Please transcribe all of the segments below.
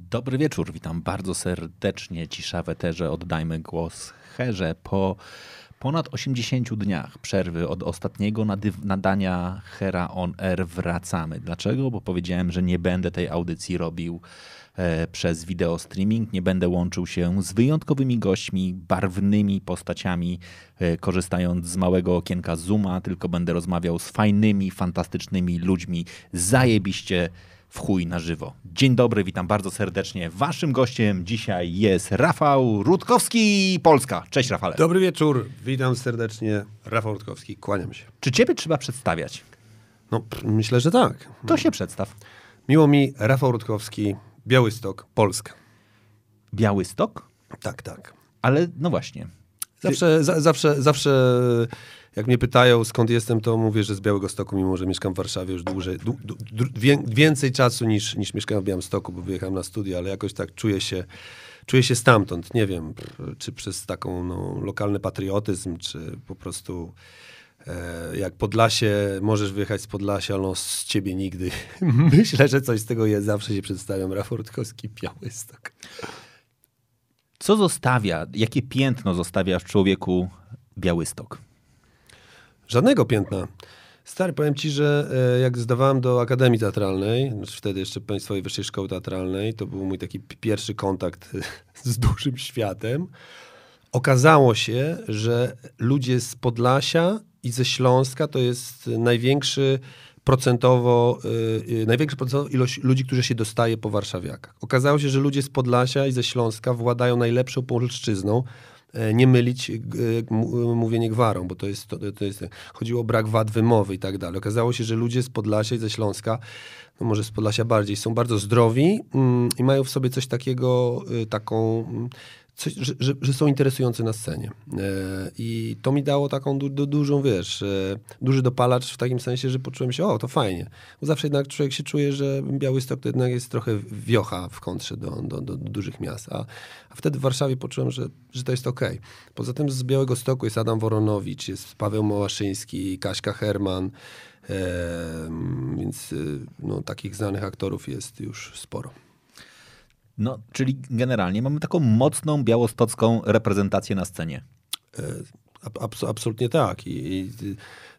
Dobry wieczór, witam bardzo serdecznie. Cisza w eterze, oddajmy głos Herze. Po ponad 80 dniach przerwy od ostatniego nadania Hera on Air wracamy. Dlaczego? Bo powiedziałem, że nie będę tej audycji robił e, przez wideo streaming, nie będę łączył się z wyjątkowymi gośćmi, barwnymi postaciami, e, korzystając z małego okienka Zooma, tylko będę rozmawiał z fajnymi, fantastycznymi ludźmi, zajebiście w chuj na żywo. Dzień dobry, witam bardzo serdecznie. Waszym gościem dzisiaj jest Rafał Rutkowski, Polska. Cześć Rafale. Dobry wieczór, witam serdecznie. Rafał Rutkowski, kłaniam się. Czy ciebie trzeba przedstawiać? No, myślę, że tak. To się przedstaw. Miło mi, Rafał Rutkowski, Białystok, Polska. Białystok? Tak, tak. Ale no właśnie. Zawsze, za, zawsze, zawsze jak mnie pytają skąd jestem, to mówię, że z Białego Stoku, mimo że mieszkam w Warszawie już dłużej, więcej czasu niż, niż mieszkałem w Białymstoku, bo wyjechałem na studia, ale jakoś tak czuję się, czuję się stamtąd. Nie wiem, czy przez taką no, lokalny patriotyzm, czy po prostu e, jak Podlasie, możesz wyjechać z Podlasia, ale no z ciebie nigdy. Myślę, że coś z tego jest. Zawsze się przedstawiam. Rafał Rutkowski, Białystok. Co zostawia, jakie piętno zostawia w człowieku Białystok? Żadnego piętna. Stary, powiem ci, że e, jak zdawałem do Akademii Teatralnej, znaczy wtedy jeszcze Państwowej Wyższej Szkoły Teatralnej, to był mój taki pierwszy kontakt z dużym światem. Okazało się, że ludzie z Podlasia i ze Śląska to jest największy procentowo, yy, największa procentowo ilość ludzi, którzy się dostaje po warszawiakach. Okazało się, że ludzie z Podlasia i ze Śląska władają najlepszą polszczyzną, e, nie mylić g- m- mówienie gwarą, bo to jest, to, to jest, chodziło o brak wad wymowy i tak dalej. Okazało się, że ludzie z Podlasia i ze Śląska, no może z Podlasia bardziej, są bardzo zdrowi mm, i mają w sobie coś takiego, taką, mm, coś, że, że, że są interesujący na scenie. E, I to mi dało taką du, du, dużą, wiesz, e, duży dopalacz w takim sensie, że poczułem się, o, to fajnie. Bo zawsze jednak człowiek się czuje, że Białystok to jednak jest trochę wiocha w kontrze do, do, do, do dużych miast. A, a wtedy w Warszawie poczułem, że, że to jest okej. Poza tym z Białego Stoku jest Adam Woronowicz, jest Paweł Małaszyński, Kaśka Herman, e, więc no, takich znanych aktorów jest już sporo. No, czyli generalnie mamy taką mocną białostocką reprezentację na scenie. Ab- abs- absolutnie tak. I, i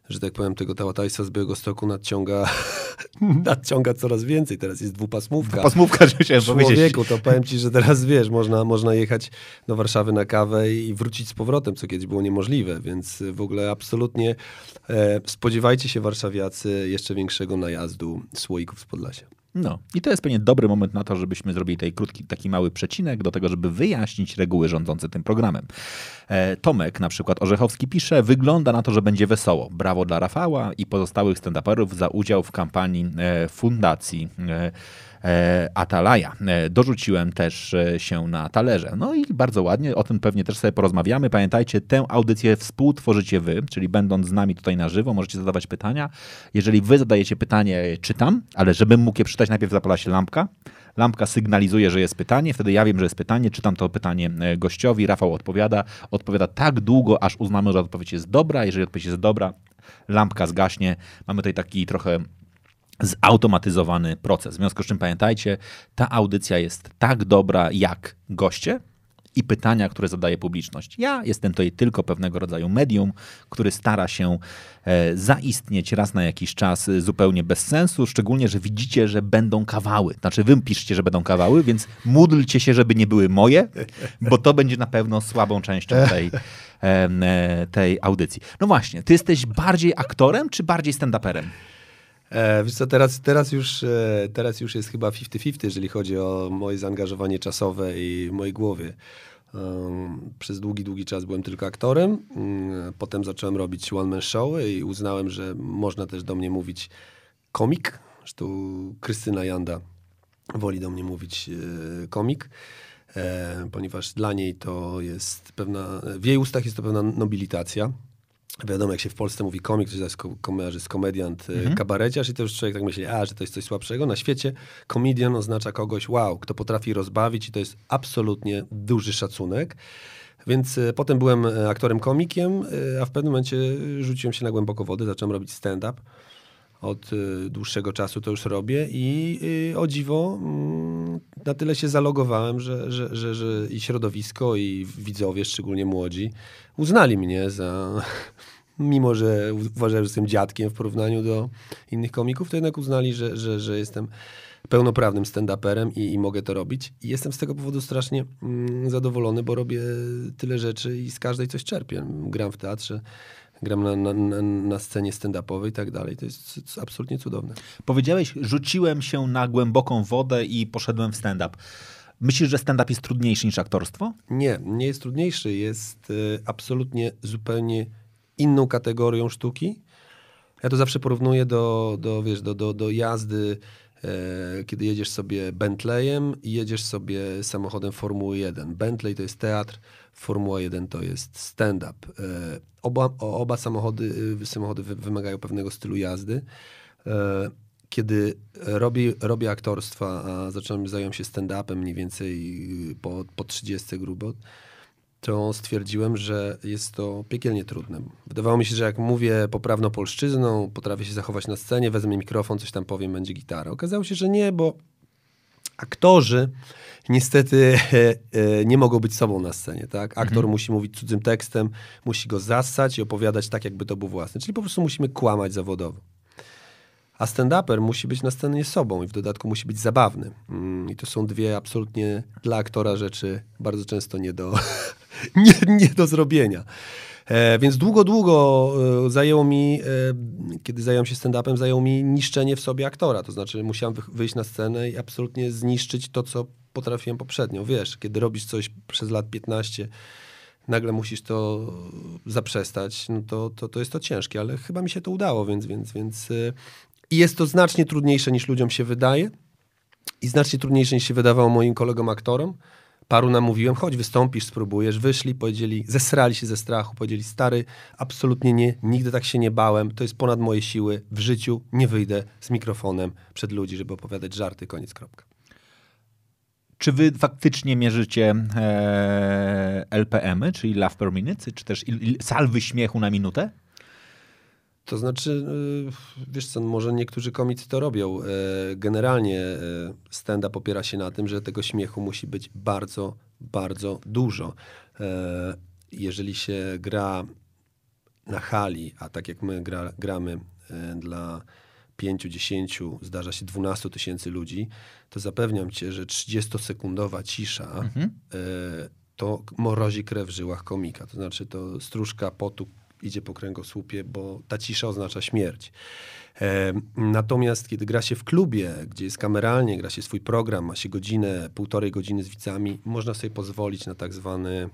że tak powiem, tego tałatajstwa z Białego Stoku nadciąga, nadciąga coraz więcej. Teraz jest dwupasmówka. Pasmówka, że powiedzieć. Człowieku, to powiem ci, że teraz wiesz, można, można jechać do Warszawy na kawę i wrócić z powrotem, co kiedyś było niemożliwe, więc w ogóle absolutnie e, spodziewajcie się warszawiacy jeszcze większego najazdu słoików z Podlasia. No i to jest pewnie dobry moment na to, żebyśmy zrobili tutaj krótki, taki mały przecinek do tego, żeby wyjaśnić reguły rządzące tym programem. E, Tomek, na przykład Orzechowski pisze, wygląda na to, że będzie wesoło. Brawo dla Rafała i pozostałych stand-uperów za udział w kampanii e, fundacji e, Atalaja. E, dorzuciłem też e, się na talerze. No i bardzo ładnie, o tym pewnie też sobie porozmawiamy. Pamiętajcie, tę audycję współtworzycie wy, czyli będąc z nami tutaj na żywo, możecie zadawać pytania. Jeżeli wy zadajecie pytanie, czytam, ale żebym mógł je przeczytać, najpierw zapala się lampka. Lampka sygnalizuje, że jest pytanie, wtedy ja wiem, że jest pytanie, czytam to pytanie e, gościowi, Rafał odpowiada, odpowiada tak długo, aż uznamy, że odpowiedź jest dobra. Jeżeli odpowiedź jest dobra, lampka zgaśnie. Mamy tutaj taki trochę zautomatyzowany proces. W związku z czym pamiętajcie, ta audycja jest tak dobra jak goście i pytania, które zadaje publiczność. Ja jestem tutaj tylko pewnego rodzaju medium, który stara się e, zaistnieć raz na jakiś czas e, zupełnie bez sensu, szczególnie, że widzicie, że będą kawały. Znaczy wy piszcie, że będą kawały, więc módlcie się, żeby nie były moje, bo to będzie na pewno słabą częścią tej, e, tej audycji. No właśnie, ty jesteś bardziej aktorem, czy bardziej stand-uperem? E, co, teraz, teraz, już, e, teraz już jest chyba 50-50, jeżeli chodzi o moje zaangażowanie czasowe i mojej głowie. Um, przez długi, długi czas byłem tylko aktorem. Mm, Potem zacząłem robić one-man show i uznałem, że można też do mnie mówić komik. Zresztą Krystyna Janda woli do mnie mówić e, komik, e, ponieważ dla niej to jest pewna, w jej ustach jest to pewna nobilitacja. Wiadomo, jak się w Polsce mówi komik, to kojarzy z komediant, mhm. kabareciarz i to już człowiek tak myśli, a, że to jest coś słabszego. Na świecie komedian oznacza kogoś, wow, kto potrafi rozbawić i to jest absolutnie duży szacunek. Więc e, potem byłem e, aktorem komikiem, a w pewnym momencie rzuciłem się na głęboko wody, zacząłem robić stand-up. Od dłuższego czasu to już robię i o dziwo mm, na tyle się zalogowałem, że, że, że, że i środowisko, i widzowie, szczególnie młodzi, uznali mnie za, mimo że uważałem, że jestem dziadkiem w porównaniu do innych komików, to jednak uznali, że, że, że jestem pełnoprawnym stand-uperem i, i, mogę to robić. I jestem z tego powodu strasznie mm, zadowolony, bo robię tyle rzeczy i z każdej coś czerpię. Gram w teatrze, gram na, na, na, scenie stand-upowej i tak dalej. To jest, to jest absolutnie cudowne. Powiedziałeś, rzuciłem się na głęboką wodę i poszedłem w stand-up. Myślisz, że stand-up jest trudniejszy niż aktorstwo? Nie, nie jest trudniejszy. Jest y, absolutnie zupełnie inną kategorią sztuki. Ja to zawsze porównuję do, do, wiesz, do, do, do jazdy E, kiedy jedziesz sobie Bentleyem i jedziesz sobie samochodem Formuły 1. Bentley to jest teatr, Formuła 1 to jest stand-up. E, oba, oba samochody, y, samochody wymagają pewnego stylu jazdy. E, kiedy robię, robię aktorstwa, a zacząłem zająć się stand-upem mniej więcej y, po, po 30 grubo, to stwierdziłem, że jest to piekielnie trudne. Wydawało mi się, że jak mówię poprawną polszczyzną, potrafię się zachować na scenie, wezmę mikrofon, coś tam powiem, będzie gitara. Okazało się, że nie, bo aktorzy niestety e, nie mogą być sobą na scenie. Tak? Aktor mhm. musi mówić cudzym tekstem, musi go zassać i opowiadać tak, jakby to był własny. Czyli po prostu musimy kłamać zawodowo. A stand-uper musi być na scenie sobą i w dodatku musi być zabawny. Mm, I to są dwie absolutnie dla aktora rzeczy bardzo często nie do, nie, nie do zrobienia. E, więc długo, długo e, zajęło mi, e, kiedy zająłem się stand-upem, zajęło mi niszczenie w sobie aktora. To znaczy musiałem wyjść na scenę i absolutnie zniszczyć to, co potrafiłem poprzednio. Wiesz, kiedy robisz coś przez lat 15, nagle musisz to zaprzestać, no to, to, to jest to ciężkie, ale chyba mi się to udało, więc, więc, więc i jest to znacznie trudniejsze niż ludziom się wydaje i znacznie trudniejsze niż się wydawało moim kolegom aktorom. Paru namówiłem, chodź wystąpisz, spróbujesz. Wyszli, powiedzieli, zesrali się ze strachu, powiedzieli, stary, absolutnie nie, nigdy tak się nie bałem, to jest ponad moje siły, w życiu nie wyjdę z mikrofonem przed ludzi, żeby opowiadać żarty, koniec, kropka. Czy wy faktycznie mierzycie e, LPM-y, czyli Love per Minute, czy też il, il, salwy śmiechu na minutę? To znaczy, y, wiesz co, może niektórzy komicy to robią. E, generalnie e, stand-up opiera się na tym, że tego śmiechu musi być bardzo, bardzo dużo. E, jeżeli się gra na hali, a tak jak my gra, gramy dla 5, 10, zdarza się 12 tysięcy ludzi, to zapewniam cię, że 30-sekundowa cisza mhm. to morozi krew w żyłach komika. To znaczy to stróżka potu idzie po kręgosłupie, bo ta cisza oznacza śmierć. Natomiast kiedy gra się w klubie, gdzie jest kameralnie, gra się swój program, ma się godzinę, półtorej godziny z widzami, można sobie pozwolić na tak zwany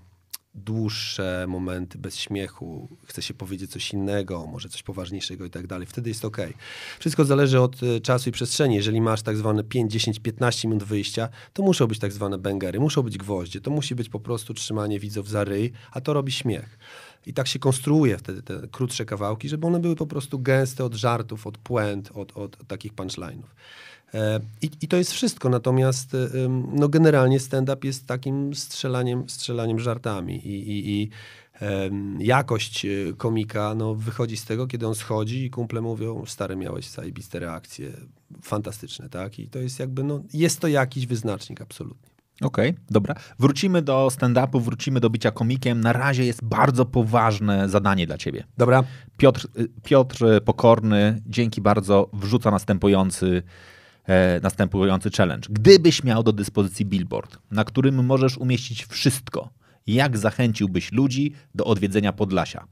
dłuższe momenty bez śmiechu, chce się powiedzieć coś innego, może coś poważniejszego i tak dalej, wtedy jest ok. Wszystko zależy od e, czasu i przestrzeni. Jeżeli masz tak zwane 5, 10, 15 minut wyjścia, to muszą być tak zwane bęgery, muszą być gwoździe, to musi być po prostu trzymanie widzów za ryj, a to robi śmiech. I tak się konstruuje wtedy te krótsze kawałki, żeby one były po prostu gęste od żartów, od puent, od, od, od takich punchline'ów. E, I, I, to jest wszystko, natomiast e, no generalnie stand-up jest takim strzelaniem, strzelaniem żartami i, i, i jakość e, komika no, wychodzi z tego, kiedy on schodzi i kumple mówią, stary miałeś zajebiste reakcje, fantastyczne, tak? I to jest jakby, no, jest to jakiś wyznacznik absolutnie. Okej, okay, dobra. Wrócimy do stand-upu, wrócimy do bycia komikiem. Na razie jest bardzo poważne zadanie dla ciebie. Dobra. Piotr, y, Piotr Pokorny, dzięki bardzo, wrzuca następujący, e, następujący challenge. Gdybyś miał do dyspozycji billboard, na którym możesz umieścić wszystko, jak zachęciłbyś ludzi do odwiedzenia Podlasia?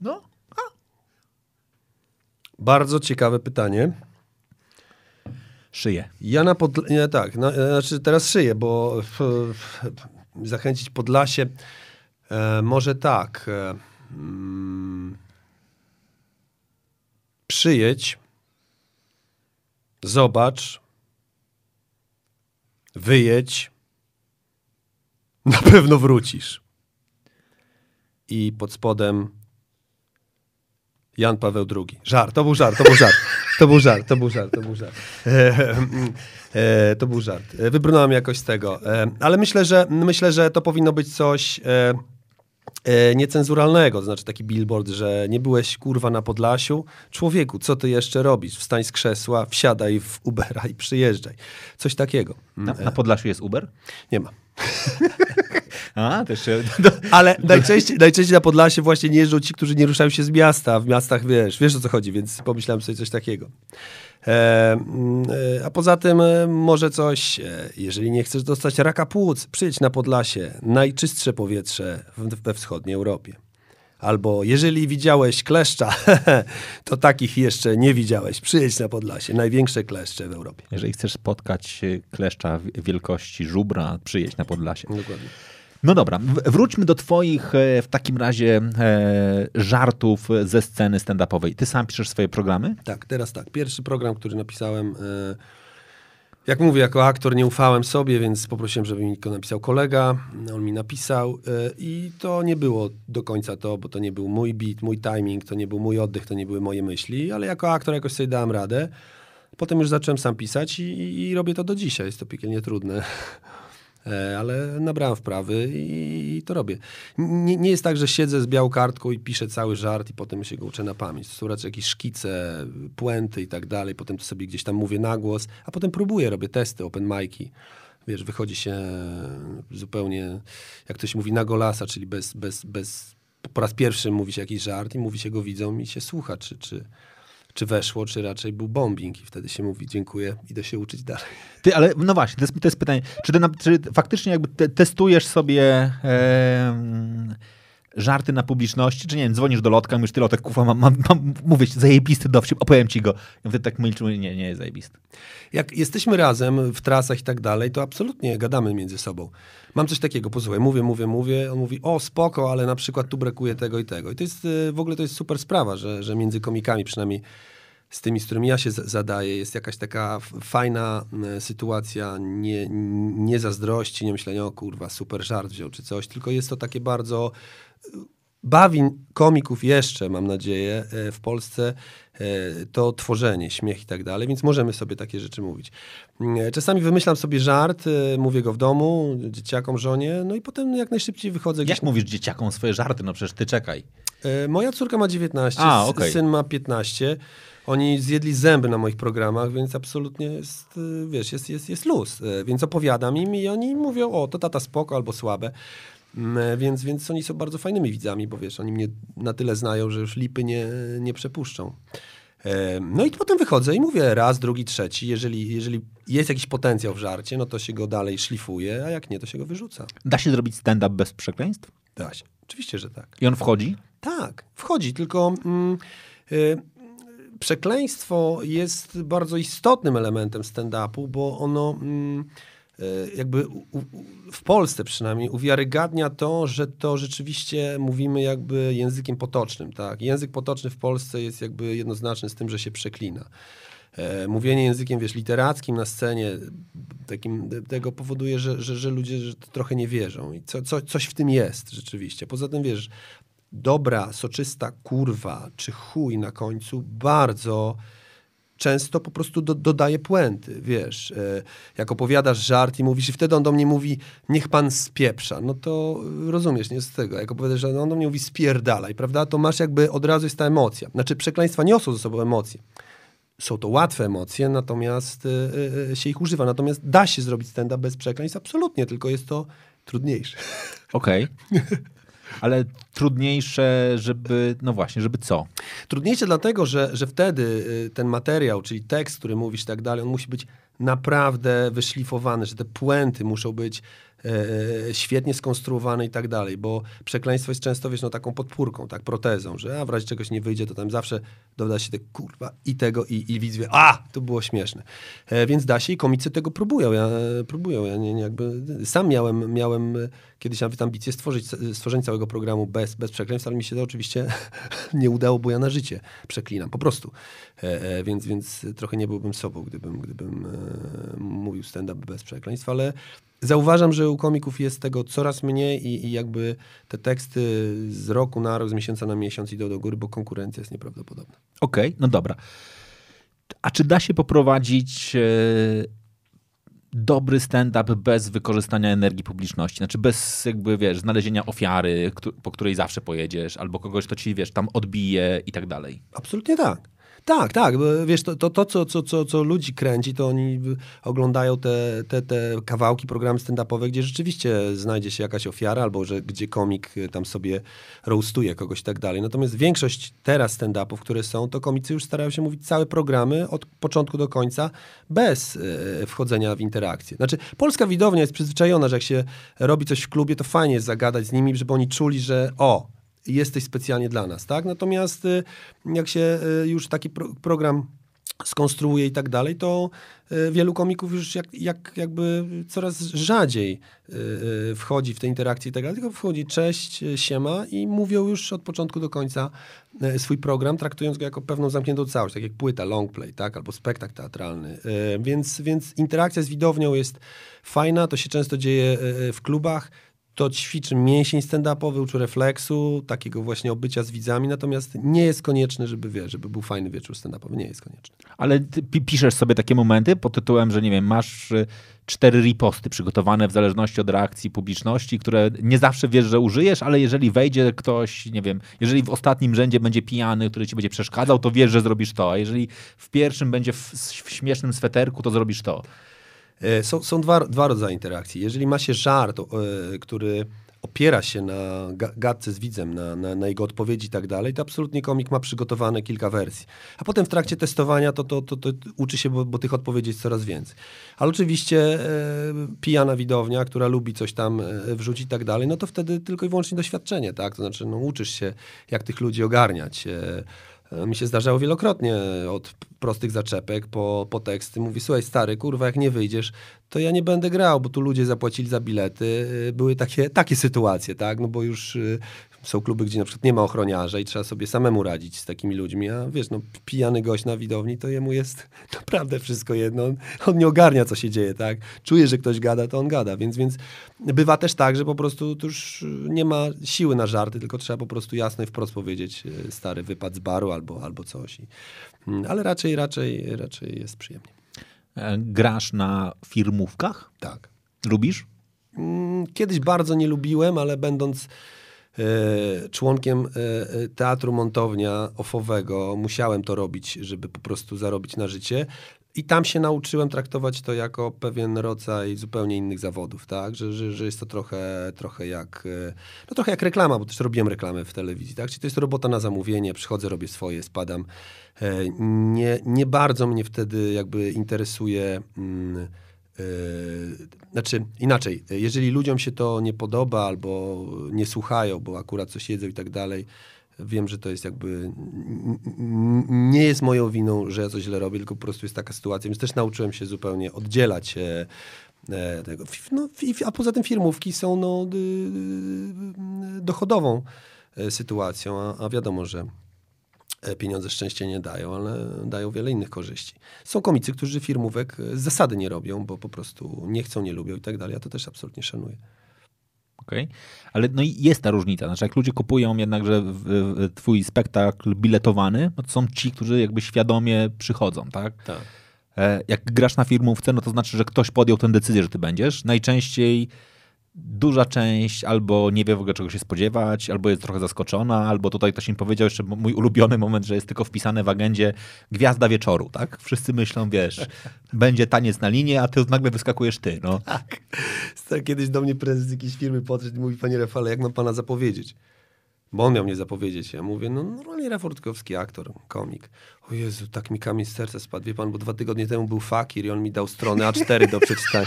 No. A. Bardzo ciekawe pytanie. Szyję. Ja na Podl- nie, tak, na, znaczy teraz szyję, bo zachęcić Podlasie e, może tak. E, mm, przyjedź zobacz, wyjedź, na pewno wrócisz. I pod spodem Jan Paweł II. Żart, to był żart, to był żart. To był żart, to był żart, to był żart. E, e, to był żart. E, Wybrnąłem jakoś z tego. E, ale myślę, że myślę, że to powinno być coś e, e, niecenzuralnego, to znaczy taki billboard, że nie byłeś kurwa na Podlasiu. Człowieku, co ty jeszcze robisz? Wstań z krzesła, wsiadaj w Ubera i przyjeżdżaj. Coś takiego. Na, na Podlasiu jest Uber? Nie ma. A, też. Ale najczęściej, najczęściej na Podlasie właśnie nie jeżdżą ci, którzy nie ruszają się z miasta. W miastach wiesz, wiesz o co chodzi, więc pomyślałem sobie coś takiego. E, mm, e, a poza tym e, może coś, e, jeżeli nie chcesz dostać raka płuc, przyjdź na Podlasie, najczystsze powietrze we wschodniej Europie. Albo jeżeli widziałeś kleszcza, to takich jeszcze nie widziałeś. Przyjedź na Podlasie, największe kleszcze w Europie. Jeżeli chcesz spotkać kleszcza wielkości żubra, przyjedź na Podlasie. Dokładnie. No dobra, wróćmy do twoich e, w takim razie e, żartów ze sceny stand-upowej. Ty sam piszesz swoje programy? Tak, teraz tak. Pierwszy program, który napisałem, e, jak mówię, jako aktor nie ufałem sobie, więc poprosiłem, żeby mi go napisał kolega. On mi napisał i to nie było do końca to, bo to nie był mój beat, mój timing, to nie był mój oddech, to nie były moje myśli, ale jako aktor jakoś sobie dałem radę. Potem już zacząłem sam pisać i, i, i robię to do dzisiaj. Jest to piekielnie trudne. E, Ale nabrałem wprawy i, i to robię. Nie, nie jest tak, że siedzę z białą kartką i piszę cały żart i potem się go uczę na pamięć. To są raczej jakieś szkice, puenty i tak dalej. Potem to sobie gdzieś tam mówię na głos, a potem próbuję, robię testy, open mic'i. Wiesz, wychodzi się zupełnie, jak ktoś mówi na golasa, czyli bez, bez, bez, po raz pierwszy mówi się jakiś żart i mówi się go widzą i się słucha, czy, czy, czy weszło, czy raczej był bombing i wtedy się mówi dziękuję, idę się uczyć dalej. Ty, ale no właśnie, to jest, to jest pytanie, czy, ty, czy faktycznie jakby te, testujesz sobie żarty na publiczności, czy nie wiem, dzwonisz do lotka, mówisz, ty lotek, kufa, mam, mam, mam mówię ci, zajebisty dowcip, opowiem ci go. I wtedy tak milczy, nie, nie jest zajebisty. Jak jesteśmy razem w trasach i tak dalej, to absolutnie gadamy między sobą. Mam coś takiego, posłuchaj, mówię, mówię, mówię, on mówi, o spoko, ale na przykład tu brakuje tego i tego. I to jest, y, w ogóle to jest super sprawa, że, że między komikami, przynajmniej z tymi, z którymi ja się zadaję, jest jakaś taka fajna y, sytuacja, nie, nie zazdrości, nie myślenia, o kurwa, super żart wziął czy coś, tylko jest to takie bardzo bawi komików jeszcze, mam nadzieję, e, w Polsce e, to tworzenie, śmiech i tak dalej, więc możemy sobie takie rzeczy mówić. Mm, Czasami wymyślam sobie żart, e, mówię go w domu, dzieciakom, żonie, no i potem jak najszybciej wychodzę gdzieś. Jak mówisz dzieciakom swoje żarty? No przecież ty czekaj. E, Moja córka ma 19, A, okej. syn ma 15. Oni zjedli zęby na moich programach, więc absolutnie jest, e, wiesz, jest, jest, jest luz. E, Więc opowiadam im i oni mówią, o, to tata spoko albo słabe. Mm, e, Więc, więc oni są bardzo fajnymi widzami, bo wiesz, oni mnie na tyle znają, że już lipy nie, nie przepuszczą. E, No i potem wychodzę i mówię raz, drugi, trzeci. Jeżeli, jeżeli jest jakiś potencjał w żarcie, no to się go dalej szlifuje, a jak nie, to się go wyrzuca. Da się zrobić stand-up bez przekleństw? Da się. Oczywiście, że tak. I on wchodzi? Tak, wchodzi, tylko mm, y, przekleństwo jest bardzo istotnym elementem stand-upu, bo ono mm, y, jakby w Polsce przynajmniej uwiarygadnia to, że to rzeczywiście mówimy jakby językiem potocznym. Tak? Język potoczny w Polsce jest jakby jednoznaczny z tym, że się przeklina. E, mówienie językiem, wiesz, literackim na scenie takim, tego powoduje, że, że, że ludzie że trochę nie wierzą. I co, co, coś w tym jest rzeczywiście. Poza tym, wiesz, dobra, soczysta kurwa czy chuj na końcu bardzo często po prostu do, dodaje puenty, wiesz. E, jak opowiadasz żart i mówisz, i wtedy on do mnie mówi, niech pan spieprza, no to rozumiesz, nie z tego. Jak opowiadasz, że on do mnie mówi spierdalaj, prawda, to masz jakby od razu jest ta emocja. Znaczy przekleństwa niosą ze sobą emocje. Są to łatwe emocje, natomiast y, y, się ich używa. Natomiast da się zrobić stand-up bez przekleństw, absolutnie, tylko jest to trudniejsze. Okej. Ale trudniejsze, żeby, no właśnie, żeby co? Trudniejsze dlatego, że, że wtedy y, ten materiał, czyli tekst, który mówisz i tak dalej, on musi być naprawdę wyszlifowane, że te puenty muszą być świetnie skonstruowane i tak dalej, bo przekleństwo jest często, wiesz, no taką podpórką, tak, protezą, że a w razie czegoś nie wyjdzie, to tam zawsze doda się te kurwa i tego i, i widz wie, a, to było śmieszne. E, więc da się i komicy tego próbują, ja e, próbują, ja nie, nie jakby, sam miałem, miałem e, kiedyś nawet ambicje stworzyć, stworzenie całego programu bez, bez przekleństw, ale mi się to oczywiście nie udało, bo ja na życie przeklinam, po prostu. E, e, więc, więc trochę nie byłbym sobą, gdybym, gdybym e, mówił stand-up bez przekleństw, ale Zauważam, że u komików jest tego coraz mniej i, i, jakby te teksty z roku na rok, z miesiąca na miesiąc idą do góry, bo konkurencja jest nieprawdopodobna. Okej, okay, no dobra. A czy da się poprowadzić e, dobry stand-up bez wykorzystania energii publiczności? Znaczy bez jakby, wiesz, znalezienia ofiary, po której zawsze pojedziesz, albo kogoś, kto ci, wiesz, tam odbije i tak dalej? Absolutnie tak. Tak, tak. Wiesz, to, to, to co, co, co, co ludzi kręci, to oni oglądają te, te, te kawałki, programy stand-upowe, gdzie rzeczywiście znajdzie się jakaś ofiara, albo że gdzie komik tam sobie roastuje kogoś i tak dalej. Natomiast większość teraz stand-upów, które są, to komicy już starają się mówić całe programy od początku do końca bez e, wchodzenia w interakcję. Znaczy, polska widownia jest przyzwyczajona, że jak się robi coś w klubie, to fajnie jest zagadać z nimi, żeby oni czuli, że o, jesteś specjalnie dla nas, tak? Natomiast y, jak się y, już taki pro program skonstruuje i tak dalej, to y, wielu komików już jak, jak, jakby coraz rzadziej wchodzi w te interakcje i tak dalej, tylko wchodzi cześć, siema i mówią już od początku do końca swój program, traktując go jako pewną zamkniętą całość, tak jak płyta, long play, tak, albo spektakl teatralny. Więc, więc interakcja z widownią jest fajna, to się często dzieje w klubach, to ćwiczy mięsień stand-upowy, uczy refleksu, takiego właśnie obycia z widzami, natomiast nie jest konieczne, żeby, wie, żeby był fajny wieczór stand-upowy, nie jest konieczne. Ale piszesz sobie takie momenty pod tytułem, że nie wiem, masz y, cztery riposty przygotowane w zależności od reakcji publiczności, które nie zawsze wiesz, że użyjesz, ale jeżeli wejdzie ktoś, nie wiem, jeżeli w ostatnim rzędzie będzie pijany, który ci będzie przeszkadzał, to wiesz, że zrobisz to, a jeżeli w pierwszym będzie w, w śmiesznym sweterku, to zrobisz to. E, są, są dwa, dwa rodzaje interakcji. Jeżeli ma się żart, e, który opiera się na gadce z widzem, na, na, na, jego odpowiedzi i tak dalej, to absolutnie komik ma przygotowane kilka wersji. A potem w trakcie testowania to, to, to, to uczy się, bo, bo, tych odpowiedzi jest coraz więcej. Ale oczywiście e, pijana widownia, która lubi coś tam e, wrzucić i tak dalej, no to wtedy tylko i wyłącznie doświadczenie, tak? To znaczy, no, uczysz się, jak tych ludzi ogarniać. E, mi się zdarzało wielokrotnie od prostych zaczepek po, po teksty. Mówi, słuchaj stary, kurwa, jak nie wyjdziesz, to ja nie będę grał, bo tu ludzie zapłacili za bilety. E, były takie, takie sytuacje, tak? No bo już e, są kluby, gdzie na przykład nie ma ochroniarza i trzeba sobie samemu radzić z takimi ludźmi, a wiesz, no pijany gość na widowni, to jemu jest naprawdę wszystko jedno. On, nie ogarnia, co się dzieje, tak? Czuje, że ktoś gada, to on gada, więc, więc bywa też tak, że po prostu to już nie ma siły na żarty, tylko trzeba po prostu jasno i wprost powiedzieć e, stary wypad z baru albo, albo coś. Mm, ale raczej, raczej, raczej jest przyjemnie. E, grasz na firmówkach? Tak. Lubisz? Mm, kiedyś bardzo nie lubiłem, ale będąc E, członkiem e, teatru montownia ofowego. Musiałem to robić, żeby po prostu zarobić na życie. I tam się nauczyłem traktować to jako pewien rodzaj zupełnie innych zawodów, tak? Że, że, że jest to trochę, trochę jak no trochę jak reklama, bo też robiłem reklamę w telewizji, tak? Czyli to jest robota na zamówienie, przychodzę, robię swoje, spadam. Nie, nie bardzo mnie wtedy jakby interesuje. Hmm, Yy, znaczy inaczej, jeżeli ludziom się to nie podoba albo nie słuchają, bo akurat coś jedzą i tak dalej, wiem, że to jest jakby nie jest moją winą, że ja coś źle robię, tylko po prostu jest taka sytuacja, więc też nauczyłem się zupełnie oddzielać e, tego. No, a poza tym firmówki są no, dochodową e, sytuacją, a, a wiadomo, że E, pieniądze szczęście nie dają, ale dają wiele innych korzyści. Są komicy, którzy firmówek z zasady nie robią, bo po prostu nie chcą, nie lubią i tak dalej. Ja to też absolutnie szanuję. Okay. ale no i jest ta różnica. Znaczy, jak ludzie kupują jednakże twój spektakl biletowany, no to są ci, którzy jakby świadomie przychodzą, tak? Tak. E, jak grasz na firmówce, no to znaczy, że ktoś podjął tę decyzję, że ty będziesz. Najczęściej duża część albo nie wie w ogóle czego się spodziewać, albo jest trochę zaskoczona, albo tutaj ktoś im powiedział jeszcze mój ulubiony moment, że jest tylko wpisane w agendzie gwiazda wieczoru, tak? Wszyscy myślą, wiesz, będzie taniec na linie, a ty nagle wyskakujesz ty, no. Tak. Kiedyś do mnie prezes jakiejś firmy podszedł i mówi, panie Rafale, jak mam pana zapowiedzieć? bo on miał mnie zapowiedzieć. Ja mówię, no normalnie Rafał Rutkowski, aktor, komik. O Jezu, tak mi kamień z serca spadł. Wie pan, bo dwa tygodnie temu był fakir i on mi dał stronę A4 do przeczytania.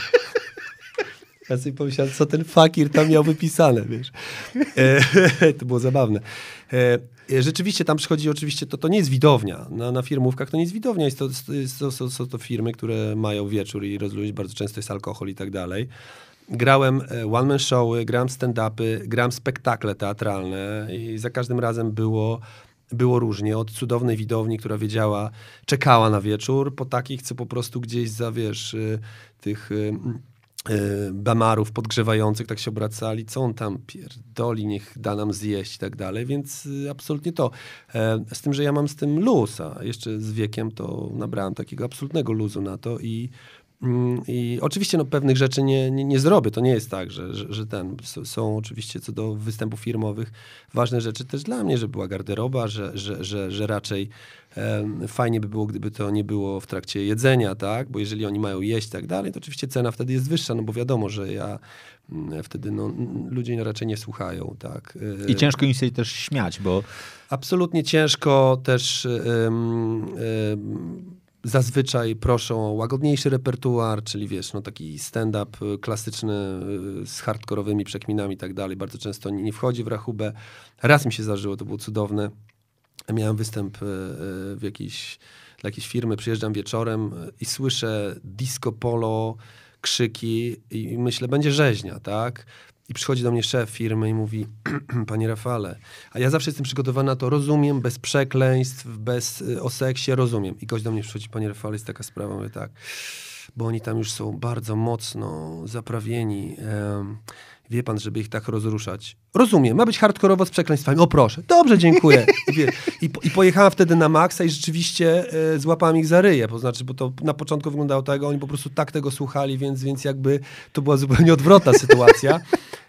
Ja sobie pomyślałem, co ten fakir tam miał wypisane, wiesz. E, to było zabawne. E, e, rzeczywiście tam przychodzi, oczywiście, to, to nie jest widownia. Na, na firmówkach to nie jest widownia. Jest to, jest to, są, są to firmy, które mają wieczór i rozluźnić. Bardzo często jest alkohol i tak dalej. Grałem e, one-man showy, grałem stand-upy, grałem spektakle teatralne i za każdym razem było było różnie. Od cudownej widowni, która wiedziała, czekała na wieczór, po takich, co po prostu gdzieś za, wiesz, y, tych bamarów podgrzewających tak się obracali, co on tam pierdoli, niech da nam zjeść i tak dalej, więc y, absolutnie to. E, Z tym, że ja mam z tym luz, a jeszcze z wiekiem to nabrałem takiego absolutnego luzu na to i I oczywiście no, pewnych rzeczy nie, nie, nie zrobię. To nie jest tak, że, że, że ten. Są oczywiście co do występów firmowych ważne rzeczy też dla mnie, że była garderoba, że, że, że, że raczej fajnie by było, gdyby to nie było w trakcie jedzenia, tak? Bo jeżeli oni mają jeść i tak dalej, to oczywiście cena wtedy jest wyższa, no bo wiadomo, że ja mm, wtedy no, ludzie raczej nie słuchają, tak? I ciężko im się też śmiać, bo Absolutnie ciężko też zazwyczaj proszą o łagodniejszy repertuar, czyli wiesz, no taki stand-up y, klasyczny y, z hardkorowymi przekminami i tak dalej. Bardzo często nie wchodzi w rachubę. Raz mi się zdarzyło, to było cudowne. Miałem występ y, w jakiejś, dla jakiejś firmy, przyjeżdżam wieczorem i słyszę disco polo, krzyki i myślę, będzie rzeźnia, tak? I przychodzi do mnie szef firmy i mówi, panie Rafale, a ja zawsze jestem przygotowany na to, rozumiem, bez przekleństw, bez y, o seksie, rozumiem. I gość do mnie przychodzi, panie Rafale, jest taka sprawa, mówię tak, bo oni tam już są bardzo mocno zaprawieni. Wie pan, żeby ich tak rozruszać. Rozumiem, ma być hardkorowo z przekleństwami. O proszę, dobrze, dziękuję. I, po- I pojechałem wtedy na maksa i rzeczywiście e, złapałem ich za ryję, to znaczy, bo to na początku wyglądało tak, oni po prostu tak tego słuchali, więc, więc jakby to była zupełnie odwrotna sytuacja,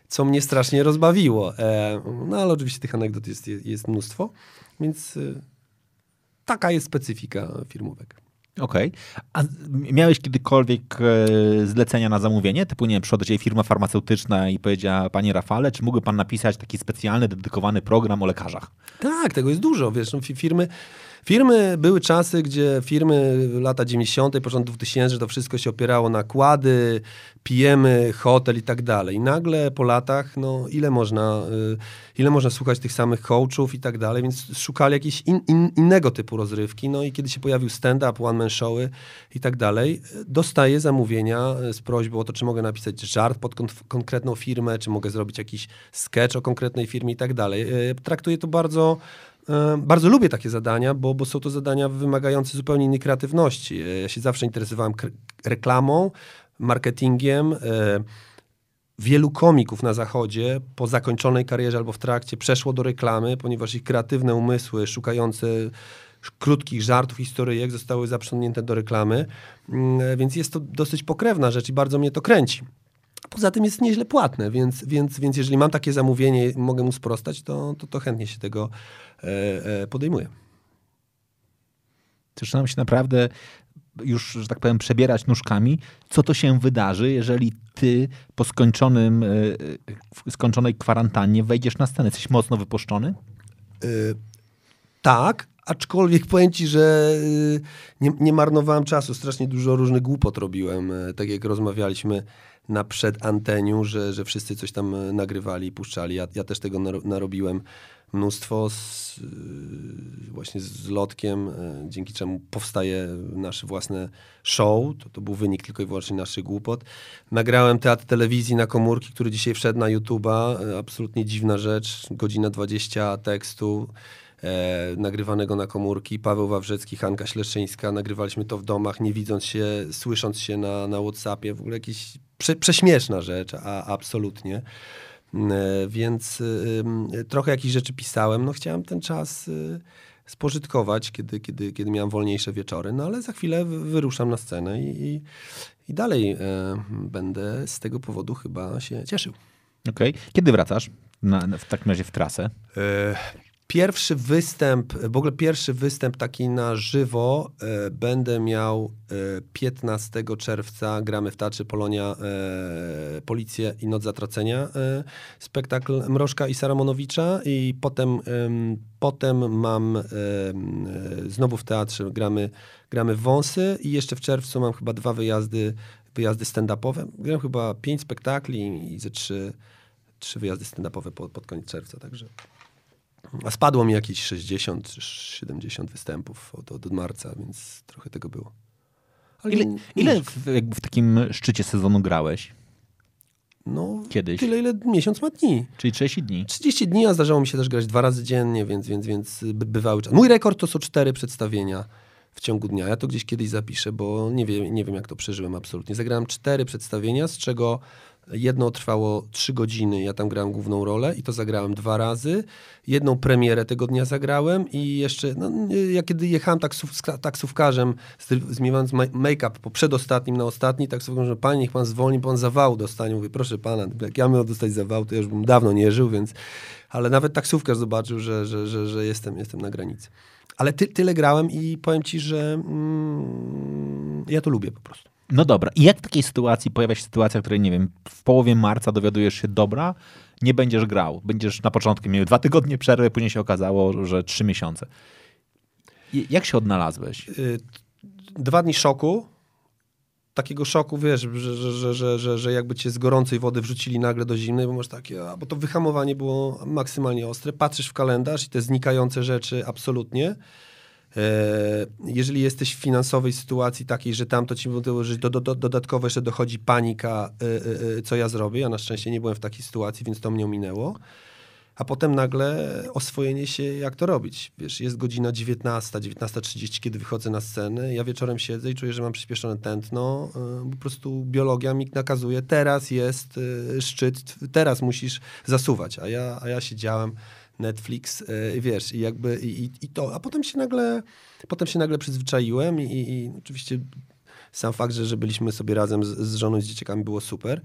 co mnie strasznie rozbawiło. E, no ale oczywiście tych anegdot jest, jest, jest mnóstwo, więc e, taka jest specyfika firmówek. Okej. A z- miałeś kiedykolwiek e, zlecenia na zamówienie? Typu, nie wiem, przyszła do ciebie firma farmaceutyczna i powiedziała, panie Rafale, czy mógłby pan napisać taki specjalny, dedykowany program o lekarzach? Tak, tego jest dużo. Wiesz, no, fi- firmy, firmy, były czasy, gdzie firmy lata 90., początek 2000, to wszystko się opierało na kłady, pijemy, hotel i tak dalej. I nagle po latach, no ile można, y, ile można słuchać tych samych coachów i tak dalej, więc szukali jakiejś in, in, innego typu rozrywki. No i kiedy się pojawił stand-up, one-man showy i tak dalej, dostaję zamówienia y, z prośbą o to, czy mogę napisać żart pod kon- konkretną firmę, czy mogę zrobić jakiś sketch o konkretnej firmie i tak dalej. Y, Traktuję to bardzo Bardzo lubię takie zadania, bo, bo są to zadania wymagające zupełnie innej kreatywności. E, Ja się zawsze interesowałem reklamą, marketingiem. e, Wielu komików na zachodzie po zakończonej karierze albo w trakcie przeszło do reklamy, ponieważ ich kreatywne umysły szukające krótkich żartów, historyjek zostały zaprzątnięte do reklamy, Mm, e, więc jest to dosyć pokrewna rzecz i bardzo mnie to kręci. Poza tym jest nieźle płatne, więc, więc, więc jeżeli mam takie zamówienie mogę mu sprostać, to, to, to chętnie się tego e, e, podejmuję. Zaczynam się naprawdę już, że tak powiem, przebierać nóżkami, co to się wydarzy, jeżeli ty po skończonym, e, skończonej kwarantannie wejdziesz na scenę. Jesteś mocno wypuszczony? Y, tak, aczkolwiek powiem ci, że nie, nie marnowałem czasu. Strasznie dużo różnych głupot robiłem. Tak jak rozmawialiśmy na przedanteniu, że, że wszyscy coś tam nagrywali i puszczali. Ja, ja też tego naro- narobiłem mnóstwo z, y, właśnie z lotkiem, e, dzięki czemu powstaje nasze własne show. To, to był wynik tylko i wyłącznie naszych głupot. Nagrałem teatr telewizji na komórki, który dzisiaj wszedł na YouTube'a. E, Absolutnie dziwna rzecz. Godzina 20 tekstu e, nagrywanego na komórki. Paweł Wawrzecki, Hanka Śleszyńska. Nagrywaliśmy to w domach, nie widząc się, słysząc się na, na Whatsappie. W ogóle jakieś prze, prześmieszna rzecz, a absolutnie. E, Więc trochę jakichś rzeczy pisałem. No chciałem ten czas y, spożytkować, kiedy, kiedy, kiedy miałem wolniejsze wieczory, no ale za chwilę wy- wyruszam na scenę i, i, i dalej e, będę z tego powodu chyba się cieszył. Okej. Kiedy wracasz? Na, na, w takim razie w trasę. Pierwszy występ, w ogóle pierwszy występ taki na żywo e, będę miał e, 15 czerwca. Gramy w Teatrze Polonia e, Policję i Noc Zatracenia. E, spektakl Mrożka i Saramonowicza i potem, em, potem mam e, znowu w teatrze gramy, gramy Wąsy i jeszcze w czerwcu mam chyba dwa wyjazdy, wyjazdy stand-upowe. Gram chyba pięć spektakli i ze trzy, trzy wyjazdy stand-upowe pod koniec czerwca, także... A spadło mi jakieś 60 czy 70 występów od, od marca, więc trochę tego było. Ale Ile, ile w, jakby w takim szczycie sezonu grałeś? No, Kiedyś? tyle, ile miesiąc ma dni. Czyli 30 dni. 30 dni, a zdarzało mi się też grać dwa razy dziennie, więc, więc, więc by, bywały czas. Mój rekord to są cztery przedstawienia w ciągu dnia. Ja to gdzieś kiedyś zapiszę, bo nie wiem, nie wiem jak to przeżyłem absolutnie. Zagrałem cztery przedstawienia, z czego jedno trwało trzy godziny. Ja tam grałem główną rolę i to zagrałem dwa razy. Jedną premierę tego dnia zagrałem i jeszcze, no, ja kiedy jechałem taksów, z taksówkarzem, z- zmywając ma- make-up po przedostatnim na ostatni, taksówkarz że panie, niech pan zwolni, pan zawału dostanie. Mówię, proszę pana, jak ja miał dostać zawału, to ja już bym dawno nie żył, więc... Ale nawet taksówkarz zobaczył, że, że, że, że jestem, jestem na granicy. Ale ty, tyle grałem i powiem ci, że mm, ja to lubię po prostu. No dobra. I jak w takiej sytuacji pojawia się sytuacja, w której, nie wiem, w połowie marca dowiadujesz się, dobra, nie będziesz grał. Będziesz na początku miał dwa tygodnie przerwy, później się okazało, że trzy miesiące. I jak się odnalazłeś? y, dwa dni szoku. Takiego szoku, wiesz, że, że, że, że, że, jakby cię z gorącej wody wrzucili nagle do zimnej, bo masz takie, bo to wyhamowanie było maksymalnie ostre. Patrzysz w kalendarz i te znikające rzeczy absolutnie. E, jeżeli jesteś w finansowej sytuacji takiej, że tam to ci mówiło, że do, do, do, dodatkowo jeszcze dochodzi panika, e, e, co ja zrobię. Ja na szczęście nie byłem w takiej sytuacji, więc to mnie ominęło. A potem nagle oswojenie się, jak to robić. Wiesz, jest godzina 19, 19.30, kiedy wychodzę na scenę. Ja wieczorem siedzę i czuję, że mam przyspieszone tętno. Po prostu biologia mi nakazuje, teraz jest szczyt, teraz musisz zasuwać. A ja, a ja siedziałem, Netflix, yy, wiesz, i jakby i, i, to. A potem się nagle, potem się nagle przyzwyczaiłem i, i, oczywiście sam fakt, że, że byliśmy sobie razem z, z żoną i z dzieciakami było super.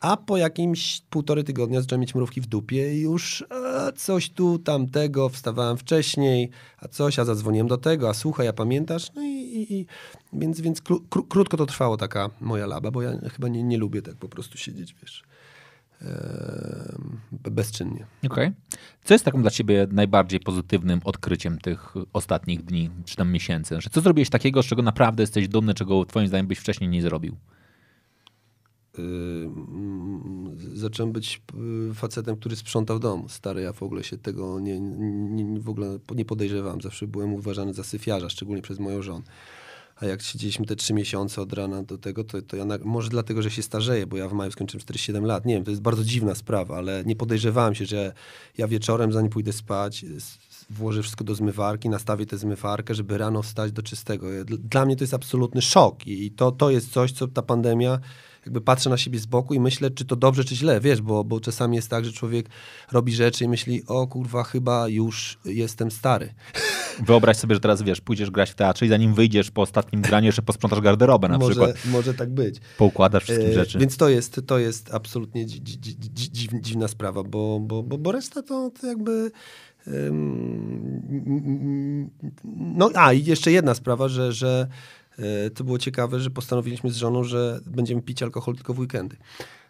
A po jakimś półtorej tygodnia zacząłem mieć mrówki w dupie i już a, coś tu, tamtego, wstawałem wcześniej, a coś, a zadzwoniłem do tego, a słuchaj, a pamiętasz? No i, i, i więc, więc kró, kró, krótko to trwało taka moja laba, bo ja chyba nie, nie lubię tak po prostu siedzieć, wiesz, bezczynnie. Okej. Co jest takim dla ciebie najbardziej pozytywnym odkryciem tych ostatnich dni, czy tam miesięcy? Że co zrobiłeś takiego, z czego naprawdę jesteś dumny, czego twoim zdaniem byś wcześniej nie zrobił? Mm, zacząłem być yy, facetem, który sprzątał dom. Stary, ja w ogóle się tego nie, nie, w ogóle nie podejrzewałem. Zawsze byłem uważany za syfiarza, szczególnie przez moją żonę. A jak siedzieliśmy te trzy miesiące od rana do tego, to, to ja na, może dlatego, że się starzeję, bo ja w maju skończyłem 47 lat. Nie wiem, to jest bardzo dziwna sprawa, ale nie podejrzewałem się, że ja wieczorem, zanim pójdę spać, włożę wszystko do zmywarki, nastawię tę zmywarkę, żeby rano wstać do czystego. Dla mnie to jest absolutny szok i to, to jest coś, co ta pandemia jakby patrzę na siebie z boku i myślę, czy to dobrze, czy źle, wiesz, bo, bo czasami jest tak, że człowiek robi rzeczy i myśli, o kurwa, chyba już jestem stary. Wyobraź sobie, że teraz wiesz, pójdziesz grać w teatrze i zanim wyjdziesz po ostatnim graniu, jeszcze posprzątasz garderobę na może, przykład. może tak być. Poukładasz wszystkie E, rzeczy. Więc to jest, to jest absolutnie dzi, dzi, dzi, dzi, dziw- dziwna sprawa, bo, bo, bo, bo reszta to, to jakby... ym, no a i jeszcze jedna sprawa, że, że to było ciekawe, że postanowiliśmy z żoną, że będziemy pić alkohol tylko w weekendy.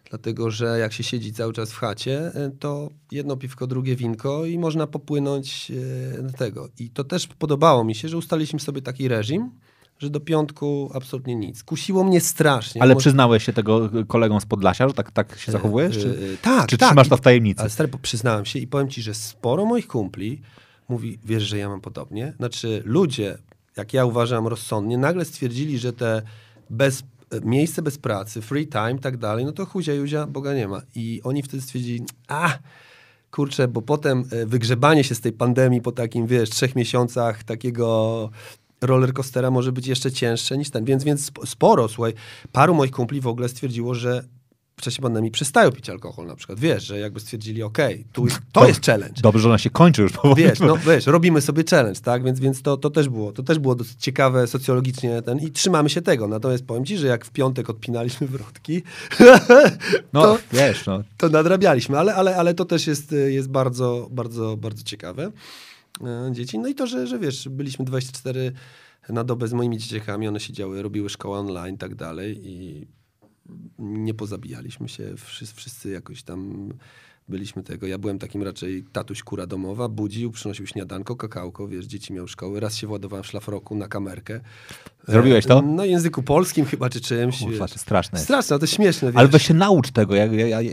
Dlatego, że jak się siedzi cały czas w chacie, e, to jedno piwko, drugie winko i można popłynąć e, do tego. I to też podobało mi się, że ustaliliśmy sobie taki reżim, że do piątku absolutnie nic. Kusiło mnie strasznie. Ale Może- przyznałeś się tego kolegom z Podlasia, że tak, tak się zachowujesz? Czy, Yy, tak, czy tak. trzymasz to w tajemnicy? Ale stary, przyznałem się i powiem ci, że sporo moich kumpli mówi, wiesz, że ja mam podobnie. Znaczy ludzie, jak ja uważam rozsądnie, nagle stwierdzili, że te bez, miejsce bez pracy, free time i tak dalej, no to chuzia juzia, Boga nie ma. I oni wtedy stwierdzili, a kurczę, bo potem e, wygrzebanie się z tej pandemii po takim, wiesz, trzech miesiącach takiego rollercoastera może być jeszcze cięższe niż ten. Więc, więc sp- sporo, słuchaj, paru moich kumpli w ogóle stwierdziło, że w czasie pandemii przestają pić alkohol na przykład. Wiesz, że jakby stwierdzili, okej, tu to jest challenge. Dobrze, że ona się kończy już powoli. Wiesz, no wiesz, robimy sobie challenge, tak? Więc, więc to, to, też było, to też było dosyć ciekawe socjologicznie ten, i trzymamy się tego. Natomiast powiem ci, że jak w piątek odpinaliśmy wrotki, No, to, wiesz, no. to nadrabialiśmy, ale, ale, ale to też jest, jest bardzo, bardzo, bardzo ciekawe. e, Dzieci. No i to, że, że wiesz, byliśmy 24 na dobę z moimi dzieciakami, one siedziały, robiły szkołę online i tak dalej i nie pozabijaliśmy się, wszyscy, wszyscy jakoś tam byliśmy tego. Ja byłem takim raczej tatuś kura domowa, budził, przynosił śniadanko, kakałko, wiesz, dzieci miały szkoły. Raz się władowałem w szlafroku na kamerkę. Zrobiłeś to? Na języku polskim chyba, czy czymś. Kurwa, to straszne. Straszne, ale to śmieszne, wiesz. Ale weź się naucz tego, ja, ja, ja,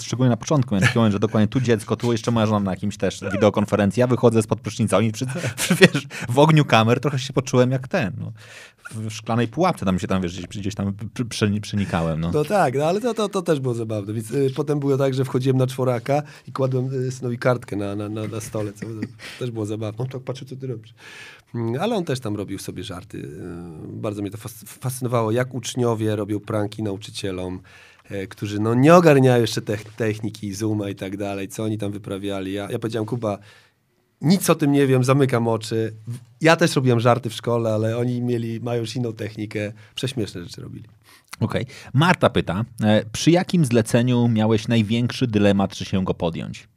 szczególnie na początku miałem taki moment, że dokładnie tu dziecko, tu jeszcze moja żona na jakimś też wideokonferencji, ja wychodzę spod prysznica, oni przy, wiesz, w ogniu kamer trochę się poczułem jak ten, no. W szklanej pułapce tam się tam, wiesz, gdzieś, gdzieś tam pr- pr- przenikałem, no. No tak, no ale to, to, to też było zabawne. Więc y, potem było tak, że wchodziłem na czworaka i kładłem y, synowi kartkę na, na, na, na stole. Co, to też było zabawne. No tak patrzę, co ty robisz. Mm, Ale on też tam robił sobie żarty. Y, Bardzo mnie to fas- fascynowało, jak uczniowie robią pranki nauczycielom, e, którzy no, nie ogarniają jeszcze tech, techniki, Zooma i tak dalej, co oni tam wyprawiali. Ja, ja powiedziałem, Kuba, nic o tym nie wiem, zamykam oczy. Ja też robiłem żarty w szkole, ale oni mieli, mają już inną technikę. Prześmieszne rzeczy robili. Okej. Marta pyta, e, przy jakim zleceniu miałeś największy dylemat, czy się go podjąć?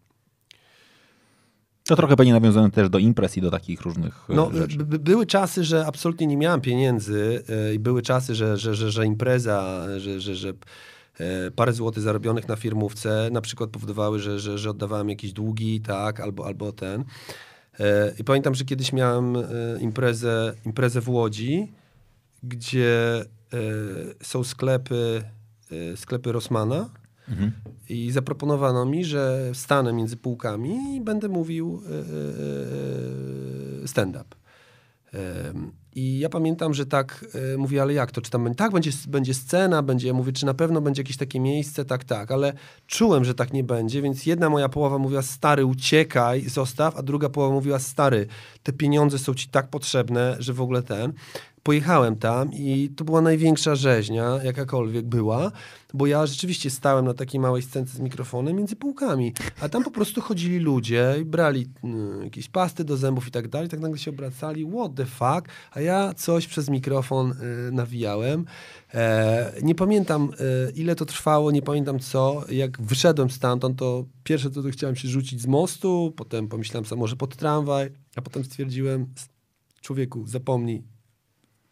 To trochę pewnie nawiązane też do imprez i do takich różnych e, No, rzeczy. by, by- były czasy, że absolutnie nie miałem pieniędzy e, i były czasy, że, że, że, że impreza, że, że, że e, parę złotych zarobionych na firmówce na przykład powodowały, że, że, że oddawałem jakieś długi, tak, albo, albo ten. I pamiętam, że kiedyś miałem imprezę, imprezę w Łodzi, gdzie są sklepy, sklepy Rossmana, Mhm. i zaproponowano mi, że stanę między półkami i będę mówił e, e, e, stand-up. I ja pamiętam, że tak e, mówię, ale jak to? Czy tam będzie- tak będzie, będzie scena, będzie, ja mówię, czy na pewno będzie jakieś takie miejsce? Tak, tak, ale czułem, że tak nie będzie, więc jedna moja połowa mówiła, stary, uciekaj, zostaw, a druga połowa mówiła, stary, te pieniądze są ci tak potrzebne, że w ogóle ten. Pojechałem tam i to była największa rzeźnia, jakakolwiek była, bo ja rzeczywiście stałem na takiej małej scence z mikrofonem między półkami, a tam po prostu chodzili ludzie i brali mm, jakieś pasty do zębów i tak dalej, tak nagle się obracali, what the fuck, a ja coś przez mikrofon y, nawijałem. E, nie pamiętam e, ile to trwało, nie pamiętam co, jak wyszedłem stamtąd, to pierwsze to, to chciałem się rzucić z mostu, potem pomyślałem sobie może pod tramwaj, a potem stwierdziłem, człowieku, zapomnij,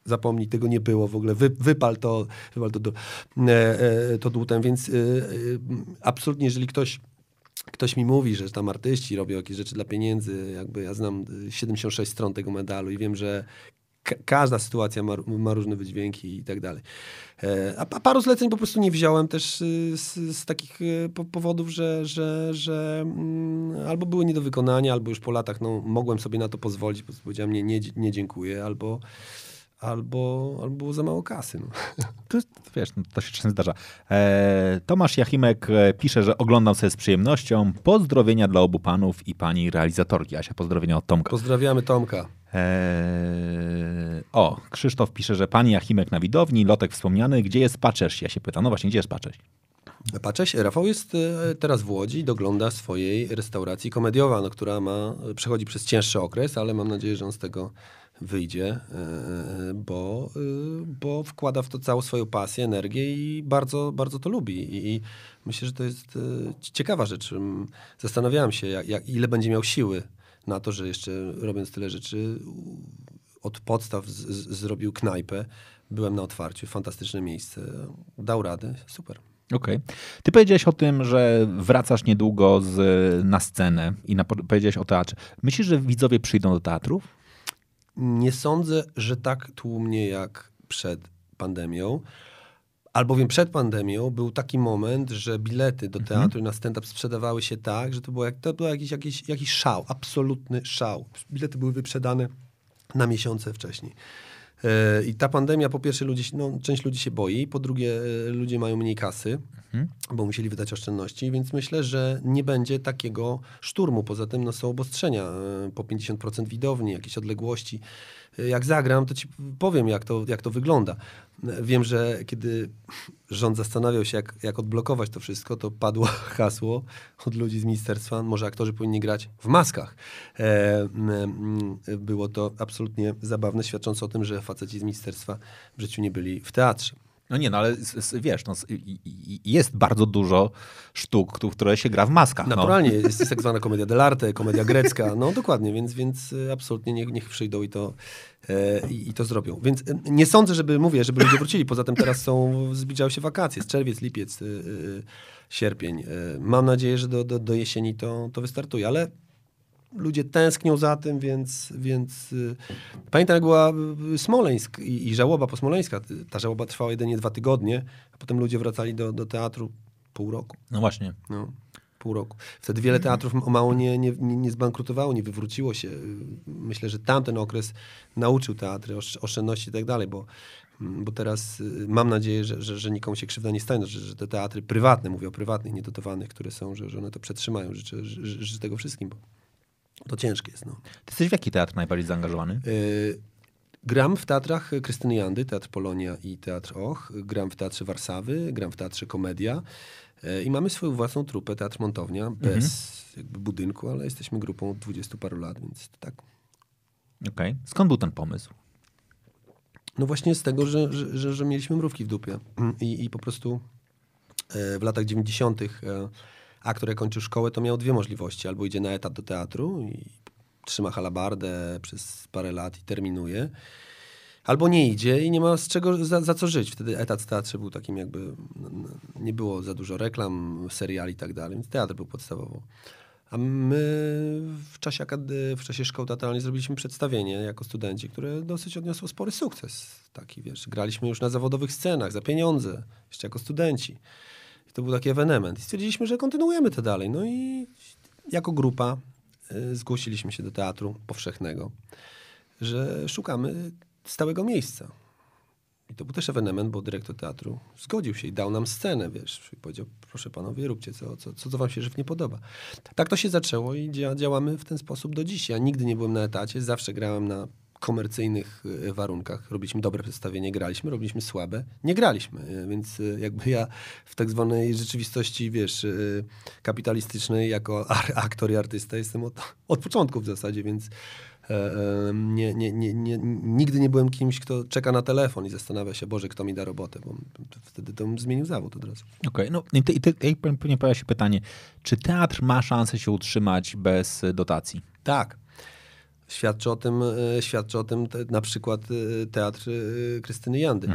zapomnij, tego nie było w ogóle, Wy, wypal to, wypal to, to, e, e, to dłutem, więc e, absolutnie, jeżeli ktoś ktoś mi mówi, że tam artyści robią jakieś rzeczy dla pieniędzy, jakby ja znam y, 76 stron tego medalu i wiem, że ka- każda sytuacja ma, ma różne wydźwięki i tak dalej. A pa- paru zleceń po prostu nie wziąłem też z, z takich po- powodów, że, że, że mm, albo były nie do wykonania, albo już po latach no, mogłem sobie na to pozwolić, po prostu powiedziałem nie, nie, nie dziękuję, albo, albo, albo było za mało kasy. No. To, wiesz, no, to się czasem zdarza. E, Tomasz Jachimek e, pisze, że oglądam sobie z przyjemnością. Pozdrowienia dla obu panów i pani realizatorki. Asia, pozdrowienia od Tomka. Pozdrawiamy Tomka. E, o, Krzysztof pisze, że pani Jachimek na widowni, Lotek wspomniany. Gdzie jest Paczesz? Ja się pytam. No właśnie, gdzie jest Paczesz? Patrzeć, Rafał jest e, teraz w Łodzi, dogląda swojej restauracji komediowa, no, która ma, przechodzi przez cięższy okres, ale mam nadzieję, że on z tego wyjdzie, e, bo, e, bo wkłada w to całą swoją pasję, energię i bardzo, bardzo to lubi. I, myślę, że to jest e, ciekawa rzecz. Mm, Zastanawiałem się, jak, jak, ile będzie miał siły na to, że jeszcze robiąc tyle rzeczy od podstaw z, z, zrobił knajpę. Byłem na otwarciu, fantastyczne miejsce. Dał radę, super. Okej. Ty powiedziałeś o tym, że wracasz niedługo z, na scenę i na, powiedziałeś o teatrze. Myślisz, że widzowie przyjdą do teatrów? Nie sądzę, że tak tłumnie jak przed pandemią. Albowiem przed pandemią był taki moment, że bilety do teatru i na stand-up sprzedawały się tak, że to było, jak, to był jakiś, jakiś, jakiś szał, absolutny szał. Bilety były wyprzedane na miesiące wcześniej. I ta pandemia, po pierwsze, ludzie, się- no, część ludzi się boi, po drugie, e, ludzie mają mniej kasy, bo musieli wydać oszczędności, więc myślę, że nie będzie takiego szturmu. Poza tym no, są obostrzenia, e, po 50% widowni, jakieś odległości. Jak zagram, to ci powiem, jak to, jak to wygląda. Wiem, że kiedy rząd zastanawiał się, jak, jak odblokować to wszystko, to padło hasło od ludzi z ministerstwa, może aktorzy powinni grać w maskach. E, było to absolutnie zabawne, świadczące o tym, że faceci z ministerstwa w życiu nie byli w teatrze. No nie, no ale wiesz, no, jest bardzo dużo sztuk, które się gra w maskach. No. Naturalnie, jest, jest tak zwana komedia dell'arte, komedia grecka, no dokładnie, więc, więc e, absolutnie niech, niech przyjdą i to, e, i, to zrobią. Więc e, nie sądzę, żeby, mówię, żeby ludzie wrócili, poza tym teraz są, zbliżają się wakacje, z czerwiec, lipiec, e, sierpień. Mam nadzieję, że do, do, do jesieni to, to wystartuje, ale ludzie tęsknią za tym, więc, więc y, pamiętam jak była y, Smoleńsk i, i żałoba posmoleńska. Ta żałoba trwała jedynie dwa tygodnie, a potem ludzie wracali do, do teatru pół roku. no właśnie. No, pół roku. Wtedy wiele teatrów o mało nie, nie, nie zbankrutowało, nie wywróciło się. Myślę, że tamten okres nauczył teatry osz- oszczędności i tak dalej, bo, bo teraz y, mam nadzieję, że, że, że nikomu się krzywda nie stanie, że, że te teatry prywatne, mówię o prywatnych, niedotowanych, które są, że, że one to przetrzymają. Życzę, życzę tego wszystkim, bo to ciężkie jest. No. Ty jesteś w jaki teatr najbardziej zaangażowany? Y, Gram w teatrach Krystyny Jandy, Teatr Polonia i Teatr Och. Gram w Teatrze Warszawy, gram w Teatrze Komedia. Y, I mamy swoją własną trupę, Teatr Montownia, bez jakby budynku, ale jesteśmy grupą od 20 paru lat, więc tak. Okej. Skąd był ten pomysł? No właśnie z tego, że, że, że, że mieliśmy mrówki w dupie i, i po prostu e, w latach 90. Aktor jak kończył szkołę, to miał dwie możliwości. Albo idzie na etat do teatru i trzyma halabardę przez parę lat i terminuje. Albo nie idzie i nie ma z czego, za, za co żyć. Wtedy etat w teatrze był takim jakby, nie było za dużo reklam, seriali i tak dalej, więc teatr był podstawową. A my w czasie, w czasie szkoły teatralnej zrobiliśmy przedstawienie jako studenci, które dosyć odniosło spory sukces. Taki, wiesz, graliśmy już na zawodowych scenach za pieniądze, jeszcze jako studenci. I to był taki ewenement. I stwierdziliśmy, że kontynuujemy to dalej. No i jako grupa y, zgłosiliśmy się do teatru powszechnego, że szukamy stałego miejsca. I to był też ewenement, bo dyrektor teatru zgodził się i dał nam scenę, wiesz, i powiedział, proszę panowie, róbcie co, co, co, co wam się żywnie podoba. Tak to się zaczęło i dzia, działamy w ten sposób do dziś. Ja nigdy nie byłem na etacie, zawsze grałem na komercyjnych y, warunkach. Robiliśmy dobre przedstawienie, graliśmy, robiliśmy słabe, nie graliśmy. Y, Więc y, jakby ja w tak zwanej rzeczywistości, wiesz, kapitalistycznej jako aktor i artysta jestem od, od początku w zasadzie, więc e, e, nie, nie, nie, nie, nigdy nie byłem kimś, kto czeka na telefon i zastanawia się, Boże, kto mi da robotę, bo wtedy to bym zmienił zawód od razu. Okej, no i, pewnie pojawia się pytanie, czy teatr ma szansę się utrzymać bez dotacji? Tak. Świadczy o tym, e, świadczy o tym te, na przykład e, teatr e, Krystyny Jandy.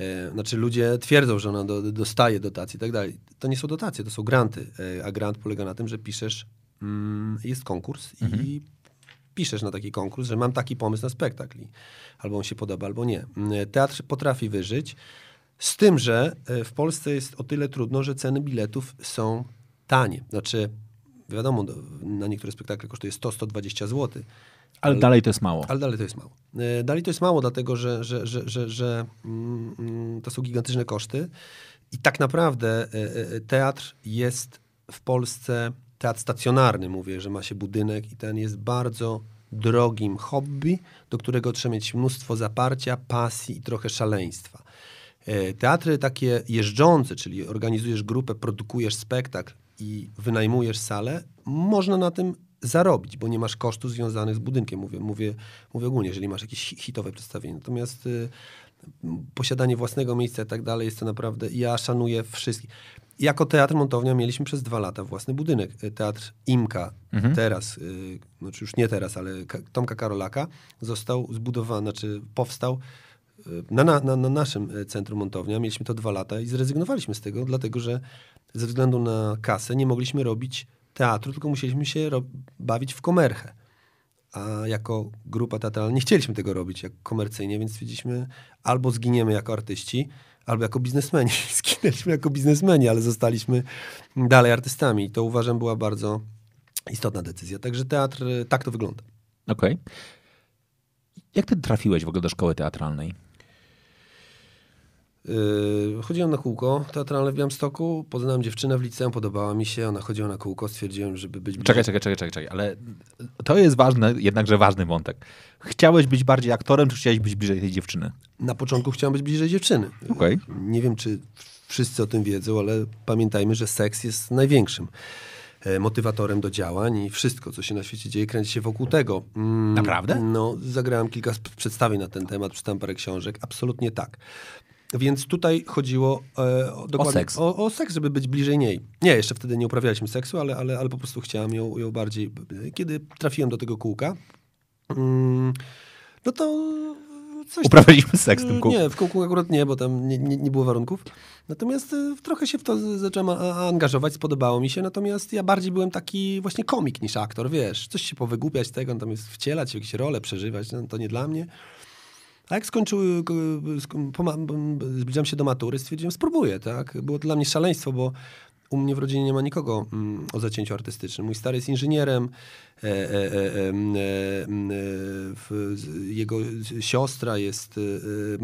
E, Znaczy ludzie twierdzą, że ona do, dostaje dotacje i tak dalej. To nie są dotacje, to są granty. A grant polega na tym, że piszesz, mm, jest konkurs i piszesz na taki konkurs, że mam taki pomysł na spektakl. Albo on się podoba, albo nie. Mm, Teatr potrafi wyżyć. Z tym, że w Polsce jest o tyle trudno, że ceny biletów są tanie. Znaczy, wiadomo, do- na niektóre spektakle kosztuje 100-120 zł. Ale dalej to jest mało. Ale dalej to jest mało. E, Dalej to jest mało, dlatego że, że, że, że, że mm, mm, to są gigantyczne koszty. I tak naprawdę e, e, teatr jest w Polsce, teatr stacjonarny, mówię, że ma się budynek i ten jest bardzo drogim hobby, do którego trzeba mieć mnóstwo zaparcia, pasji i trochę szaleństwa. Teatry takie jeżdżące, czyli organizujesz grupę, produkujesz spektakl i wynajmujesz salę, można na tym zarobić, bo nie masz kosztów związanych z budynkiem. Mówię, mówię, mówię ogólnie, jeżeli masz jakieś hi- hitowe przedstawienie. Natomiast y, posiadanie własnego miejsca i tak dalej jest to naprawdę... Ja szanuję wszystkich. Jako Teatr Montownia mieliśmy przez dwa lata własny budynek. Y, Teatr Imka teraz, y, znaczy już nie teraz, ale Ka- Tomka Karolaka został zbudowany, znaczy powstał na, na, na, na naszym e, centrum montownia. Mieliśmy to dwa lata i zrezygnowaliśmy z tego, dlatego że ze względu na kasę nie mogliśmy robić teatru, tylko musieliśmy się bawić w komerchę. A jako grupa teatralna nie chcieliśmy tego robić jak komercyjnie, więc stwierdziliśmy albo zginiemy jako artyści, albo jako biznesmeni. Zginęliśmy jako biznesmeni, ale zostaliśmy dalej artystami. I to uważam była bardzo istotna decyzja. Także teatr, tak to wygląda. Okej. Jak ty trafiłeś w ogóle do szkoły teatralnej? Yy, chodziłem na kółko teatralne w Białymstoku, poznałem dziewczynę w liceum, podobała mi się, ona chodziła na kółko, stwierdziłem, żeby być... bliżej- Czekaj, czekaj, czekaj, czekaj, czekaj, ale to jest ważny, jednakże ważny wątek. Chciałeś być bardziej aktorem, czy chciałeś być bliżej tej dziewczyny? Na początku chciałem być bliżej dziewczyny. Okej. Nie wiem, czy wszyscy o tym wiedzą, ale pamiętajmy, że seks jest największym e, motywatorem do działań i wszystko, co się na świecie dzieje, kręci się wokół tego. Mm, Naprawdę? No, zagrałem kilka przedstawień na ten temat, przeczytałem parę książek. Absolutnie tak. Więc tutaj chodziło e, o, dokładnie, seks. O, o seks, żeby być bliżej niej. Nie, jeszcze wtedy nie uprawialiśmy seksu, ale, ale, ale po prostu chciałem ją, ją bardziej... Kiedy trafiłem do tego kółka, mm, no to coś tam- Uprawialiśmy seks w tym kółku. nie, w kółku akurat nie, bo tam nie, nie, nie było warunków. Natomiast y, trochę się w to zacząłem a- angażować, spodobało mi się. Natomiast ja bardziej byłem taki właśnie komik niż aktor, wiesz. Coś się powygłupiać z tego, natomiast wcielać jakieś role, przeżywać, no, to nie dla mnie. A jak skończyły, zbliżam się do matury, stwierdziłem, spróbuję, tak? Było to dla mnie szaleństwo, bo u mnie w rodzinie nie ma nikogo mm, o zacięciu artystycznym. Mój stary jest inżynierem, e, e, e, e, e, w, jego siostra jest, e,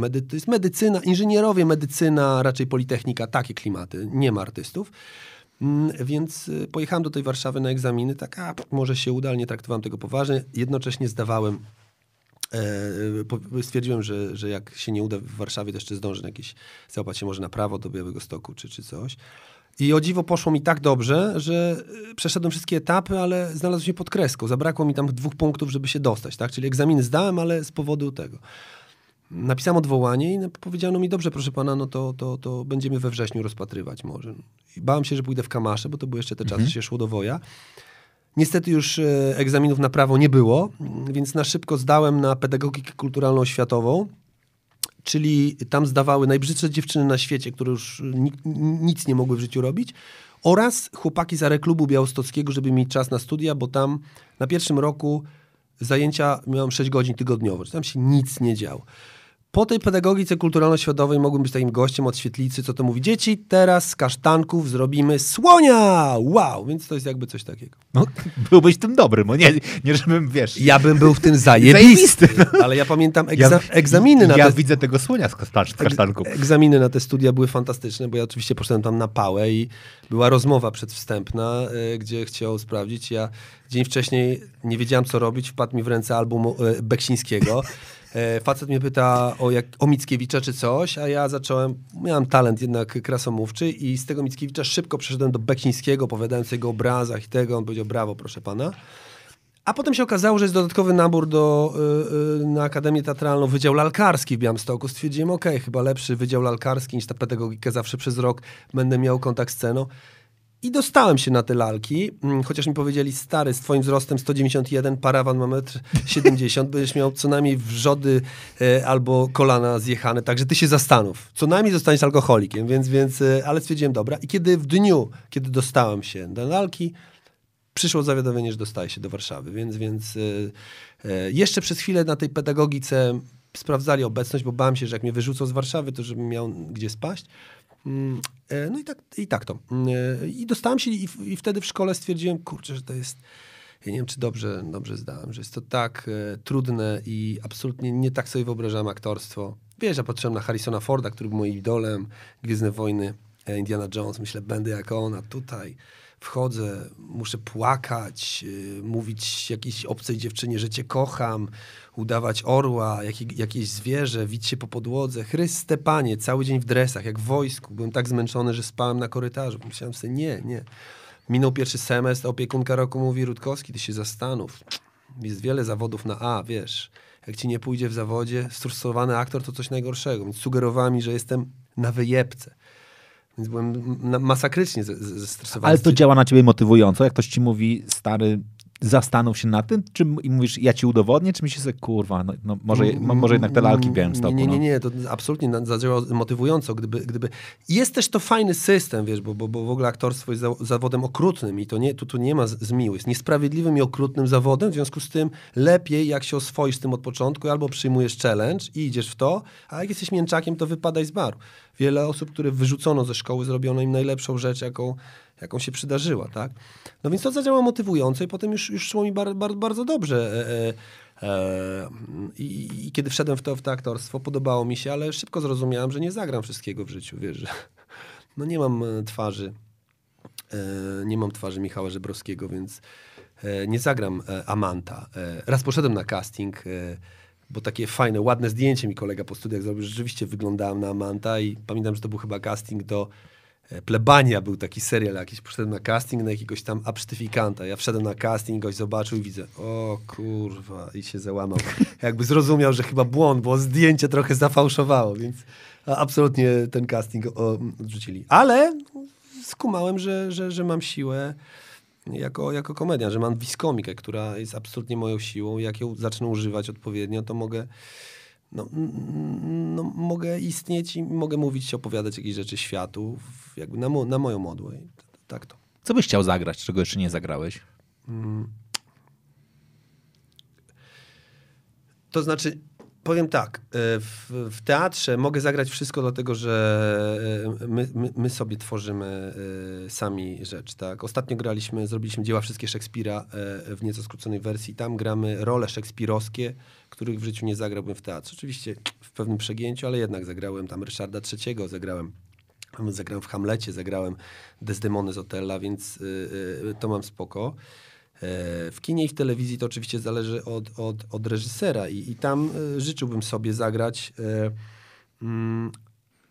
medy, jest medycyna, inżynierowie, medycyna, raczej politechnika, takie klimaty, nie ma artystów. Mm, Więc y, pojechałem do tej Warszawy na egzaminy, tak, a może się uda, ale nie traktowałem tego poważnie. Jednocześnie zdawałem E, stwierdziłem, że, że jak się nie uda w Warszawie, to jeszcze zdążę na jakieś, załapać się może na prawo do Białego Stoku czy, czy coś. I o dziwo poszło mi tak dobrze, że e, przeszedłem wszystkie etapy, ale znalazłem się pod kreską. Zabrakło mi tam dwóch punktów, żeby się dostać, tak? Czyli egzaminy zdałem, ale z powodu tego. Napisałem odwołanie i powiedziano mi, dobrze, proszę pana, no to, to, to będziemy we wrześniu rozpatrywać może. I bałem się, że pójdę w Kamasze, bo to były jeszcze te czasy, się szło do woja. Niestety już e, egzaminów na prawo nie było, więc na szybko zdałem na pedagogikę kulturalno-oświatową, czyli tam zdawały najbrzydsze dziewczyny na świecie, które już ni- nic nie mogły w życiu robić, oraz chłopaki z areklubu białostockiego, żeby mieć czas na studia, bo tam na pierwszym roku zajęcia miałem 6 godzin tygodniowo, tam się nic nie działo. Po tej pedagogice kulturalno-światowej mogłem być takim gościem od świetlicy, co to mówi, dzieci, teraz z kasztanków zrobimy słonia! Wow! Więc to jest jakby coś takiego. No, byłbyś tym dobry, bo nie, nie żebym, wiesz... Ja bym był w tym zajebisty, Zajebisty, ale ja pamiętam egza egzaminy na Ja te... widzę tego słonia z kasztan- z kasztanków. Egzaminy na te studia były fantastyczne, bo ja oczywiście poszedłem tam na pałę i była rozmowa przedwstępna, e, gdzie chciał sprawdzić. Ja dzień wcześniej nie wiedziałem, co robić. Wpadł mi w ręce album e, Beksińskiego. E, Facet mnie pyta o, jak, o Mickiewicza czy coś, a ja zacząłem, miałem talent jednak krasomówczy i z tego Mickiewicza szybko przeszedłem do Beksińskiego, opowiadając o jego obrazach i tego. On powiedział, brawo, proszę pana. A potem się okazało, że jest dodatkowy nabór do, y, y, na Akademię Teatralną, Wydział Lalkarski w Białymstoku. Stwierdziłem, okej, chyba lepszy Wydział Lalkarski niż ta pedagogikę. Zawsze przez rok będę miał kontakt z sceną. I dostałem się na te lalki, mm, chociaż mi powiedzieli, stary, z twoim wzrostem 191, parawan ma metr 70, będziesz miał co najmniej wrzody e, albo kolana zjechane, także ty się zastanów. Co najmniej zostaniesz alkoholikiem, więc, więc e, ale stwierdziłem, dobra. I kiedy w dniu, kiedy dostałem się na lalki, przyszło zawiadomienie, że dostaje się do Warszawy, więc, więc e, e, jeszcze przez chwilę na tej pedagogice sprawdzali obecność, bo bałem się, że jak mnie wyrzucą z Warszawy, to żebym miał gdzie spaść. Mm, e, No i tak, i tak to. Mm, e, I dostałem się i, i wtedy w szkole stwierdziłem, kurczę, że to jest, ja nie wiem, czy dobrze, dobrze zdałem, że jest to tak e, trudne i absolutnie nie tak sobie wyobrażałem aktorstwo. Wiesz, ja patrzyłem na Harrisona Forda, który był moim idolem, Gwiezdne Wojny, e, Indiana Jones, myślę, będę jak on, a tutaj wchodzę, muszę płakać, y, mówić jakiejś obcej dziewczynie, że cię kocham, udawać orła, jakie, jakieś zwierzę, wić się po podłodze. Chryste panie, cały dzień w dresach, jak w wojsku. Byłem tak zmęczony, że spałem na korytarzu. Myślałem sobie, nie, nie. Minął pierwszy semestr, opiekunka roku mówi, Rutkowski, ty się zastanów. Jest wiele zawodów na A, wiesz. Jak ci nie pójdzie w zawodzie, stosowany aktor to coś najgorszego. Więc sugerowała mi, że jestem na wyjebce. Więc byłem masakrycznie ze- ze- zestresowany. Ale to działa na ciebie motywująco, jak ktoś ci mówi, stary, zastanów się nad tym, czy i mówisz, ja ci udowodnię, czy myślisz sobie, kurwa, no, no może, mo- może jednak te lalki w Białymstoku. Nie, nie, no. nie, to absolutnie zadziałało motywująco, gdyby, gdyby... Jest też to fajny system, wiesz, bo, bo, bo w ogóle aktorstwo jest za, zawodem okrutnym i to nie, tu, tu nie ma z- zmiłu. Jest niesprawiedliwym i okrutnym zawodem, w związku z tym lepiej, jak się oswoisz z tym od początku, albo przyjmujesz challenge i idziesz w to, a jak jesteś mięczakiem, to wypadaj z baru. Wiele osób, które wyrzucono ze szkoły, zrobiono im najlepszą rzecz, jaką, jaką się przydarzyła, tak? No więc to zadziałało motywująco i potem już, już szło mi bar, bar, bardzo dobrze. E, E, I, I kiedy wszedłem w to, w to aktorstwo, podobało mi się, ale szybko zrozumiałem, że nie zagram wszystkiego w życiu, wiesz, że no nie mam e, twarzy, e, nie mam twarzy Michała Żebrowskiego, więc e, nie zagram e, Amanta. E, raz poszedłem na casting, e, bo takie fajne, ładne zdjęcie mi kolega po studiach zrobił, rzeczywiście wyglądałem na Amanta i pamiętam, że to był chyba casting do e, Plebania, był taki serial jakiś, poszedłem na casting na jakiegoś tam absztyfikanta. Ja wszedłem na casting, goś zobaczył i widzę, o kurwa, i się załamał. Jakby zrozumiał, że chyba błąd, bo zdjęcie trochę zafałszowało, więc absolutnie ten casting odrzucili. Ale skumałem, że, że, że mam siłę jako, jako komedian, że mam wiskomikę, która jest absolutnie moją siłą. Jak ją zacznę używać odpowiednio, to mogę, no, no, mogę istnieć i mogę mówić, opowiadać jakieś rzeczy światu jakby na, mo, na moją modłę. Tak to. Co byś chciał zagrać, czego jeszcze nie zagrałeś? To znaczy, powiem tak, e, w, w teatrze mogę zagrać wszystko, dlatego że e, my, my, my sobie tworzymy e, sami rzecz. Tak? Ostatnio graliśmy, zrobiliśmy dzieła wszystkie Szekspira w nieco skróconej wersji. Tam gramy role szekspirowskie, których w życiu nie zagrałbym w teatrze. Oczywiście w pewnym przegięciu, ale jednak zagrałem tam Ryszarda III, zagrałem Zagrałem w Hamlecie, zagrałem Desdemony z Otella, więc to mam spoko. E, W kinie i w telewizji to oczywiście zależy od, od, od reżysera i, i tam y, życzyłbym sobie zagrać, e, mm,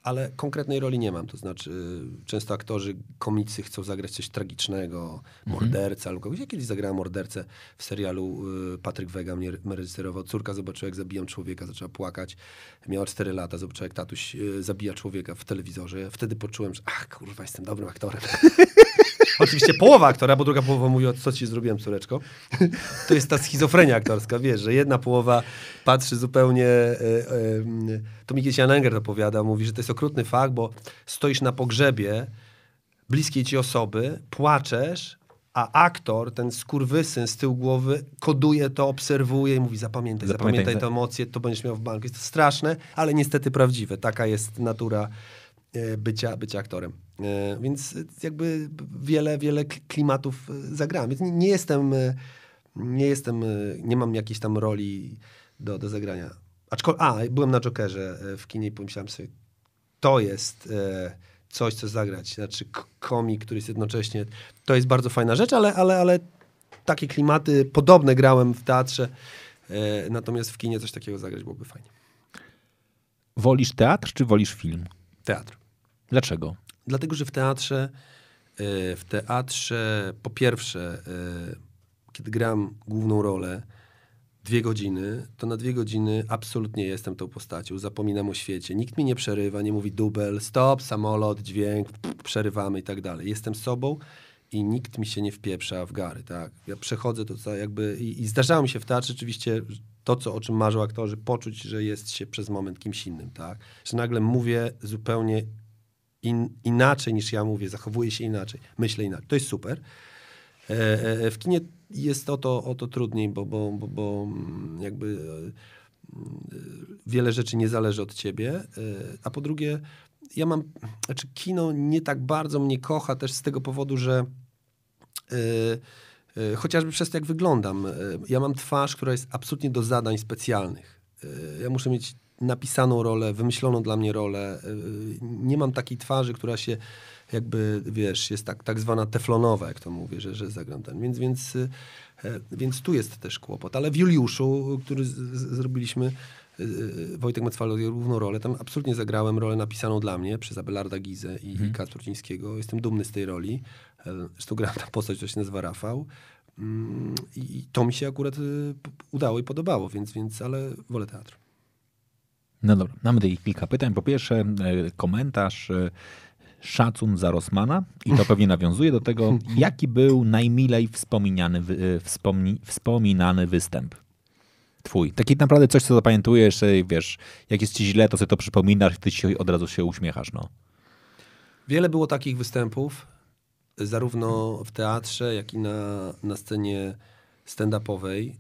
ale konkretnej roli nie mam. To znaczy, y, często aktorzy, komicy chcą zagrać coś tragicznego, mordercę albo kogoś. Ja kiedyś zagrałem mordercę w serialu Patryk Wega mnie reżyserował. Córka zobaczyła, jak zabijam człowieka, zaczęła płakać. Miała 4 lata, zobaczyła, jak tatuś zabija człowieka w telewizorze. Wtedy poczułem, że ach, kurwa, jestem dobrym aktorem. Oczywiście połowa aktora, bo druga połowa mówi, o co ci zrobiłem, córeczko. To jest ta schizofrenia aktorska, wiesz, że jedna połowa patrzy zupełnie... E, e, to mi Jan Enger opowiadał, mówi, że to jest okrutny fakt, bo stoisz na pogrzebie bliskiej ci osoby, płaczesz, a aktor, ten skurwysyn z tyłu głowy, koduje to, obserwuje i mówi, zapamiętaj, Zapamiętaj, zapamiętaj te emocje, to będziesz miał w banku. Jest to straszne, ale niestety prawdziwe. Taka jest natura bycia, bycia aktorem. E, Więc e, jakby wiele, wiele klimatów e, zagrałem. Więc nie, jestem, e, nie jestem, e, nie mam jakiejś tam roli do, do zagrania. Aczkolwiek, a, byłem na Jokerze e, w kinie i pomyślałem sobie, to jest e, coś, co zagrać. Znaczy komik, który jest jednocześnie... To jest bardzo fajna rzecz, ale, ale, ale takie klimaty podobne grałem w teatrze. E, natomiast w kinie coś takiego zagrać byłoby fajnie. Wolisz teatr czy wolisz film? Teatr. Dlaczego? Dlatego, że w teatrze, e, w teatrze po pierwsze, e, kiedy gram główną rolę, dwie godziny, to na dwie godziny absolutnie jestem tą postacią. Zapominam o świecie. Nikt mi nie przerywa, nie mówi dubel, stop, samolot, dźwięk, przerywamy i tak dalej. Jestem sobą i nikt mi się nie wpieprza w gary, tak. Ja przechodzę to co jakby i, i zdarzało mi się w teatrze oczywiście to, co, o czym marzą aktorzy, poczuć, że jest się przez moment kimś innym, tak. Że nagle mówię zupełnie in, inaczej niż ja mówię, zachowuję się inaczej, myślę inaczej. To jest super. E, e, w kinie jest o to, o to trudniej, bo, bo, bo, bo mm, jakby e, wiele rzeczy nie zależy od ciebie. A po drugie, ja mam, znaczy kino nie tak bardzo mnie kocha też z tego powodu, że chociażby przez to, jak wyglądam. Ja mam twarz, która jest absolutnie do zadań specjalnych. Ja muszę mieć napisaną rolę, wymyśloną dla mnie rolę. E, Nie mam takiej twarzy, która się jakby, wiesz, jest tak, tak zwana teflonowa, jak to mówię, że, że zagram ten. Więc, więc, e, więc tu jest też kłopot. Ale w Juliuszu, który z, z, zrobiliśmy, Wojtek Mecwalo równą rolę, tam absolutnie zagrałem rolę napisaną dla mnie przez Abelarda Gizę i mhm. Kacprocińskiego. Jestem dumny z tej roli. E, Zresztą grałem tam postać, która się nazywa Rafał. Mm, I, to mi się akurat udało i podobało, więc, więc ale wolę teatr. No dobra, mamy tutaj kilka pytań. Po pierwsze, e, komentarz e, szacun za Rosmana i to pewnie nawiązuje do tego, jaki był najmilej wspominany, e, wspomni, wspominany występ twój. Taki naprawdę coś, co zapamiętujesz, wiesz, jak jest ci źle, to sobie to przypominasz, ty ci od razu się uśmiechasz, no. Wiele było takich występów, zarówno w teatrze, jak i na, na scenie stand-upowej.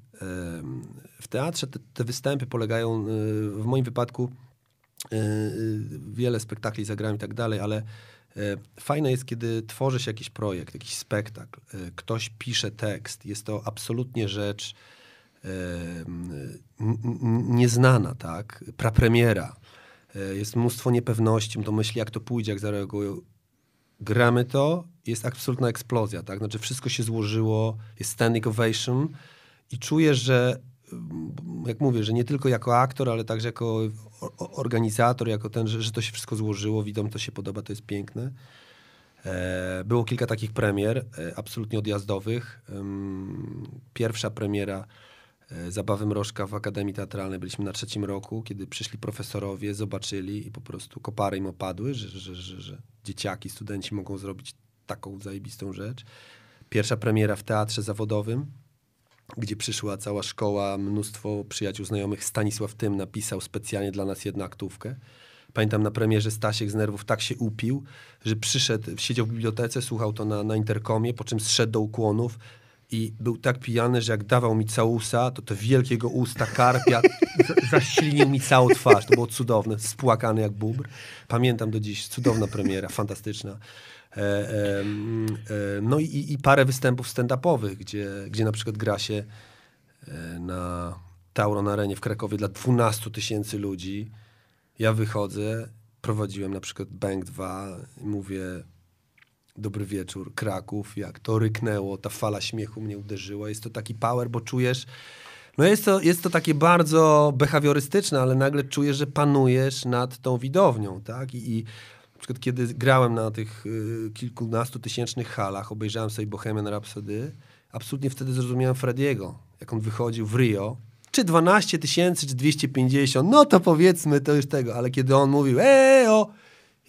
W teatrze te, te występy polegają, y, w moim wypadku, y, y, wiele spektakli zagrałem i tak dalej, ale e, fajne jest, kiedy tworzy się jakiś projekt, jakiś spektakl, e, ktoś pisze tekst. Jest to absolutnie rzecz nieznana, tak? Prapremiera. E, Jest mnóstwo niepewności, to myśli, jak to pójdzie, jak zareagują. Gramy to, jest absolutna eksplozja, tak? Znaczy wszystko się złożyło, jest standing ovation i czuję, że mm, jak mówię, że nie tylko jako aktor, ale także jako organizator, jako ten, że, że to się wszystko złożyło, widzom to się podoba, to jest piękne. E, Było kilka takich premier, e, absolutnie odjazdowych. Pierwsza premiera e, Zabawy Mrożka w Akademii Teatralnej. Byliśmy na trzecim roku, kiedy przyszli profesorowie, zobaczyli i po prostu kopary im opadły, że, że, że, że dzieciaki, studenci mogą zrobić taką zajebistą rzecz. Pierwsza premiera w teatrze zawodowym, gdzie przyszła cała szkoła, mnóstwo przyjaciół, znajomych. Stanisław Tym napisał specjalnie dla nas jedną aktówkę. Pamiętam na premierze Stasiek z nerwów tak się upił, że przyszedł, siedział w bibliotece, słuchał to na, na interkomie, po czym zszedł do ukłonów i był tak pijany, że jak dawał mi całusa, to te wielkiego usta karpia za- zaślinił mi całą twarz. To było cudowne, spłakany jak bubr. Pamiętam do dziś, cudowna premiera, fantastyczna. E, e, no i, i parę występów stand-upowych, gdzie, gdzie na przykład gra się e, na Tauron Arenie w Krakowie dla 12 tysięcy ludzi. Ja wychodzę, prowadziłem na przykład Bank 2 i mówię dobry wieczór, Kraków, jak to ryknęło, ta fala śmiechu mnie uderzyła. Jest to taki power, bo czujesz, no jest to, jest to takie bardzo behawiorystyczne, ale nagle czujesz, że panujesz nad tą widownią, tak? I, i przykład kiedy grałem na tych y, kilkunastu tysięcznych halach, obejrzałem sobie Bohemian Rhapsody, absolutnie wtedy zrozumiałem Frediego, jak on wychodził w Rio, czy 12 tysięcy, czy 250, no to powiedzmy to już tego, ale kiedy on mówił eo,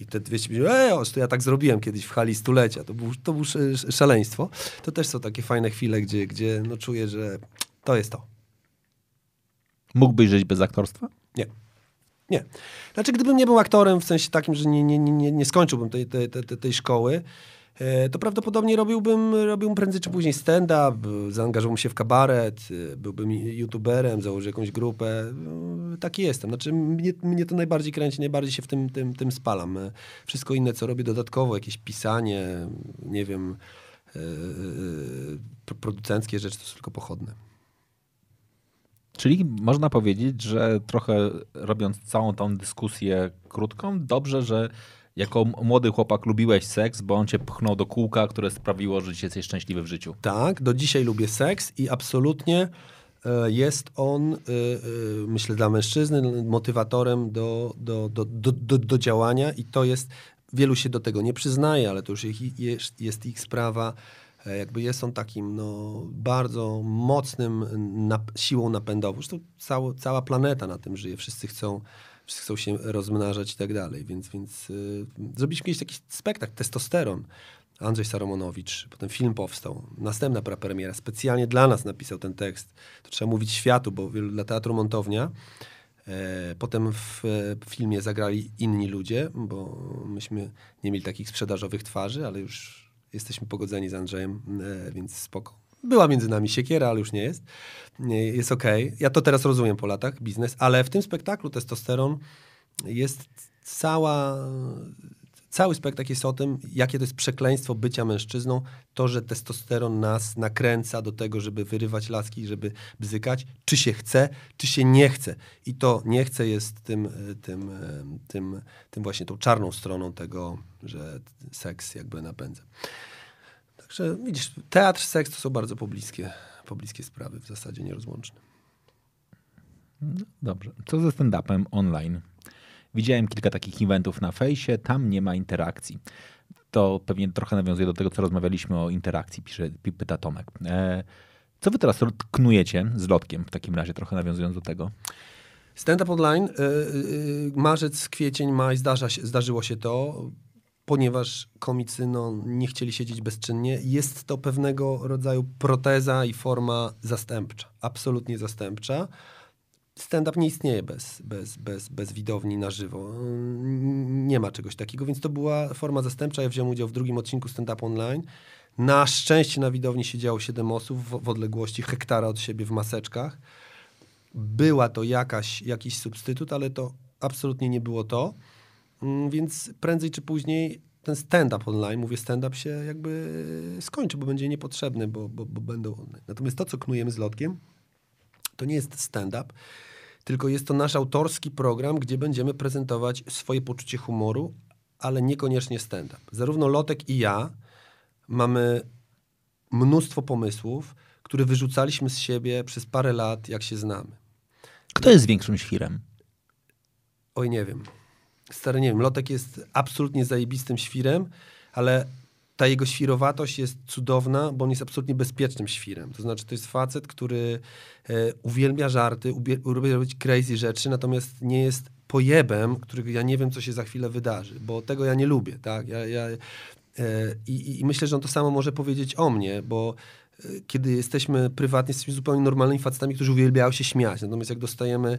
i te 250, eo, to ja tak zrobiłem kiedyś w hali stulecia, to było to był sz- szaleństwo. To też są takie fajne chwile, gdzie, gdzie no czuję, że to jest to. Mógłbyś żyć bez aktorstwa? Nie. Nie. Znaczy, gdybym nie był aktorem w sensie takim, że nie, nie, nie, nie skończyłbym tej, tej, tej, tej szkoły, e, to prawdopodobnie robiłbym, robiłbym prędzej czy później stand-up, zaangażowałbym się w kabaret, e, byłbym youtuberem, założył jakąś grupę. E, Taki jestem. Znaczy, mnie, mnie to najbardziej kręci, najbardziej się w tym, tym, tym spalam. Wszystko inne, co robię dodatkowo, jakieś pisanie, nie wiem, pro- producenckie rzeczy, to są tylko pochodne. Czyli można powiedzieć, że trochę robiąc całą tą dyskusję krótką, dobrze, że jako młody chłopak lubiłeś seks, bo on cię pchnął do kółka, które sprawiło, że jesteś szczęśliwy w życiu. Tak, do dzisiaj lubię seks i absolutnie e, jest on, e, e, myślę, dla mężczyzny motywatorem do, do, do, do, do, działania i to jest, wielu się do tego nie przyznaje, ale to już jest ich sprawa. E, Jakby jest on takim no, bardzo mocnym nap siłą napędową. Zresztą cała, cała planeta na tym żyje. Wszyscy chcą, wszyscy chcą się rozmnażać i tak dalej. Więc, więc y, zrobiliśmy kiedyś taki spektakl, testosteron. Andrzej Saromonowicz, potem film powstał. Następna prapremiera. Specjalnie dla nas napisał ten tekst. To trzeba mówić światu, bo dla Teatru Montownia. E, Potem w e, filmie zagrali inni ludzie, bo myśmy nie mieli takich sprzedażowych twarzy, ale już jesteśmy pogodzeni z Andrzejem, e, więc spoko. Była między nami siekiera, ale już nie jest. Jest okej. Ja to teraz rozumiem po latach, biznes, ale w tym spektaklu Testosteron jest cała, cały spektakl jest o tym, jakie to jest przekleństwo bycia mężczyzną, to, że testosteron nas nakręca do tego, żeby wyrywać laski, żeby bzykać, czy się chce, czy się nie chce. I to nie chce jest tym, e, tym, e, tym, tym właśnie tą czarną stroną tego, że seks jakby napędza. Także widzisz, teatr, seks to są bardzo pobliskie, pobliskie sprawy, w zasadzie nierozłączne. Dobrze. Co ze stand-upem online? Widziałem kilka takich eventów na fejsie, tam nie ma interakcji. To pewnie trochę nawiązuje do tego, co rozmawialiśmy o interakcji, pisze, pi- pyta Tomek. E, co wy teraz knujecie z lotkiem, w takim razie, trochę nawiązując do tego? Stand-up online, y, y, marzec, kwiecień, maj, zdarza się, zdarzyło się to, ponieważ komicy no, nie chcieli siedzieć bezczynnie. Jest to pewnego rodzaju proteza i forma zastępcza, absolutnie zastępcza. Stand-up nie istnieje bez, bez, bez, bez widowni na żywo. Nie ma czegoś takiego, więc to była forma zastępcza. Ja wziąłem udział w drugim odcinku stand-up online. Na szczęście na widowni siedziało 7 osób w, w odległości hektara od siebie w maseczkach była to jakaś, jakiś substytut, ale to absolutnie nie było to. Mm, Więc prędzej czy później ten stand-up online, mówię stand-up się jakby skończy, bo będzie niepotrzebny, bo, bo, bo będą one. Natomiast to, co knujemy z lotkiem, To nie jest stand-up, tylko jest to nasz autorski program, gdzie będziemy prezentować swoje poczucie humoru, ale niekoniecznie stand-up. Zarówno Lotek i ja mamy mnóstwo pomysłów, które wyrzucaliśmy z siebie przez parę lat, jak się znamy. Kto jest większym świrem? Oj, nie wiem. Stary, nie wiem. Lotek jest absolutnie zajebistym świrem, ale ta jego świrowatość jest cudowna, bo on jest absolutnie bezpiecznym świrem. To znaczy, to jest facet, który e, uwielbia żarty, uwielbia robić crazy rzeczy, natomiast nie jest pojebem, którego ja nie wiem, co się za chwilę wydarzy, bo tego ja nie lubię, tak? Ja, ja, e, i, I myślę, że on to samo może powiedzieć o mnie, bo e, kiedy jesteśmy prywatnie, jesteśmy zupełnie normalnymi facetami, którzy uwielbiają się śmiać. Natomiast jak dostajemy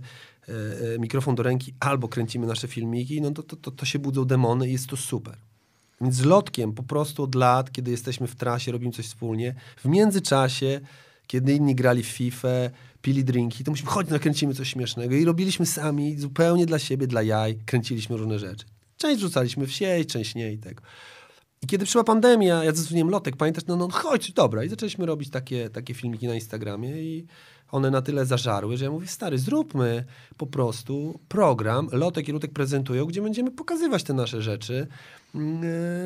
e, e, mikrofon do ręki albo kręcimy nasze filmiki, no to, to, to, to się budzą demony i jest to super. Więc z Lotkiem po prostu od lat, kiedy jesteśmy w trasie, robimy coś wspólnie, w międzyczasie, kiedy inni grali w FIFA, pili drinki, to musimy chodzić, nakręcimy coś śmiesznego i robiliśmy sami, zupełnie dla siebie, dla jaj, kręciliśmy różne rzeczy. Część rzucaliśmy w sieć, część nie i tego. I kiedy przyszła pandemia, ja zadzwoniłem Lotek, pamiętasz, no, no chodź, dobra. I zaczęliśmy robić takie, takie filmiki na Instagramie i one na tyle zażarły, że ja mówię, stary, zróbmy po prostu program, Lotek i Lutek prezentują, gdzie będziemy pokazywać te nasze rzeczy mm,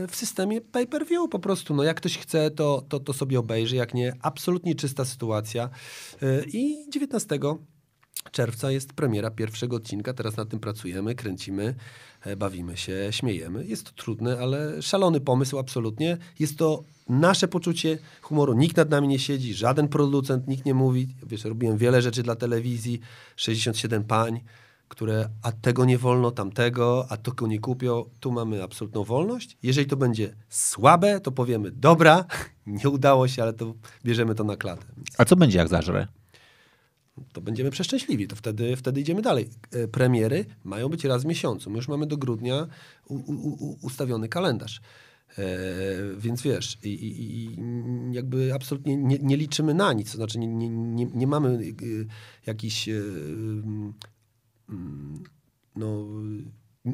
w systemie pay-per-view po prostu. No jak ktoś chce, to, to, to sobie obejrzy, jak nie, absolutnie czysta sytuacja. Yy, I 19 czerwca jest premiera pierwszego odcinka. Teraz nad tym pracujemy, kręcimy, e, bawimy się, śmiejemy. Jest to trudne, ale szalony pomysł, absolutnie. Jest to nasze poczucie humoru. Nikt nad nami nie siedzi, żaden producent, nikt nie mówi. Wiesz, robiłem wiele rzeczy dla telewizji, 67 pań, które a tego nie wolno, tamtego, a tego nie kupią. Tu mamy absolutną wolność. Jeżeli to będzie słabe, to powiemy, dobra, nie udało się, ale to bierzemy to na klatę. A co będzie jak zażre? To będziemy przeszczęśliwi. To wtedy, wtedy idziemy dalej. E, Premiery mają być raz w miesiącu. My już mamy do grudnia u, u, ustawiony kalendarz. E, więc wiesz, i, i, jakby absolutnie nie, nie, liczymy na nic. To znaczy, nie, nie, nie, nie mamy y, jakichś. Y, mm, no,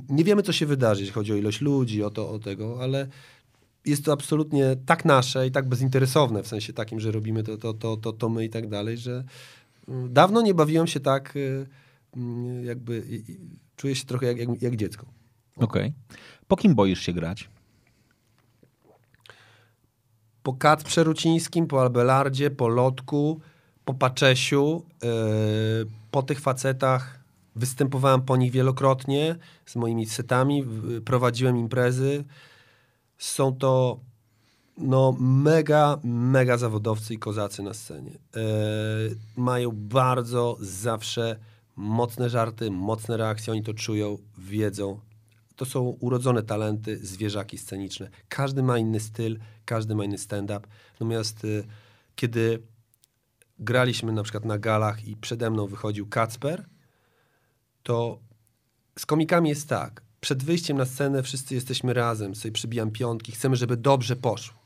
nie wiemy, co się wydarzy, jeśli chodzi o ilość ludzi, o to, o tego, ale jest to absolutnie tak nasze i tak bezinteresowne, w sensie takim, że robimy to, to, to, to, to my i tak dalej, że, Dawno nie bawiłem się tak, y, mm, jakby czuję się trochę jak, jak, jak dziecko. Okej. Okay. Po kim boisz się grać? Po Kat Przerucińskim, po Albelardzie, po Lotku, po Paczesiu, yy, po tych facetach występowałem po nich wielokrotnie z moimi setami, prowadziłem imprezy. Są to no mega, mega zawodowcy i kozacy na scenie. E, mają bardzo zawsze mocne żarty, mocne reakcje, oni to czują, wiedzą. To są urodzone talenty, zwierzaki sceniczne. Każdy ma inny styl, każdy ma inny stand-up. Natomiast e, kiedy graliśmy na przykład na galach i przede mną wychodził Kacper, to z komikami jest tak. Przed wyjściem na scenę wszyscy jesteśmy razem, sobie przybijam piątki, chcemy, żeby dobrze poszło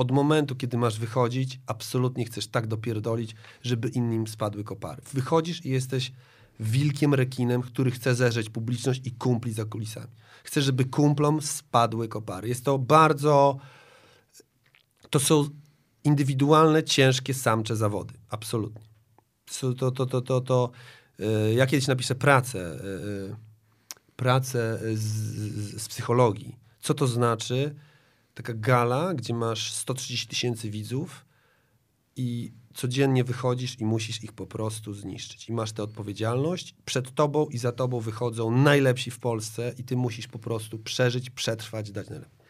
od momentu, kiedy masz wychodzić, absolutnie chcesz tak dopierdolić, żeby innym spadły kopary. Wychodzisz i jesteś wilkiem rekinem, który chce zerzeć publiczność i kumpli za kulisami. Chcesz, żeby kumplom spadły kopary. Jest to bardzo... To są indywidualne, ciężkie, samcze zawody. Absolutnie. To, to, to, to, to, yy, ja kiedyś napiszę pracę, yy, pracę z, z, z psychologii. Co to znaczy taka gala, gdzie masz 130 tysięcy widzów i codziennie wychodzisz i musisz ich po prostu zniszczyć. I masz tę odpowiedzialność. Przed tobą i za tobą wychodzą najlepsi w Polsce i ty musisz po prostu przeżyć, przetrwać, dać najlepiej.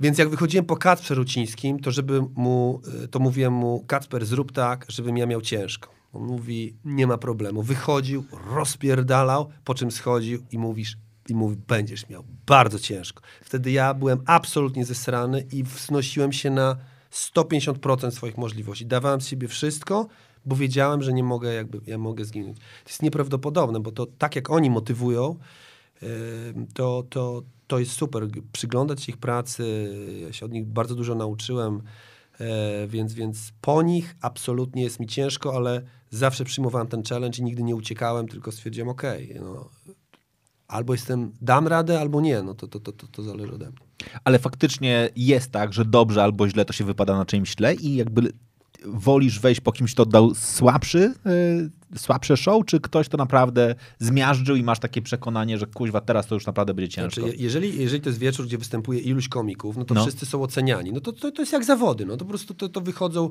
Więc jak wychodziłem po Kacprze Rucińskim, to żeby mu, y, to mówiłem mu, Kacper zrób tak, żebym ja miał ciężko. On mówi, nie ma problemu. Wychodził, rozpierdalał, po czym schodził i mówisz, i mówi, będziesz miał bardzo ciężko. Wtedy ja byłem absolutnie zesrany i wznosiłem się na 150% swoich możliwości. Dawałem z siebie wszystko, bo wiedziałem, że nie mogę, jakby, ja mogę zginąć. To jest nieprawdopodobne, bo to tak jak oni motywują, to, to, to jest super. Przyglądać się ich pracy, ja się od nich bardzo dużo nauczyłem, e, więc, więc po nich absolutnie jest mi ciężko, ale zawsze przyjmowałem ten challenge i nigdy nie uciekałem, tylko stwierdziłem, okay, no, albo jestem, dam radę, albo nie, no to, to, to, to, to zależy ode mnie. Ale faktycznie jest tak, że dobrze albo źle to się wypada na czymś tle i jakby wolisz wejść po kimś, kto dał słabszy, y, słabsze show, czy ktoś to naprawdę zmiażdżył i masz takie przekonanie, że kuźwa, teraz to już naprawdę będzie ciężko? Znaczy, je- jeżeli, jeżeli to jest wieczór, gdzie występuje iluś komików, no to No. wszyscy są oceniani. No to, to, to jest jak zawody. No to po prostu to, to wychodzą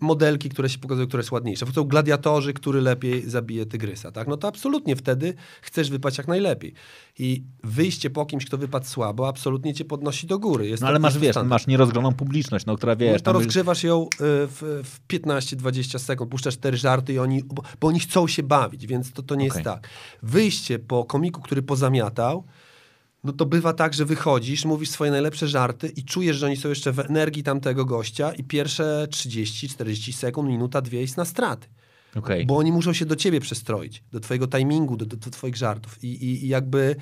modelki, które się pokazują, która jest ładniejsza. Wchodzą gladiatorzy, który lepiej zabije tygrysa. Tak? No to absolutnie wtedy chcesz wypaść jak najlepiej. I wyjście po kimś, kto wypadł słabo, absolutnie cię podnosi do góry. Jest No to- ale masz, to wiesz, masz nierozgroną publiczność, no, która No wiesz... to tam- rozgrzewasz ją y, w, w 15-20 sekund, puszczasz cztery żarty i oni, bo, bo oni chcą się bawić, więc to, to nie Okej. jest tak. Wyjście po komiku, który pozamiatał, no to bywa tak, że wychodzisz, mówisz swoje najlepsze żarty i czujesz, że oni są jeszcze w energii tamtego gościa i pierwsze 30-40 sekund, minuta, dwie jest na straty. Okej. Bo oni muszą się do ciebie przestroić, do twojego timingu, do, do, do twoich żartów. I, i, i jakby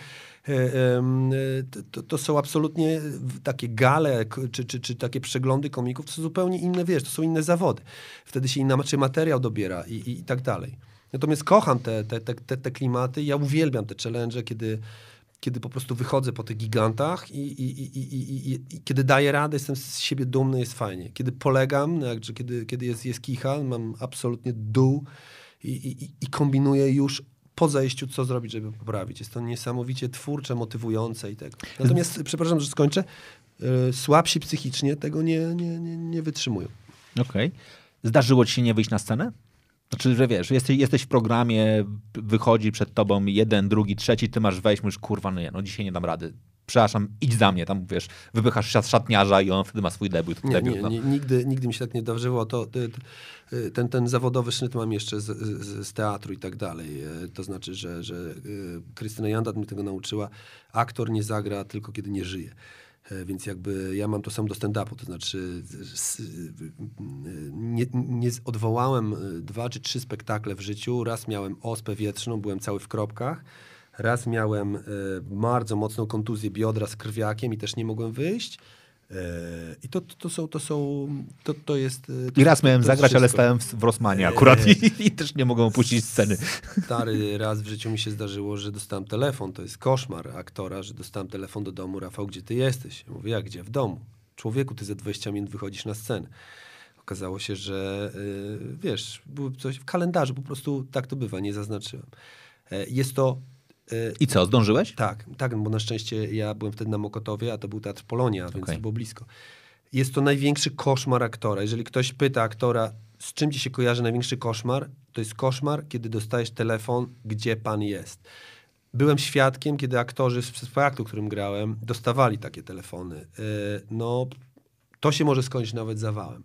e, to, to są absolutnie takie gale czy, czy, czy takie przeglądy komików, to są zupełnie inne, wiesz, to są inne zawody. Wtedy się inaczej materiał dobiera i, i, i tak dalej. Natomiast kocham te, te, te, te klimaty, ja uwielbiam te challenge, kiedy kiedy po prostu wychodzę po tych gigantach i, i, i, i, kiedy daję radę, jestem z siebie dumny, jest fajnie. Kiedy polegam, no kiedy, kiedy jest, jest kicha, mam absolutnie dół i, kombinuję już po zejściu, co zrobić, żeby poprawić. Jest to niesamowicie twórcze, motywujące i tego. Natomiast, przepraszam, że skończę, y, słabsi psychicznie tego nie, nie, nie, nie wytrzymują. Okej. Zdarzyło ci się nie wyjść na scenę? Znaczy, że wiesz, jesteś, jesteś w programie, wychodzi przed tobą jeden, drugi, trzeci, ty masz wejść, mówisz, kurwa, no nie, no dzisiaj nie dam rady. Przepraszam, idź za mnie, tam wiesz, wypychasz szat, szatniarza i on wtedy ma swój debiut. Nie, debiut nie, no. nie, nigdy, nigdy mi się tak nie zdarzyło. To, ten, ten zawodowy sznyt mam jeszcze z, z, z teatru i tak dalej. E, To znaczy, że, że e, Krystyna Jandat mnie tego nauczyła. Aktor nie zagra tylko kiedy nie żyje. E, Więc jakby ja mam to samo do stand-upu, to znaczy nie, nie odwołałem e, dwa czy trzy spektakle w życiu. Raz miałem ospę wietrzną, byłem cały w kropkach. Raz miałem e, bardzo mocną kontuzję biodra z krwiakiem i też nie mogłem wyjść. E, I to, to, są, to są, to, to jest... e, to I raz miałem zagrać, ale stałem w, w Rosmanie akurat i, i też nie mogłem opuścić sceny. Stary, raz w życiu mi się zdarzyło, że dostałem telefon. To jest koszmar aktora, że dostałem telefon do domu. Rafał, gdzie ty jesteś? Ja mówię, jak gdzie? W domu. Człowieku, ty za 20 minut wychodzisz na scenę. Okazało się, że wiesz, było coś w kalendarzu, po prostu tak to bywa, nie zaznaczyłem. E, Jest to I co, zdążyłeś? tak, tak, bo na szczęście ja byłem wtedy na Mokotowie, a to był Teatr Polonia, więc Okej. to było blisko. Jest to największy koszmar aktora. Jeżeli ktoś pyta aktora, z czym ci się kojarzy największy koszmar, to jest koszmar, kiedy dostajesz telefon, gdzie pan jest. Byłem świadkiem, kiedy aktorzy z spektaklu, którym grałem, dostawali takie telefony. Yy, No, to się może skończyć nawet zawałem.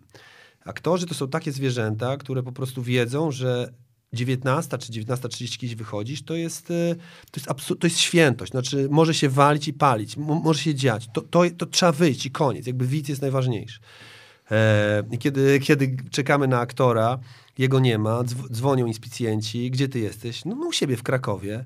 Aktorzy to są takie zwierzęta, które po prostu wiedzą, że 19 czy 19.30 kiedyś wychodzisz, to jest, e, to, jest to jest świętość. Znaczy, może się walić i palić, mo- może się dziać. To, to, to trzeba wyjść i koniec. Jakby widz jest najważniejszy. E, i kiedy, kiedy czekamy na aktora, jego nie ma, dzw- dzwonią inspicjenci, gdzie ty jesteś? No, no u siebie w Krakowie.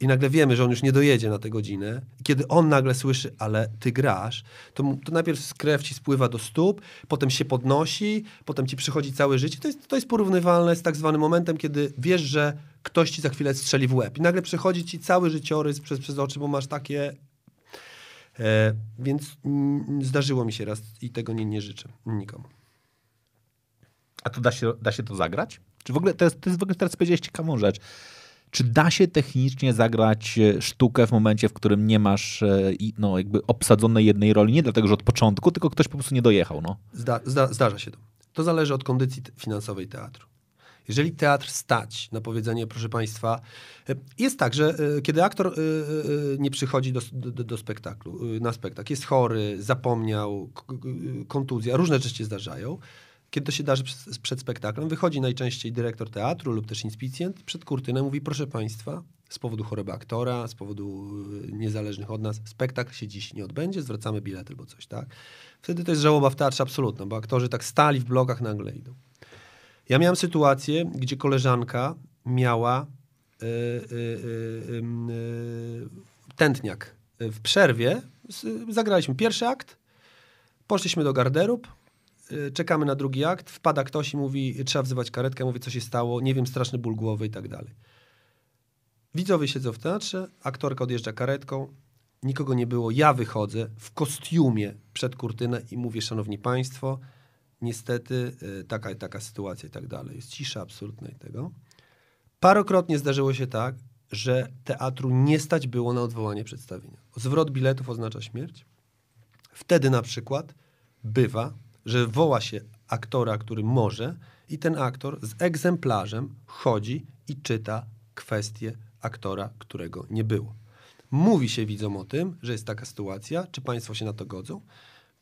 I nagle wiemy, że on już nie dojedzie na tę godzinę. Kiedy on nagle słyszy, ale ty grasz, to, mu- to najpierw krew ci spływa do stóp, potem się podnosi, potem ci przychodzi całe życie. To jest, to jest porównywalne z tak zwanym momentem, kiedy wiesz, że ktoś ci za chwilę strzeli w łeb. I nagle przychodzi ci cały życiorys przez, przez oczy, bo masz takie... E, więc mm, zdarzyło mi się raz i tego nie, nie życzę nikomu. A to da się, da się to zagrać? Czy w ogóle, to jest, to jest w ogóle teraz powiedziałeś ciekawą rzecz. Czy da się technicznie zagrać e, sztukę w momencie, w którym nie masz e, no, jakby obsadzonej jednej roli? Nie dlatego, że od początku, tylko ktoś po prostu nie dojechał. No. Zda, zda, zdarza się to. To zależy od kondycji finansowej teatru. Jeżeli teatr stać na powiedzenie, proszę Państwa, e, jest tak, że kiedy aktor nie przychodzi do, do, do spektaklu, na spektakl, jest chory, zapomniał, kontuzja, różne rzeczy się zdarzają. Kiedy to się darzy przed, przed spektaklem, wychodzi najczęściej dyrektor teatru lub też inspicjent przed kurtynę, mówi, proszę Państwa, z powodu choroby aktora, z powodu e, niezależnych od nas, spektakl się dziś nie odbędzie, zwracamy bilet albo coś, tak? Wtedy to jest żałoba w teatrze absolutna, bo aktorzy tak stali w blokach, nagle idą. Ja miałem sytuację, gdzie koleżanka miała y, y, y, y, tętniak. W przerwie zagraliśmy pierwszy akt, poszliśmy do garderób, y, czekamy na drugi akt, wpada ktoś i mówi, trzeba wzywać karetkę, mówi, co się stało, nie wiem, straszny ból głowy i tak dalej. Widzowie siedzą w teatrze, aktorka odjeżdża karetką, nikogo nie było, ja wychodzę w kostiumie przed kurtynę i mówię, szanowni państwo, niestety y, taka taka sytuacja i tak dalej. Jest cisza absolutna i tego. Parokrotnie zdarzyło się tak, że teatru nie stać było na odwołanie przedstawienia. Zwrot biletów oznacza śmierć. Wtedy na przykład bywa, że woła się aktora, który może i ten aktor z egzemplarzem chodzi i czyta kwestię aktora, którego nie było. Mówi się widzom o tym, że jest taka sytuacja, czy państwo się na to godzą.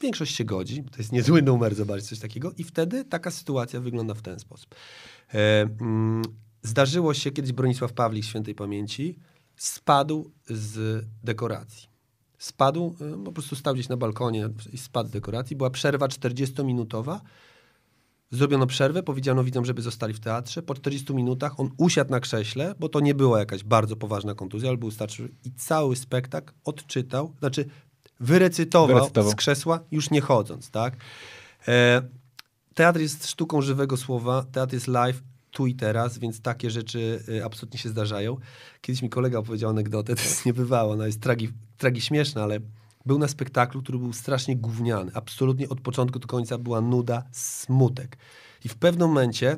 Większość się godzi, to jest niezły numer, zobaczyć coś takiego i wtedy taka sytuacja wygląda w ten sposób. E, mm, zdarzyło się kiedyś Bronisław Pawlik świętej pamięci spadł z dekoracji. Spadł, e, po prostu stał gdzieś na balkonie i spadł z dekoracji. Była przerwa 40-minutowa. Zrobiono przerwę, powiedziano widzom, żeby zostali w teatrze. Po 40 minutach on usiadł na krześle, bo to nie była jakaś bardzo poważna kontuzja, ale był starszy i cały spektakl odczytał, znaczy wyrecytował, Wyrecytował. z krzesła, już nie chodząc, tak? E, teatr jest sztuką żywego słowa, teatr jest live, tu i teraz, więc takie rzeczy y, absolutnie się zdarzają. Kiedyś mi kolega opowiedział anegdotę, to jest niebywało, ona jest tragi, tragi śmieszna, ale był na spektaklu, który był strasznie gówniany. Absolutnie od początku do końca była nuda, smutek. I w pewnym momencie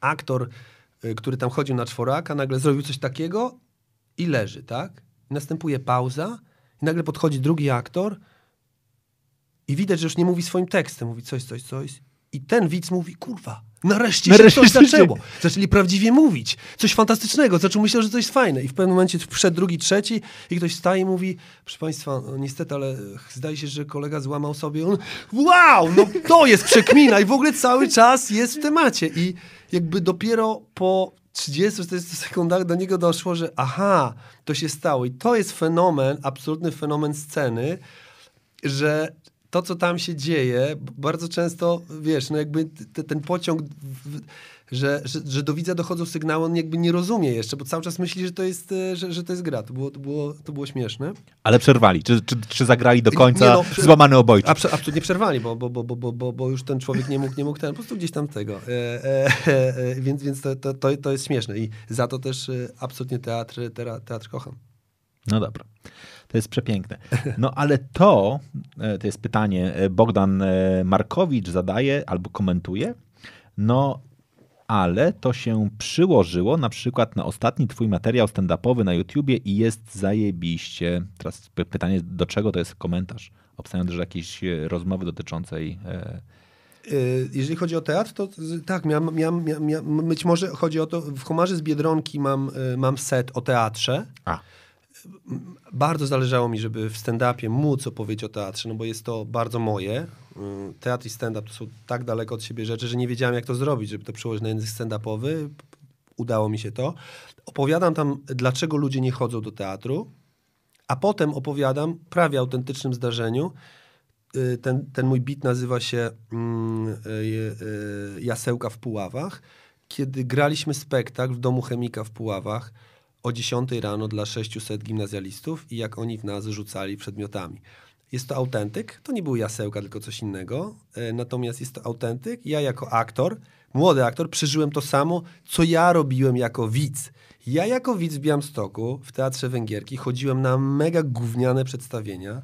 aktor, y, który tam chodził na czworaka, nagle zrobił coś takiego i leży, tak? Następuje pauza i nagle podchodzi drugi aktor i widać, że już nie mówi swoim tekstem, mówi coś, coś, coś. I ten widz mówi, kurwa, nareszcie, Nareszcie się coś coś zaczęło. Zaczęli prawdziwie mówić. Coś fantastycznego. Zaczął myśleć, że jest fajne. I w pewnym momencie wszedł drugi, trzeci i ktoś wstaje i mówi, proszę państwa, no, niestety, ale zdaje się, że kolega złamał sobie. On, wow, no to jest przekmina i w ogóle cały czas jest w temacie. I jakby dopiero po 30-40 sekundach do niego doszło, że aha, to się stało. I to jest fenomen, absolutny fenomen sceny, że to, co tam się dzieje, bardzo często, wiesz, no jakby te, ten pociąg, w, że, że, że do widza dochodzą sygnały, on jakby nie rozumie jeszcze, bo cały czas myśli, że to jest, e, że, że to jest gra. To było, to było, to było śmieszne. Ale przerwali. Czy, czy, czy zagrali do końca Nie no, prze- złamany obojczyk? Abso- absolutnie przerwali, bo, bo, bo, bo, bo, bo, bo już ten człowiek nie mógł, nie mógł ten, po prostu gdzieś tam tego. E, e, e, e, więc więc to, to, to, to jest śmieszne i za to też e, absolutnie teatr, teatr, teatr kocham. No dobra. To jest przepiękne. No ale to, e, to jest pytanie, e, Bogdan e, Markowicz zadaje albo komentuje. No ale to się przyłożyło na przykład na ostatni twój materiał stand-upowy na YouTubie i jest zajebiście. Teraz py- pytanie, do czego to jest komentarz? Obstawiam, że jakiejś e, rozmowy dotyczącej... Jeżeli chodzi o teatr, to tak, miałem, miałem, miałem, być może chodzi o to, w Homarze z Biedronki mam, mam set o teatrze. A, Bardzo zależało mi, żeby w stand-upie móc opowiedzieć o teatrze, no bo jest to bardzo moje. Y, Teatr i stand-up to są tak daleko od siebie rzeczy, że nie wiedziałem, jak to zrobić, żeby to przełożyć na język stand-upowy. Udało mi się to. Opowiadam tam, dlaczego ludzie nie chodzą do teatru, a potem opowiadam prawie autentycznym zdarzeniu. Y, Ten, ten mój bit nazywa się mm, y, y, Jasełka w Puławach, kiedy graliśmy spektakl w domu chemika w Puławach o 10 rano dla 600 gimnazjalistów i jak oni w nas rzucali przedmiotami. Jest to autentyk, to nie był jasełka, tylko coś innego, e, natomiast jest to autentyk. Ja jako aktor, młody aktor, przeżyłem to samo, co ja robiłem jako widz. Ja jako widz w Białymstoku, w Teatrze Węgierki, chodziłem na mega gówniane przedstawienia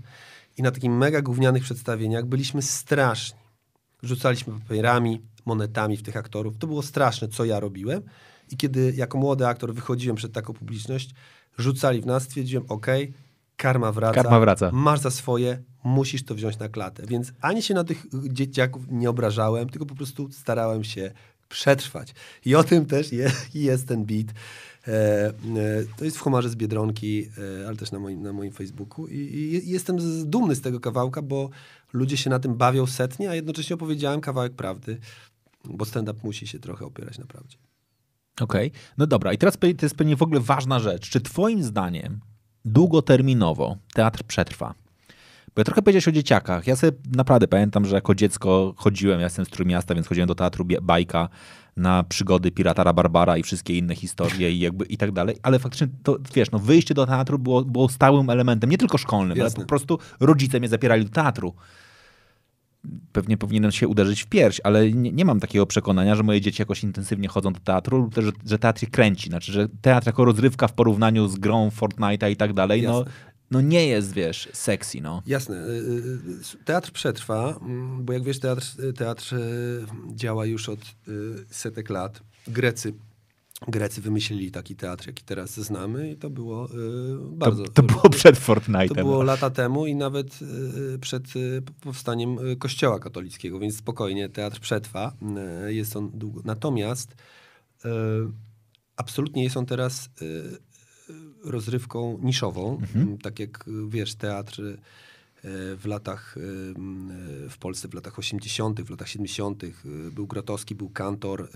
i na takich mega gównianych przedstawieniach byliśmy straszni. Rzucaliśmy papierami, monetami w tych aktorów. To było straszne, co ja robiłem. I kiedy jako młody aktor wychodziłem przed taką publiczność, rzucali w nas, stwierdziłem, ok, karma wraca. Karma wraca. Masz za swoje, musisz to wziąć na klatę. Więc ani się na tych dzieciaków nie obrażałem, tylko po prostu starałem się przetrwać. I o tym też je, jest ten beat. E, e, to jest w Homarze z Biedronki, e, ale też na moim, na moim Facebooku. I, I jestem z, dumny z tego kawałka, bo ludzie się na tym bawią setnie, a jednocześnie opowiedziałem kawałek prawdy, bo stand-up musi się trochę opierać na prawdzie. Okej, no dobra. I teraz to jest pewnie w ogóle ważna rzecz. Czy twoim zdaniem długoterminowo teatr przetrwa? Bo ja trochę powiedziałeś o dzieciakach. Ja sobie naprawdę pamiętam, że jako dziecko chodziłem, ja jestem z Trójmiasta, więc chodziłem do teatru Bajka na przygody Piratara Barbara i wszystkie inne historie i, jakby, i tak dalej. Ale faktycznie to, wiesz, no wyjście do teatru było, było stałym elementem, nie tylko szkolnym, ale Jasne. po prostu rodzice mnie zapierali do teatru. Pewnie powinienem się uderzyć w pierś, ale nie, nie mam takiego przekonania, że moje dzieci jakoś intensywnie chodzą do teatru, lub też, że, że teatr kręci. Znaczy, że teatr jako rozrywka w porównaniu z grą Fortnite'a i tak dalej, no, Jasne. no nie jest, wiesz, sexy, no. Jasne. y, y, Teatr przetrwa, bo jak wiesz, teatr, teatr y, działa już od y, setek lat. Grecy, Grecy wymyślili taki teatr, jaki teraz znamy i to było y, To, bardzo... to było przed To Fortnite'em. było lata temu i nawet y, przed y, powstaniem y, kościoła katolickiego, więc spokojnie teatr przetrwa. Y, Jest on długo. Natomiast y, absolutnie jest on teraz rozrywką niszową. Mhm. Tak jak wiesz, teatr w latach, y, y, w Polsce w latach 80., w latach 70. y, był Grotowski, był Kantor,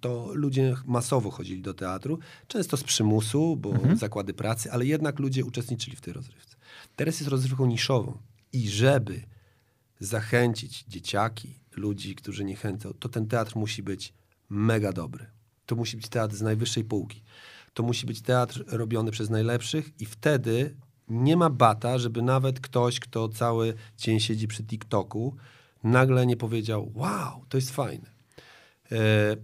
to ludzie masowo chodzili do teatru, często z przymusu, bo Mhm. zakłady pracy, ale jednak ludzie uczestniczyli w tej rozrywce. Teraz jest rozrywką niszową i żeby zachęcić dzieciaki, ludzi, którzy nie chęcą, to ten teatr musi być mega dobry. To musi być teatr z najwyższej półki. To musi być teatr robiony przez najlepszych i wtedy nie ma bata, żeby nawet ktoś, kto cały dzień siedzi przy TikToku, nagle nie powiedział, wow, to jest fajne. E,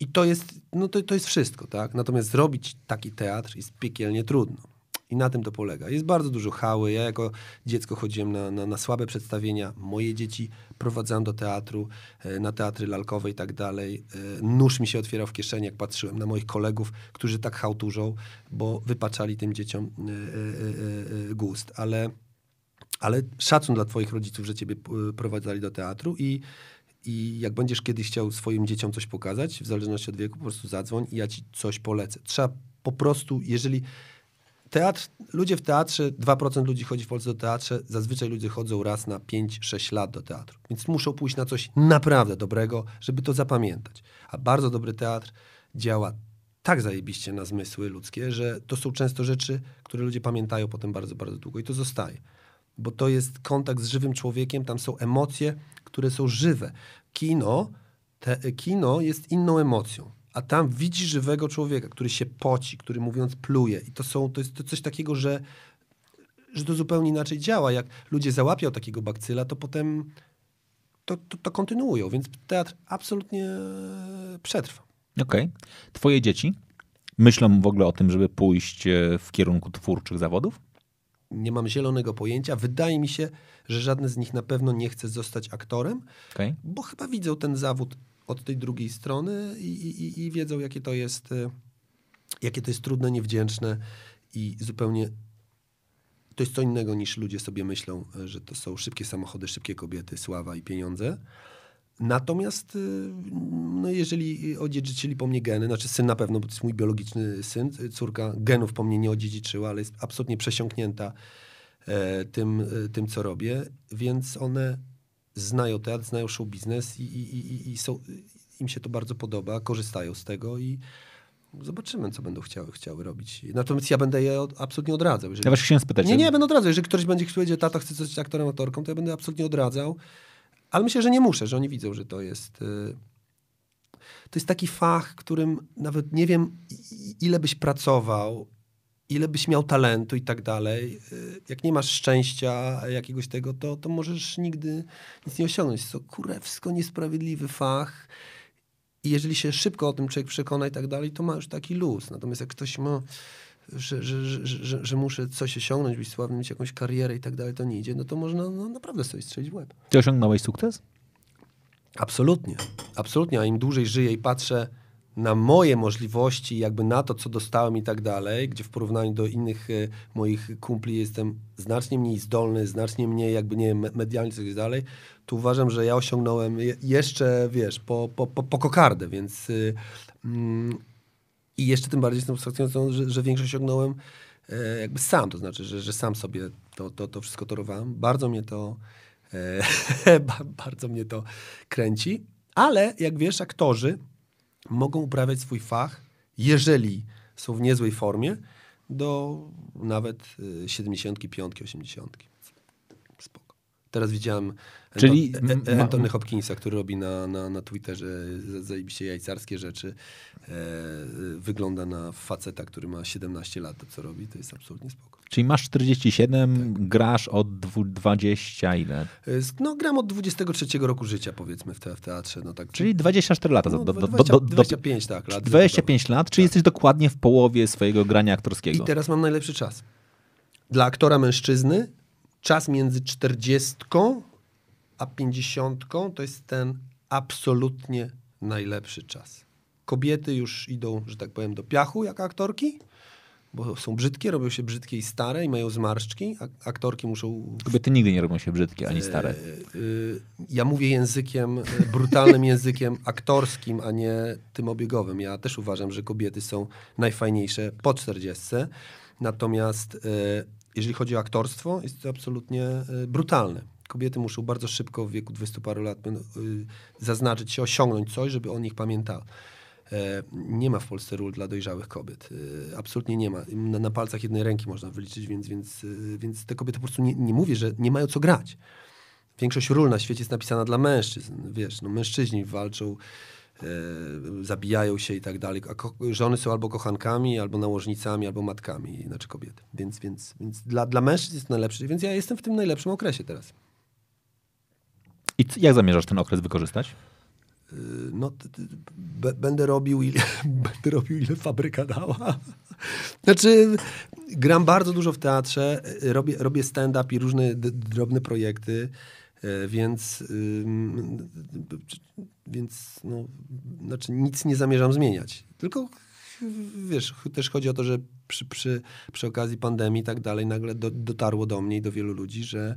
I to jest, no to, to jest wszystko, tak? Natomiast zrobić taki teatr jest piekielnie trudno. I na tym to polega. Jest bardzo dużo hały. Ja jako dziecko chodziłem na, na, na słabe przedstawienia. Moje dzieci prowadzałem do teatru, e, na teatry lalkowe i tak dalej. E, Nóż mi się otwierał w kieszeni, jak patrzyłem na moich kolegów, którzy tak hałturzą, bo wypaczali tym dzieciom e, gust. Ale, ale szacun dla twoich rodziców, że ciebie prowadzali do teatru i i jak będziesz kiedyś chciał swoim dzieciom coś pokazać, w zależności od wieku, po prostu zadzwoń i ja ci coś polecę. Trzeba po prostu, jeżeli teatr, ludzie w teatrze, 2% ludzi chodzi w Polsce do teatrze, zazwyczaj ludzie chodzą raz na 5-6 lat do teatru. Więc muszą pójść na coś naprawdę dobrego, żeby to zapamiętać. A bardzo dobry teatr działa tak zajebiście na zmysły ludzkie, że to są często rzeczy, które ludzie pamiętają potem bardzo, bardzo długo i to zostaje. Bo to jest kontakt z żywym człowiekiem, tam są emocje, które są żywe. Kino, te, kino jest inną emocją. A tam widzi żywego człowieka, który się poci, który mówiąc pluje. I to, są, to jest to coś takiego, że, że to zupełnie inaczej działa. Jak ludzie załapią takiego bakcyla, to potem to, to, to kontynuują. Więc teatr absolutnie przetrwa. Okej. Twoje dzieci myślą w ogóle o tym, żeby pójść e, w kierunku twórczych zawodów? Nie mam zielonego pojęcia. Wydaje mi się, że żadne z nich na pewno nie chce zostać aktorem, Okej. bo chyba widzą ten zawód od tej drugiej strony i, i, i wiedzą, jakie to jest, e, jakie to jest trudne, niewdzięczne i zupełnie to jest co innego niż ludzie sobie myślą, e, że to są szybkie samochody, szybkie kobiety, sława i pieniądze. Natomiast, y, no jeżeli odziedziczyli po mnie geny, znaczy syn na pewno, bo to jest mój biologiczny syn, córka genów po mnie nie odziedziczyła, ale jest absolutnie przesiąknięta e, tym, e, tym, co robię, więc one znają teatr, znają show biznes i, i, i, i są, im się to bardzo podoba, korzystają z tego i zobaczymy, co będą chciały, chciały robić. Natomiast ja będę je od, absolutnie odradzał. Jeżeli Ja właśnie chciałem spytać. nie, nie, będę odradzał. Jeżeli ktoś będzie powiedział, tata chce coś aktorem, aktorką, to ja będę absolutnie odradzał. Ale myślę, że nie muszę, że oni widzą, że to jest... y, To jest taki fach, którym nawet nie wiem, ile byś pracował, ile byś miał talentu i tak dalej. Y, Jak nie masz szczęścia jakiegoś tego, to, to możesz nigdy nic nie osiągnąć. To kurewsko niesprawiedliwy fach. I jeżeli się szybko o tym człowiek przekona i tak dalej, to ma już taki luz. Natomiast jak ktoś ma, że, że, że, że, że, że muszę coś osiągnąć, być sławny, mieć jakąś karierę i tak dalej, to nie idzie, no to można no, naprawdę sobie strzelić w łeb. Ty osiągnąłeś sukces? Absolutnie. Absolutnie. A im dłużej żyję i patrzę na moje możliwości, jakby na to, co dostałem i tak dalej, gdzie w porównaniu do innych e, moich kumpli jestem znacznie mniej zdolny, znacznie mniej jakby nie wiem, me- medialny i tak dalej, to uważam, że ja osiągnąłem je, jeszcze, wiesz, po, po, po, po kokardę, więc y, mm, i jeszcze tym bardziej jestem satysfakcjonującą, że, że większość osiągnąłem e, jakby sam, to znaczy, że, że sam sobie to, to, to wszystko torowałem. Bardzo mnie to e, ba- bardzo mnie to kręci, ale jak wiesz, aktorzy mogą uprawiać swój fach, jeżeli są w niezłej formie, do nawet y, 75, 80. Teraz widziałem Czyli Anton- m- e- ma- Antony Hopkinsa, który robi na, na, na Twitterze za- zajebiście jajcarskie rzeczy. E, wygląda na faceta, który ma 17 lat, to co robi, to jest absolutnie spoko. Czyli masz 47, Tak. grasz od dwu- 20 ile? E, No gram od 23 roku życia powiedzmy w, te, w teatrze. No, tak, Czyli 24 lata. no, do, do, do, 20, do, do, 25 tak, lat. 25 lat, czyli jesteś dokładnie w połowie swojego grania I aktorskiego. teraz mam najlepszy czas. dla aktora mężczyzny czas między 40 a 50 to jest ten absolutnie najlepszy czas. Kobiety już idą, że tak powiem, do piachu jako aktorki, bo są brzydkie, robią się brzydkie i stare i mają zmarszczki. Aktorki muszą Kobiety nigdy nie robią się brzydkie ani stare. Y, Ja mówię językiem, y, brutalnym językiem aktorskim, a nie tym obiegowym. Ja też uważam, że kobiety są najfajniejsze po 40. Natomiast y, jeżeli chodzi o aktorstwo, jest to absolutnie y, brutalne. Kobiety muszą bardzo szybko w wieku 20 paru lat y, zaznaczyć się, osiągnąć coś, żeby o nich pamiętały. E, Nie ma w Polsce ról dla dojrzałych kobiet. E, Absolutnie nie ma. Na, na palcach jednej ręki można wyliczyć, więc, więc, e, więc te kobiety po prostu nie, nie mówię, że nie mają co grać. Większość ról na świecie jest napisana dla mężczyzn. Wiesz, no mężczyźni walczą, e, zabijają się i tak dalej. A żony są albo kochankami, albo nałożnicami, albo matkami, znaczy kobiety. Więc, więc, więc dla, dla mężczyzn jest najlepszy. Więc ja jestem w tym najlepszym okresie teraz. I jak zamierzasz ten okres wykorzystać? Y, No, będę robił, ile, będę robił, ile fabryka dała. Znaczy, gram bardzo dużo w teatrze, y, robię, robię stand-up i różne drobne projekty, więc, ym, więc no, znaczy nic nie zamierzam zmieniać. Tylko wiesz, też chodzi o to, że przy, przy, przy okazji pandemii i tak dalej nagle do, dotarło do mnie i do wielu ludzi, że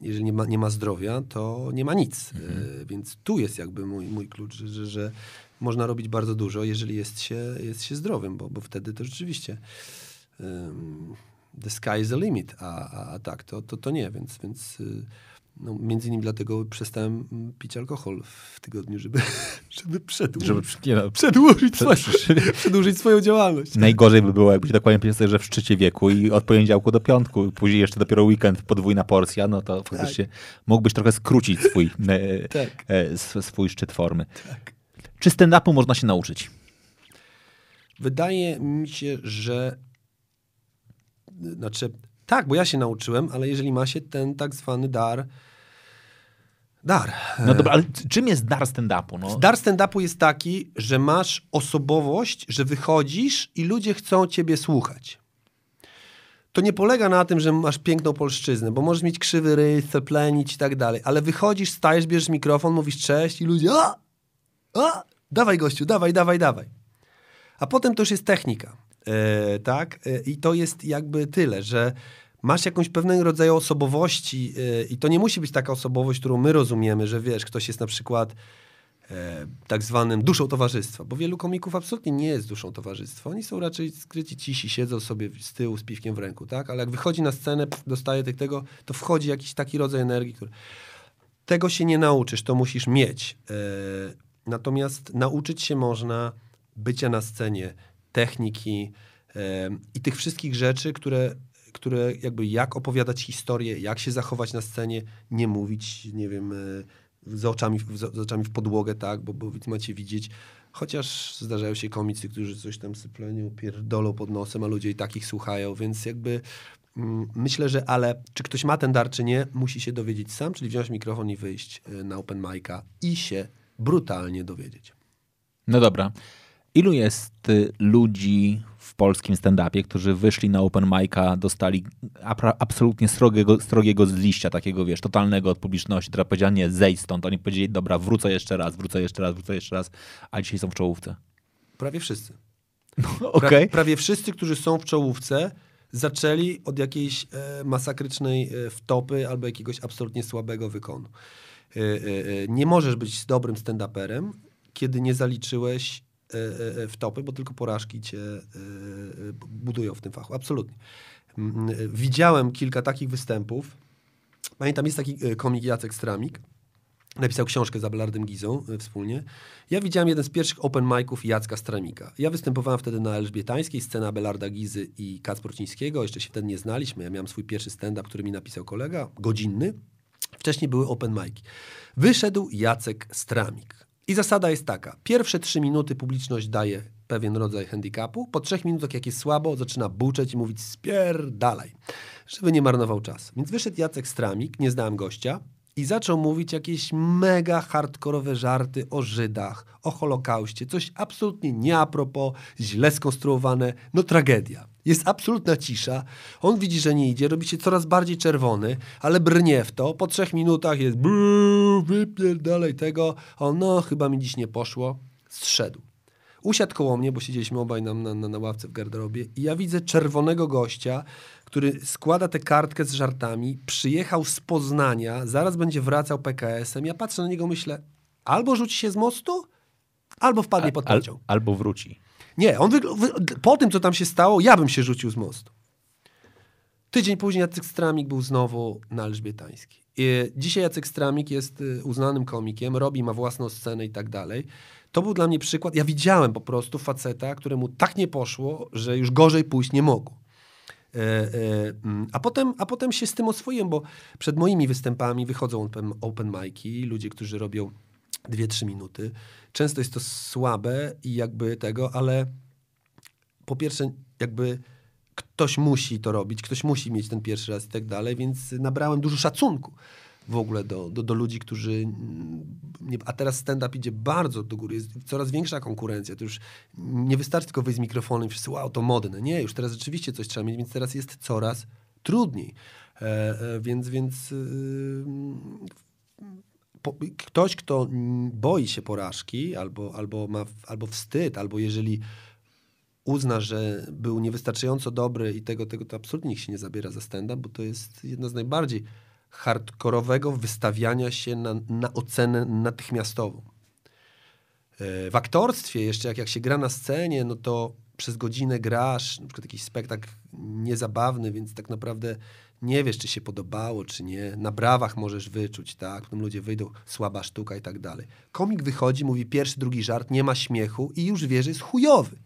jeżeli nie ma, nie ma zdrowia, to nie ma nic. E, więc tu jest jakby mój, mój klucz, że, że, że można robić bardzo dużo, jeżeli jest się, jest się zdrowym, bo, bo wtedy to rzeczywiście um, the sky is the limit, a, a, a tak, to, to, to nie, więc, więc y, no, między innymi dlatego przestałem pić alkohol w tygodniu, żeby, żeby, przedłużyć, Żeby, nie no, przedłużyć, przed- swoje, przedłużyć swoją działalność. Najgorzej by było, jakbyś dokładnie sobie, że w szczycie wieku i od poniedziałku do piątku, później jeszcze dopiero weekend, podwójna porcja, no to faktycznie mógłbyś trochę skrócić swój, e, Tak. e, sw- swój szczyt formy. Tak. Czy stand-upu można się nauczyć? Wydaje mi się, że znaczy, tak, bo ja się nauczyłem, ale jeżeli ma się ten tak zwany dar, dar. No dobra, ale c- czym jest dar stand-upu? No, Dar stand-upu jest taki, że masz osobowość, że wychodzisz i ludzie chcą ciebie słuchać. To nie polega na tym, że masz piękną polszczyznę, bo możesz mieć krzywy rys, plenić i tak dalej, ale wychodzisz, stajesz, bierzesz mikrofon, mówisz cześć i ludzie a, a, dawaj gościu, dawaj, dawaj, dawaj. A potem to już jest technika, e, tak? E, I to jest jakby tyle, że masz jakąś pewnego rodzaju osobowości e, i to nie musi być taka osobowość, którą my rozumiemy, że wiesz, ktoś jest na przykład e, tak zwanym duszą towarzystwa, bo wielu komików absolutnie nie jest duszą towarzystwa. Oni są raczej skryci, cisi, siedzą sobie z tyłu z piwkiem w ręku, tak? Ale jak wychodzi na scenę, pff, dostaje tego, to wchodzi jakiś taki rodzaj energii, który... Tego się nie nauczysz, to musisz mieć. E, natomiast nauczyć się można bycia na scenie, techniki e, i tych wszystkich rzeczy, które, które jakby jak opowiadać historię, jak się zachować na scenie, nie mówić, nie wiem, e, z oczami, z oczami w podłogę, tak, bo, bo macie widzieć. Chociaż zdarzają się komicy, którzy coś tam syplenią, pierdolą pod nosem, a ludzie i takich słuchają, więc jakby mm, myślę, że ale czy ktoś ma ten dar, czy nie, musi się dowiedzieć sam, czyli wziąć mikrofon i wyjść e, na open mic'a i się brutalnie dowiedzieć. no dobra. Ilu jest y, ludzi w polskim stand-upie, którzy wyszli na open mic'a, dostali absolutnie srogiego, srogiego z liścia, takiego, wiesz, totalnego od publiczności, która powiedziała, nie, zejdź stąd. Oni powiedzieli, dobra, wrócę jeszcze raz, wrócę jeszcze raz, wrócę jeszcze raz, a dzisiaj są w czołówce. Prawie wszyscy. Okej. Prawie, prawie wszyscy, którzy są w czołówce, zaczęli od jakiejś e, masakrycznej e, wtopy albo jakiegoś absolutnie słabego wykonu. E, e, e, nie możesz być dobrym stand-uperem, kiedy nie zaliczyłeś e, e, e, wtopy, bo tylko porażki cię e, budują w tym fachu. Absolutnie. Mm, Widziałem kilka takich występów. Pamiętam, jest taki komik Jacek Stramik, Napisał książkę z Abelardem Gizą wspólnie. Ja widziałem jeden z pierwszych open miców Jacka Stramika. Ja występowałem wtedy na Elżbietańskiej, scena Abelarda Gizy i Kacprocińskiego. Jeszcze się wtedy nie znaliśmy. Ja miałem swój pierwszy stand-up, który mi napisał kolega, godzinny. Wcześniej były open mic'i. Wyszedł Jacek Stramik. I zasada jest taka. Pierwsze trzy minuty publiczność daje pewien rodzaj handicapu. Po trzech minutach, jak jest słabo, zaczyna buczeć i mówić spierdalaj, żeby nie marnował czasu. Więc wyszedł Jacek Stramik, nie znałem gościa, i zaczął mówić jakieś mega hardkorowe żarty o Żydach, o Holokauście, coś absolutnie nie a propos, źle skonstruowane, no tragedia. Jest absolutna cisza. On widzi, że nie idzie, robi się coraz bardziej czerwony, ale brnie w to. Po trzech minutach jest wypierdalaj tego. On, no, chyba mi dziś nie poszło. Zszedł. Usiadł koło mnie, bo siedzieliśmy obaj na, na, na ławce w garderobie i ja widzę czerwonego gościa, który składa tę kartkę z żartami, przyjechał z Poznania, zaraz będzie wracał PKS-em. Ja patrzę na niego, myślę, albo rzuci się z mostu, albo wpadnie pod Al, pociąg. albo wróci. Nie, on po tym, co tam się stało, ja bym się rzucił z mostu. Tydzień później Jacek Stramik był znowu na Elżbietańskiej. Dzisiaj Jacek Stramik jest y, uznanym komikiem, robi, ma własną scenę i tak dalej. To był dla mnie przykład. Ja widziałem po prostu faceta, któremu tak nie poszło, że już gorzej pójść nie mogło. E, e, mm, a, potem, a potem się z tym oswoiłem, bo przed moimi występami wychodzą open, open mic'i, ludzie, którzy robią 2-3 minuty. Często jest to słabe i jakby tego, ale po pierwsze, jakby ktoś musi to robić, ktoś musi mieć ten pierwszy raz i tak dalej, więc nabrałem dużo szacunku w ogóle do, do, do ludzi, którzy. mm, Nie, a teraz stand-up idzie bardzo do góry, jest coraz większa konkurencja. To już nie wystarczy tylko wyjść z mikrofonem i wszyscy, wow, to modne. Nie, już teraz rzeczywiście coś trzeba mieć, więc teraz jest coraz trudniej. E, e, więc, więc yy, po, ktoś, kto boi się porażki, albo, albo ma albo wstyd, albo jeżeli uzna, że był niewystarczająco dobry i tego, tego to absolutnie nikt się nie zabiera za stand-up, bo to jest jedna z najbardziej hardkorowego wystawiania się na, na ocenę natychmiastową. E, W aktorstwie jeszcze, jak, jak się gra na scenie, no to przez godzinę grasz, na przykład jakiś spektakl niezabawny, więc tak naprawdę nie wiesz, czy się podobało, czy nie. Na brawach możesz wyczuć, tak? Potem ludzie wyjdą, słaba sztuka i tak dalej. Komik wychodzi, mówi pierwszy, drugi żart, nie ma śmiechu i już wie, że jest chujowy.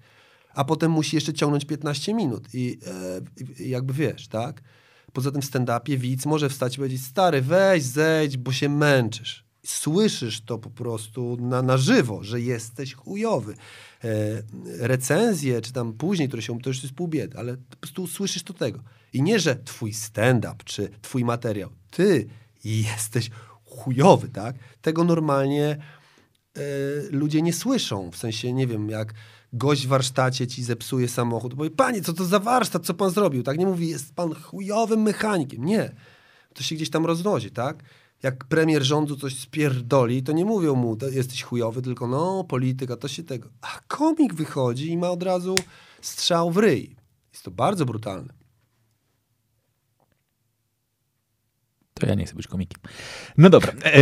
A potem musi jeszcze ciągnąć 15 minut i, e, jakby wiesz, tak? Poza tym w stand-upie widz może wstać i powiedzieć, stary, weź, zejdź, bo się męczysz. Słyszysz to po prostu na, na żywo, że jesteś chujowy. E, recenzje, czy tam później, które się, to już jest pół biedy, ale po prostu słyszysz to tego. I nie, że twój stand-up, czy twój materiał, ty jesteś chujowy, tak? Tego normalnie e, ludzie nie słyszą. W sensie, nie wiem, jak gość w warsztacie ci zepsuje samochód, powie, panie, co to za warsztat, co pan zrobił? Tak nie mówi, jest pan chujowym mechanikiem. Nie. To się gdzieś tam rozwozi, tak? Jak premier rządu coś spierdoli, to nie mówią mu, jesteś chujowy, tylko no, polityka, to się tego. A komik wychodzi i ma od razu strzał w ryj. Jest to bardzo brutalne. To ja nie chcę być komikiem. No dobra. E, e,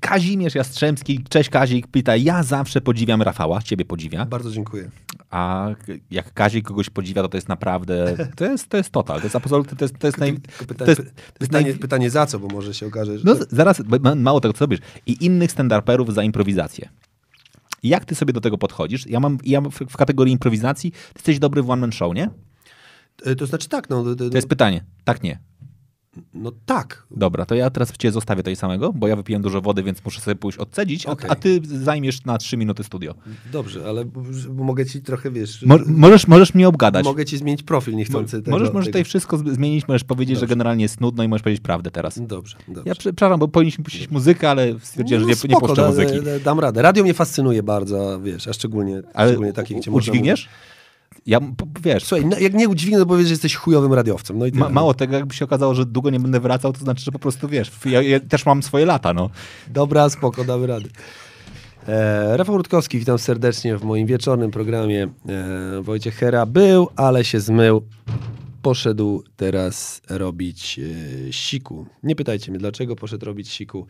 Kazimierz Jastrzębski, cześć Kazik, pyta, ja zawsze podziwiam Rafała, ciebie podziwia, Bardzo dziękuję. a jak Kazik kogoś podziwia, to to jest naprawdę, to jest, to jest total, to jest absolutnie, to jest, to jest naj... To pytanie, to jest pytanie, naj... pytanie za co, bo może się okaże, że... No z- zaraz, mało tego, co robisz. I innych stand-uperów za improwizację. Jak ty sobie do tego podchodzisz? Ja mam, ja w, kategorii improwizacji, ty jesteś dobry w one-man show, nie? E, To znaczy tak, no, To jest pytanie. Tak, nie. No tak. Dobra, to ja teraz cię zostawię tej samego, bo ja wypiłem dużo wody, więc muszę sobie pójść odcedzić, a, Okej. a ty zajmiesz na trzy minuty studio. Dobrze, ale mogę ci trochę, wiesz... Mo możesz, możesz mnie obgadać. Mogę ci zmienić profil Mo niechcący. tego, możesz, możesz tego. tutaj wszystko zmienić, możesz powiedzieć, że Dobrze. generalnie jest nudno i możesz powiedzieć prawdę teraz. Dobrze, dobrze. Ja przepraszam, bo powinniśmy puścić muzykę, ale stwierdziłem, że nie, nie spoko, puszczę da- muzyki. da- Dam radę. Radio mnie fascynuje bardzo, wiesz, a szczególnie, Ale szczególnie takie, gdzie u- można udźwigniesz? Ja, wiesz, Słuchaj, no, jak nie udźwignę, to powiesz, że jesteś chujowym radiowcem. No i. Ma, mało tego, jakby się okazało, że długo nie będę wracał, to znaczy, że po prostu wiesz, ja, ja też mam swoje lata, no. Dobra, spoko, damy radę. E, Rafał Rutkowski, witam serdecznie w moim wieczornym programie. E, Wojciech Hera był, ale się zmył. Poszedł teraz robić e, siku. Nie pytajcie mnie, dlaczego poszedł robić siku.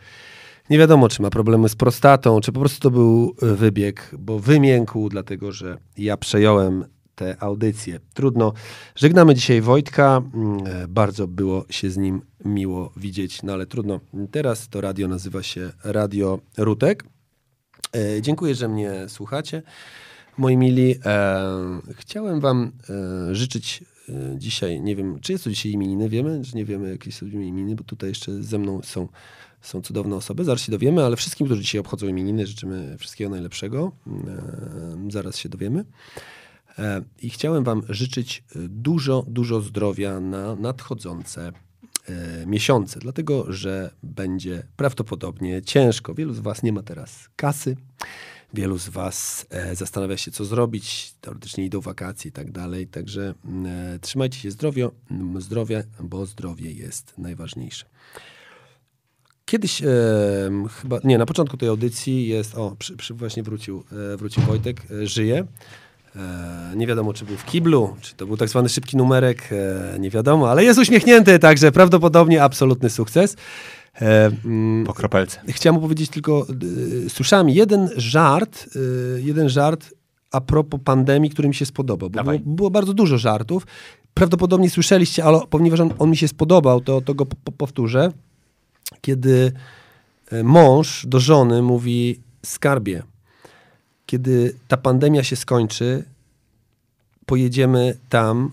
Nie wiadomo, czy ma problemy z prostatą, czy po prostu to był e, wybieg, bo wymiękł, dlatego że ja przejąłem tę audycję. Trudno. Żegnamy dzisiaj Wojtka. Mm, e, Bardzo było się z nim miło widzieć, no ale trudno. Teraz to radio nazywa się Radio Rutek. E, dziękuję, że mnie słuchacie. Moi mili, e, chciałem wam życzyć dzisiaj, nie wiem, czy jest to dzisiaj imieniny, wiemy, czy nie wiemy, jakie są imieniny, bo tutaj jeszcze ze mną są, są cudowne osoby, zaraz się dowiemy, ale wszystkim, którzy dzisiaj obchodzą imieniny, życzymy wszystkiego najlepszego. Zaraz się dowiemy. E, I chciałem Wam życzyć e, dużo, dużo zdrowia na nadchodzące e, miesiące, dlatego że będzie prawdopodobnie ciężko. Wielu z Was nie ma teraz kasy, Wielu z Was zastanawia się, co zrobić. Teoretycznie idą wakacje i tak dalej. Także e, trzymajcie się zdrowio, m, zdrowie, bo zdrowie jest najważniejsze. Kiedyś, e, chyba, nie, na początku tej audycji jest, o, przy, przy właśnie wrócił, e, wrócił Wojtek, e, żyje. E, nie wiadomo, czy był w kiblu, czy to był tak zwany szybki numerek, e, nie wiadomo, ale jest uśmiechnięty, także prawdopodobnie absolutny sukces. E, mm, Po kropelce. Chciałem powiedzieć tylko, słyszałem jeden żart, jeden żart a propos pandemii, który mi się spodobał. Bo było, było bardzo dużo żartów. Prawdopodobnie słyszeliście, ale ponieważ on, on mi się spodobał, to, to go po, po, powtórzę. Kiedy mąż do żony mówi, skarbie, kiedy ta pandemia się skończy, pojedziemy tam,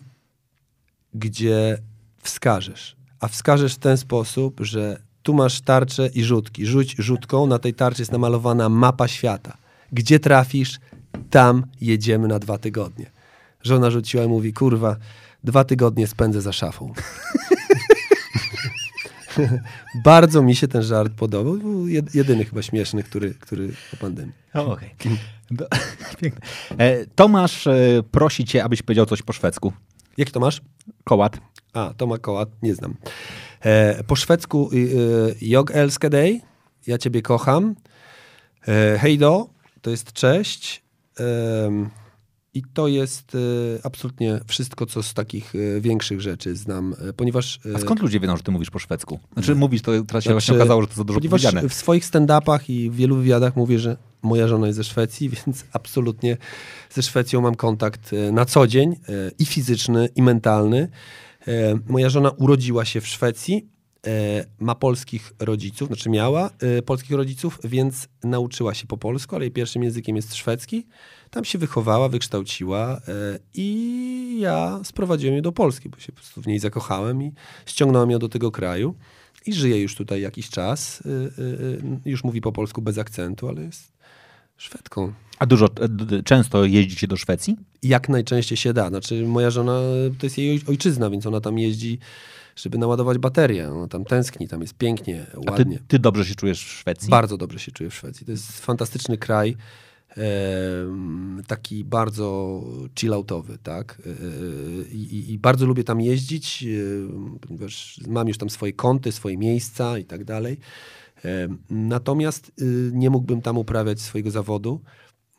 gdzie wskażesz. A wskażesz w ten sposób, że tu masz tarczę i rzutki. Rzuć rzutką, na tej tarczy jest namalowana mapa świata. Gdzie trafisz, tam jedziemy na dwa tygodnie. Żona rzuciła i mówi, kurwa, dwa tygodnie spędzę za szafą. Bardzo mi się ten żart podobał. Jedyny chyba śmieszny, który, który o pandemii. Okej. Do-. E, Tomasz e, prosi cię, abyś powiedział coś po szwedzku. Jaki to masz? Kołat. A, Toma Kołat, nie znam. E, po szwedzku y, y, Jag älskar dig, ja ciebie kocham. E, hej do, to jest cześć. Em, I to jest e, absolutnie wszystko, co z takich e, większych rzeczy znam, e, ponieważ... e, A skąd ludzie wiedzą, że ty mówisz po szwedzku? Znaczy mówisz, to teraz się Znaczy, właśnie okazało, że to za dużo Ponieważ powiedziane. w swoich stand-upach i w wielu wywiadach mówię, że moja żona jest ze Szwecji, więc absolutnie ze Szwecją mam kontakt e, na co dzień e, i fizyczny, i mentalny. E, Moja żona urodziła się w Szwecji, ma polskich rodziców, znaczy miała polskich rodziców, więc nauczyła się po polsku, ale jej pierwszym językiem jest szwedzki. Tam się wychowała, wykształciła i ja sprowadziłem ją do Polski, bo się po prostu w niej zakochałem i ściągnąłem ją do tego kraju. I żyje już tutaj jakiś czas. Już mówi po polsku bez akcentu, ale jest Szwedką. A dużo, e, często jeździcie do Szwecji? Jak najczęściej się da. Znaczy, moja żona to jest jej oj- ojczyzna, więc ona tam jeździ, żeby naładować baterię. Ona tam tęskni, tam jest pięknie, ładnie. ty, ty dobrze się czujesz w Szwecji? Bardzo dobrze się czuję w Szwecji. To jest fantastyczny kraj. taki bardzo chilloutowy, tak? E, e, I, i, bardzo lubię tam jeździć, ponieważ mam już tam swoje kąty, swoje miejsca i tak dalej. Natomiast y, nie mógłbym tam uprawiać swojego zawodu,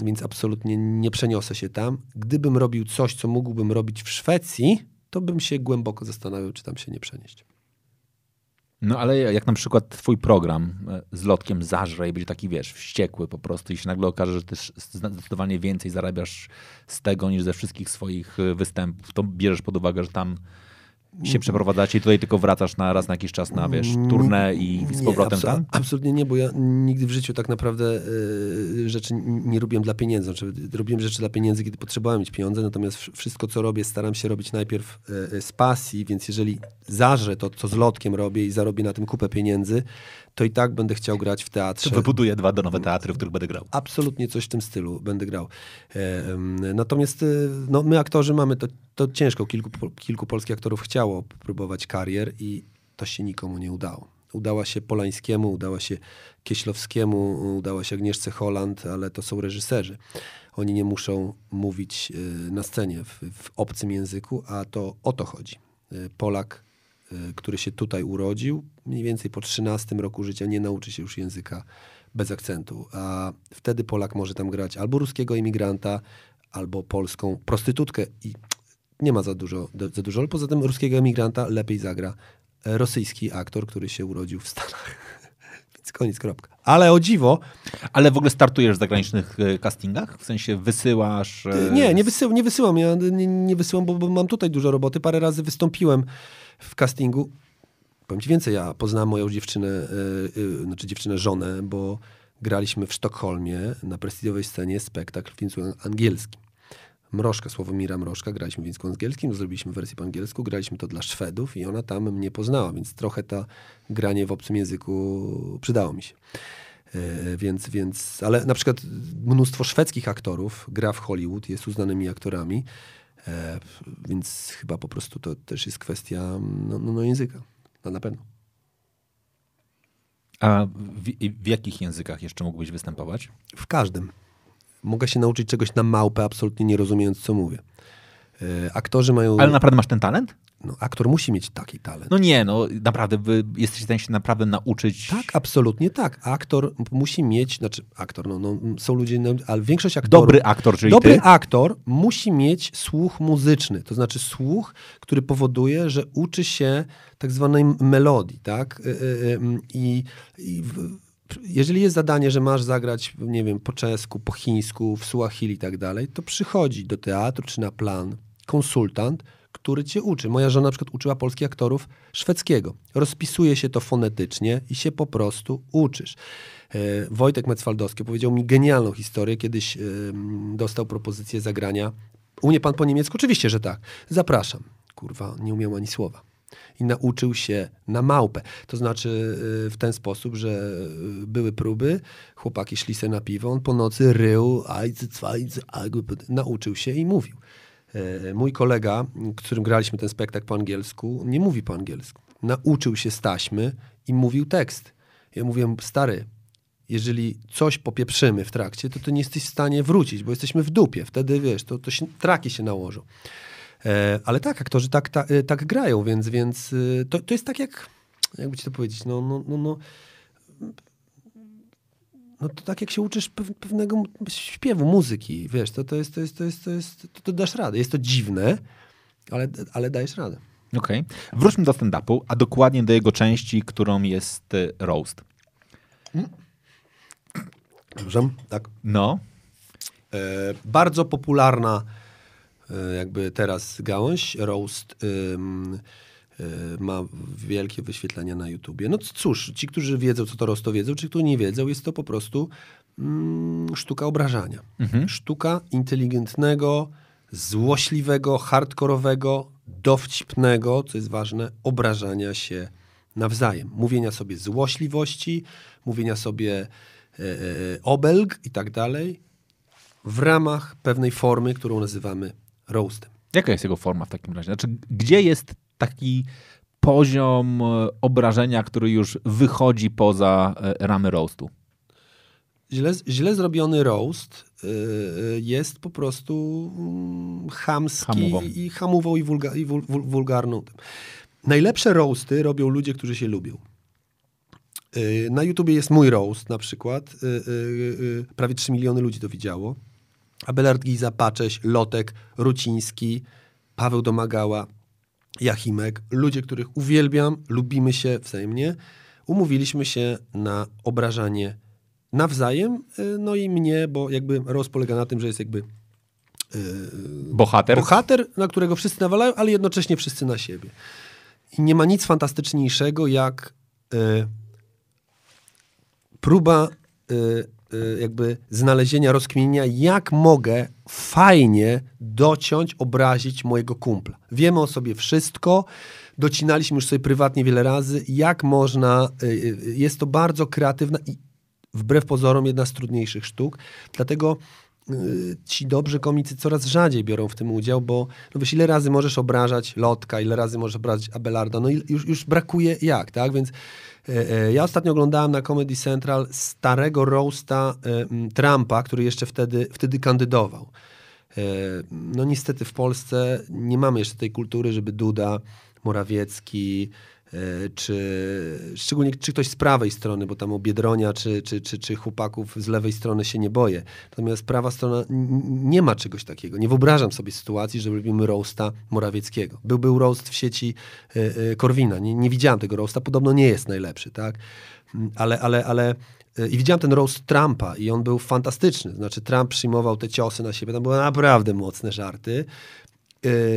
więc absolutnie nie przeniosę się tam. Gdybym robił coś, co mógłbym robić w Szwecji, to bym się głęboko zastanawiał, czy tam się nie przenieść. No ale jak na przykład twój program e, z lotkiem zażre i będzie taki, wiesz, wściekły po prostu i się nagle okaże, że ty zdecydowanie więcej zarabiasz z tego niż ze wszystkich swoich e, występów, to bierzesz pod uwagę, że tam się przeprowadzacie i tutaj tylko wracasz na raz na jakiś czas na, wiesz, turnę i z powrotem abso- tam? Absolutnie nie, bo ja nigdy w życiu tak naprawdę y, rzeczy nie robiłem dla pieniędzy. Znaczy, robiłem rzeczy dla pieniędzy, kiedy potrzebowałem mieć pieniądze, natomiast wsz- wszystko, co robię, staram się robić najpierw y, z pasji, więc jeżeli zażę to, co z lotkiem robię i zarobię na tym kupę pieniędzy, to i tak będę chciał grać w teatrze. To wybuduję dwa nowe teatry, w których będę grał. Absolutnie coś w tym stylu będę grał. E, natomiast e, no, my aktorzy mamy to, to ciężko. Kilku, kilku polskich aktorów chciało próbować karier i to się nikomu nie udało. Udała się Polańskiemu, udała się Kieślowskiemu, udała się Agnieszce Holland, ale to są reżyserzy. Oni nie muszą mówić e, na scenie w, w obcym języku, a to o to chodzi. Polak, który się tutaj urodził, mniej więcej po 13 roku życia nie nauczy się już języka bez akcentu. A wtedy Polak może tam grać albo ruskiego imigranta, albo polską prostytutkę i nie ma za dużo, za dużo, ale poza tym ruskiego emigranta lepiej zagra rosyjski aktor, który się urodził w Stanach. Więc koniec, kropka. Ale o dziwo, Ale w ogóle startujesz w zagranicznych e, castingach? W sensie wysyłasz... e, nie, nie, wysył, nie wysyłam, ja nie, nie wysyłam, bo, bo mam tutaj dużo roboty. Parę razy wystąpiłem w castingu. Powiem ci więcej, ja poznałem moją dziewczynę, y, y, znaczy dziewczynę, żonę, bo graliśmy w Sztokholmie na prestiżowej scenie spektakl w języku angielskim. Mrożka, Sławomira Mrożka, graliśmy w języku angielskim, zrobiliśmy wersję po angielsku, graliśmy to dla Szwedów i ona tam mnie poznała, więc trochę to granie w obcym języku przydało mi się. E, Więc, więc, ale na przykład mnóstwo szwedzkich aktorów gra w Hollywood, jest uznanymi aktorami, więc chyba po prostu to też jest kwestia no, no, no języka, no, na pewno. A w, w jakich językach jeszcze mógłbyś występować? W każdym. mogę się nauczyć czegoś na małpę, absolutnie nie rozumiejąc, co mówię. E, aktorzy mają... Ale naprawdę masz ten talent? No, aktor musi mieć taki talent. No nie, no naprawdę, wy jesteście w stanie się naprawdę nauczyć. Tak, absolutnie tak. Aktor musi mieć, znaczy aktor, no, no są ludzie, no, ale większość aktorów... Dobry aktor, czyli Dobry ty. aktor musi mieć słuch muzyczny, to znaczy słuch, który powoduje, że uczy się tak zwanej melodii, tak? Y, y, I, i w, jeżeli jest zadanie, że masz zagrać, nie wiem, po czesku, po chińsku, w Suahili i tak dalej, to przychodzi do teatru czy na plan konsultant, który cię uczy. Moja żona na przykład uczyła polskich aktorów szwedzkiego. Rozpisuje się to fonetycznie i się po prostu uczysz. E, Wojtek Metzfaldowski powiedział mi genialną historię. Kiedyś e, dostał propozycję zagrania. Umie pan po niemiecku? Oczywiście, że tak. Zapraszam. Kurwa, nie umiał ani słowa. I nauczył się na małpę. To znaczy e, w ten sposób, że były próby, chłopaki szli se na piwo, on po nocy rył, ajcy, cwajcy, nauczył się i mówił. Mój kolega, którym graliśmy ten spektakl po angielsku, nie mówi po angielsku. Nauczył się z taśmy i mówił tekst. Ja mówię, stary, jeżeli coś popieprzymy w trakcie, to ty nie jesteś w stanie wrócić, bo jesteśmy w dupie. Wtedy, wiesz, to, to się, traki się nałożą. E, ale tak, aktorzy tak, tak, tak grają, więc, więc to, to jest tak jak, jakby ci to powiedzieć, no, no, no, no no to tak jak się uczysz pewnego śpiewu, muzyki, wiesz, to, to jest, to jest, to jest, to jest, to, to dasz radę. Jest to dziwne, ale, ale dajesz radę. Okej. Okay. Wróćmy do stand-upu, a dokładnie do jego części, którą jest y, roast. Dobrze, tak. No. E, bardzo popularna e, jakby teraz gałąź, roast. Ma wielkie wyświetlenia na YouTubie. No cóż, ci, którzy wiedzą, co to roast, to wiedzą, czy którzy nie wiedzą, jest to po prostu mm, sztuka obrażania. Mhm. Sztuka inteligentnego, złośliwego, hardkorowego, dowcipnego, co jest ważne, obrażania się nawzajem. Mówienia sobie złośliwości, mówienia sobie e, e, obelg i tak dalej, w ramach pewnej formy, którą nazywamy roastem. Jaka jest jego forma w takim razie? Znaczy, gdzie jest taki poziom e, obrażenia, który już wychodzi poza e, ramy roastu? Źle, źle zrobiony roast e, jest po prostu mm, chamski hamową. i hamową i, wulga, i wul, wul, wulgarną. Najlepsze roasty robią ludzie, którzy się lubią. Na YouTubie jest mój roast na przykład. Prawie 3 miliony ludzi to widziało. Abelard Giza, Pacześ, Lotek, Ruciński, Paweł Domagała, Jachimek, ludzie, których uwielbiam, lubimy się wzajemnie, umówiliśmy się na obrażanie nawzajem, y, no i mnie, bo jakby roz polega na tym, że jest jakby yy, bohater. bohater, na którego wszyscy nawalają, ale jednocześnie wszyscy na siebie. I nie ma nic fantastyczniejszego jak yy, próba yy, jakby znalezienia, rozkminienia, jak mogę fajnie dociąć, obrazić mojego kumpla. Wiemy o sobie wszystko, docinaliśmy już sobie prywatnie wiele razy, jak można, y, y, jest to bardzo kreatywna i wbrew pozorom jedna z trudniejszych sztuk, dlatego ci dobrzy komicy coraz rzadziej biorą w tym udział, bo no wiesz, ile razy możesz obrażać Lotka, ile razy możesz obrażać Abelarda, no już, już brakuje jak, tak, więc ja ostatnio oglądałem na Comedy Central starego roasta e, Trumpa, który jeszcze wtedy, wtedy kandydował. No niestety w Polsce nie mamy jeszcze tej kultury, żeby Duda, Morawiecki, czy szczególnie czy ktoś z prawej strony, bo tam o Biedronia czy, czy, czy, czy chłopaków z lewej strony się nie boję. Natomiast prawa strona nie ma czegoś takiego. Nie wyobrażam sobie sytuacji, że robimy roasta Morawieckiego. Był, był roast w sieci y, y, Korwina. Nie, nie widziałem tego roasta. Podobno nie jest najlepszy, tak? Ale, ale, ale y, i widziałem ten roast Trumpa i on był fantastyczny. Znaczy Trump przyjmował te ciosy na siebie. Tam były naprawdę mocne żarty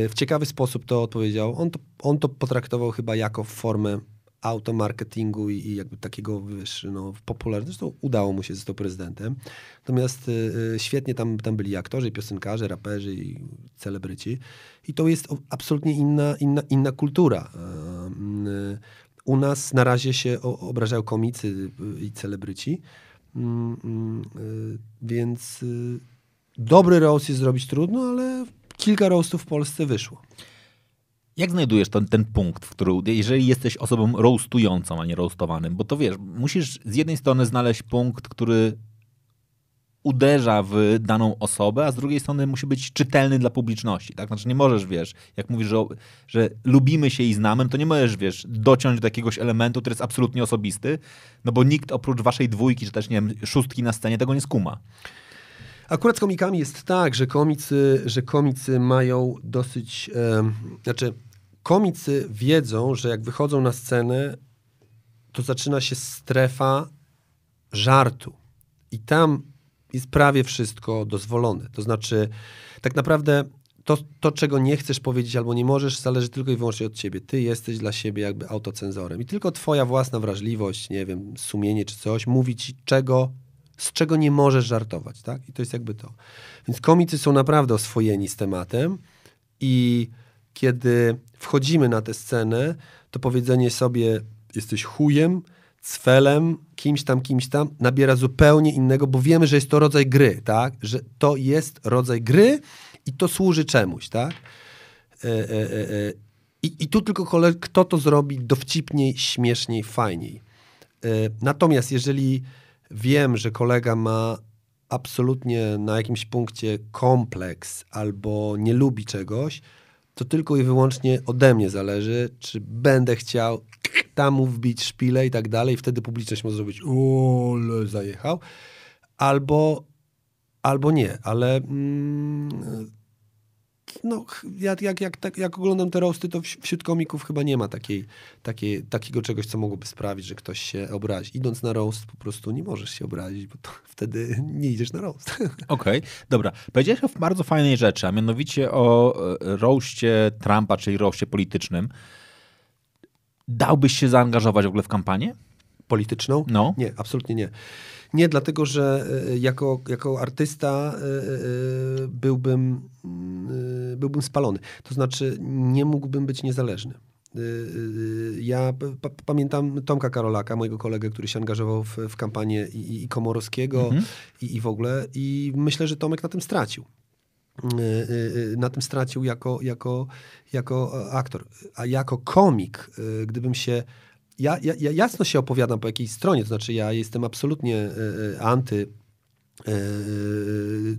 w ciekawy sposób to odpowiedział. On to, on to potraktował chyba jako formę automarketingu i, i jakby takiego, wiesz, no, popularnego. Zresztą udało mu się, został prezydentem. Natomiast y, y, świetnie tam, tam byli aktorzy, piosenkarze, raperzy i celebryci. I to jest absolutnie inna, inna, inna kultura. Y, u nas na razie się obrażają komicy i celebryci. Mm, mm, y, więc y, dobry roast jest zrobić trudno, ale kilka roastów w Polsce wyszło. Jak znajdujesz ten, ten punkt, w którym, jeżeli jesteś osobą roastującą, a nie roastowanym, bo to wiesz, musisz z jednej strony znaleźć punkt, który uderza w daną osobę, a z drugiej strony musi być czytelny dla publiczności, tak? Znaczy nie możesz, wiesz, jak mówisz, że, że lubimy się i znamy, to nie możesz, wiesz, dociąć do jakiegoś elementu, który jest absolutnie osobisty, no bo nikt oprócz waszej dwójki, czy też, nie wiem, szóstki na scenie tego nie skuma. Akurat z komikami jest tak, że komicy, że komicy mają dosyć. E, znaczy, komicy wiedzą, że jak wychodzą na scenę, to zaczyna się strefa żartu. I tam jest prawie wszystko dozwolone. To znaczy, tak naprawdę to, to, czego nie chcesz powiedzieć albo nie możesz, zależy tylko i wyłącznie od ciebie. Ty jesteś dla siebie jakby autocenzorem. I tylko twoja własna wrażliwość, nie wiem, sumienie czy coś, mówi ci, czego z czego nie możesz żartować, tak? I to jest jakby to. Więc komicy są naprawdę oswojeni z tematem i kiedy wchodzimy na tę scenę, to powiedzenie sobie jesteś chujem, cfelem, kimś tam, kimś tam, nabiera zupełnie innego, bo wiemy, że jest to rodzaj gry, tak? Że to jest rodzaj gry i to służy czemuś, tak? E, e, e, e. I, I tu tylko kto to zrobi dowcipniej, śmieszniej, fajniej. E, natomiast jeżeli wiem, że kolega ma absolutnie na jakimś punkcie kompleks albo nie lubi czegoś, to tylko i wyłącznie ode mnie zależy, czy będę chciał tam wbić szpilę i tak dalej, wtedy publiczność może zrobić ole, zajechał, albo, albo nie, ale mm, no, jak, jak, jak, tak, jak oglądam te roasty, to wśród komików chyba nie ma takiej, takiej, takiego czegoś, co mogłoby sprawić, że ktoś się obrazi. Idąc na roast po prostu nie możesz się obrazić, bo wtedy nie idziesz na roast. Okej, okay, dobra. Powiedziałeś o bardzo fajnej rzeczy, a mianowicie o e, roastie Trumpa, czyli roastie politycznym. Dałbyś się zaangażować w ogóle w kampanię? Polityczną? No. Nie, absolutnie nie. Nie, dlatego że e, jako, jako artysta e, e, byłbym, byłbym spalony. To znaczy, nie mógłbym być niezależny. Ja pamiętam Tomka Karolaka, mojego kolegę, który się angażował w, w kampanię i, i Komorowskiego mhm. i, i w ogóle. I myślę, że Tomek na tym stracił na tym stracił jako, jako, jako aktor. A jako komik, gdybym się ja, ja, ja jasno się opowiadam po jakiej stronie, to znaczy ja jestem absolutnie e, anty e,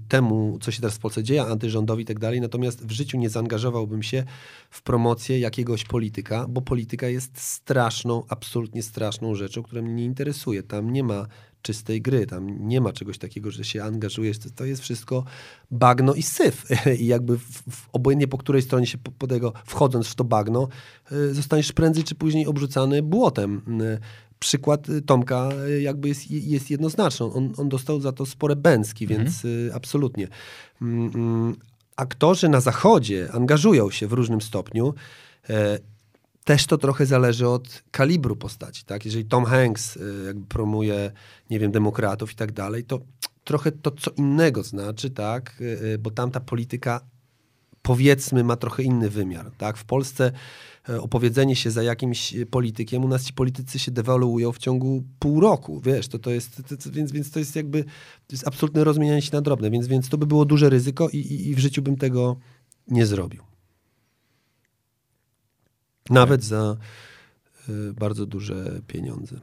temu, co się teraz w Polsce dzieje, antyrządowi i tak dalej, natomiast w życiu nie zaangażowałbym się w promocję jakiegoś polityka, bo polityka jest straszną, absolutnie straszną rzeczą, która mnie nie interesuje. Tam nie ma czystej gry. Tam nie ma czegoś takiego, że się angażujesz. To jest wszystko bagno i syf. I jakby w, w, obojętnie po której stronie się po, po tego, wchodząc w to bagno, y, zostaniesz prędzej czy później obrzucany błotem. Y, przykład y, Tomka jakby jest, jest jednoznaczny. On, on dostał za to spore bęcki, mhm. więc absolutnie. Mm, mm, aktorzy na zachodzie angażują się w różnym stopniu też to trochę zależy od kalibru postaci, tak? Jeżeli Tom Hanks y, jakby promuje, nie wiem, demokratów i tak dalej, to trochę to co innego znaczy, tak? Y, y, bo tamta polityka powiedzmy ma trochę inny wymiar, tak? W Polsce opowiedzenie się za jakimś politykiem, u nas ci politycy się dewaluują w ciągu pół roku, wiesz, to, to jest, to, więc, więc to jest jakby, to jest absolutne rozmienianie się na drobne, więc, więc to by było duże ryzyko i, i, i w życiu bym tego nie zrobił. Nawet za y, bardzo duże pieniądze.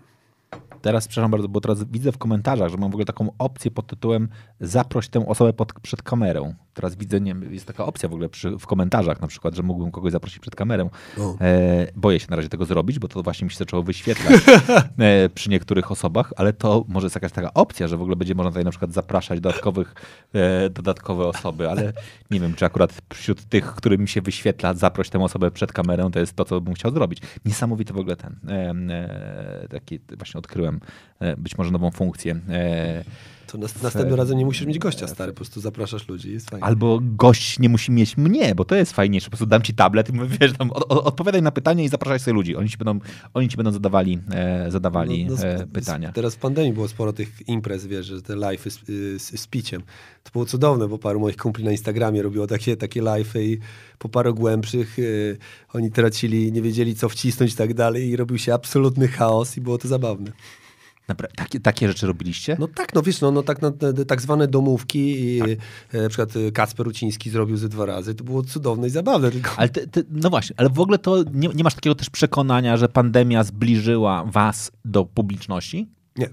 Teraz, przepraszam bardzo, bo teraz widzę w komentarzach, że mam w ogóle taką opcję pod tytułem zaproś tę osobę pod, przed kamerą. Teraz widzę, nie, jest taka opcja w ogóle przy, w komentarzach na przykład, że mógłbym kogoś zaprosić przed kamerą. E, boję się na razie tego zrobić, bo to właśnie mi się zaczęło wyświetlać e, przy niektórych osobach, ale to może jest jakaś taka opcja, że w ogóle będzie można tutaj na przykład zapraszać dodatkowych, e, dodatkowe osoby, ale nie wiem, czy akurat wśród tych, którym mi się wyświetla zaproś tę osobę przed kamerą, to jest to, co bym chciał zrobić. Niesamowity w ogóle ten, e, taki właśnie odkryłem e, być może nową funkcję to następnym razem nie musisz mieć gościa, stary, po prostu zapraszasz ludzi, jest fajnie. Albo gość nie musi mieć mnie, bo to jest fajniejsze. Po prostu dam ci tablet i mówię, wiesz, tam, odpowiadaj na pytanie i zapraszaj sobie ludzi. Oni ci będą, oni ci będą zadawali, e, zadawali no, no, e, pytania. Teraz w pandemii było sporo tych imprez, wiesz, że te live z, z, z piciem. To było cudowne, bo paru moich kumpli na Instagramie robiło takie, takie live i po paru głębszych y, oni tracili, nie wiedzieli co wcisnąć i tak dalej i robił się absolutny chaos i było to zabawne. Takie, takie rzeczy robiliście? No tak, no wiesz, no, no tak, no, tak zwane domówki. Tak. E, na przykład e, Kacper Uciński zrobił ze dwa razy. To było cudowne i zabawne. Tylko... Ale ty, ty, no właśnie, ale w ogóle to nie, nie masz takiego też przekonania, że pandemia zbliżyła was do publiczności? Nie.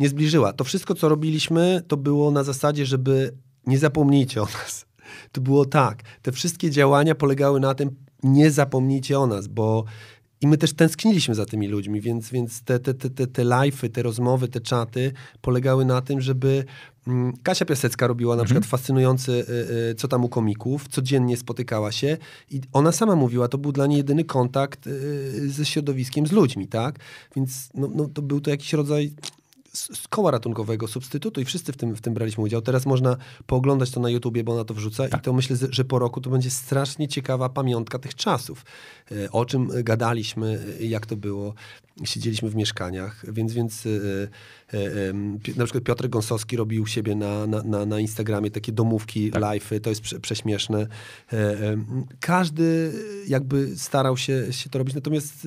nie zbliżyła. To wszystko, co robiliśmy, to było na zasadzie, żeby nie zapomnijcie o nas. To było tak. Te wszystkie działania polegały na tym, nie zapomnijcie o nas, bo i my też tęskniliśmy za tymi ludźmi, więc, więc te, te, te, te, te live'y, te rozmowy, te czaty polegały na tym, żeby mm, Kasia Piasecka robiła na przykład fascynujący y, y, co tam u komików, codziennie spotykała się i ona sama mówiła, to był dla niej jedyny kontakt y, ze środowiskiem, z ludźmi, tak? Więc no, no, to był to jakiś rodzaj z koła ratunkowego, substytutu i wszyscy w tym, w tym braliśmy udział. Teraz można pooglądać to na YouTubie, bo ona to wrzuca i to myślę, że po roku to będzie strasznie ciekawa pamiątka tych czasów. E, O czym gadaliśmy, e, jak to było. Siedzieliśmy w mieszkaniach, więc, więc e, na przykład Piotr Gąsowski robił u siebie na, na, na, na Instagramie takie domówki, live'y, to jest prze, prześmieszne. Każdy jakby starał się, się to robić, natomiast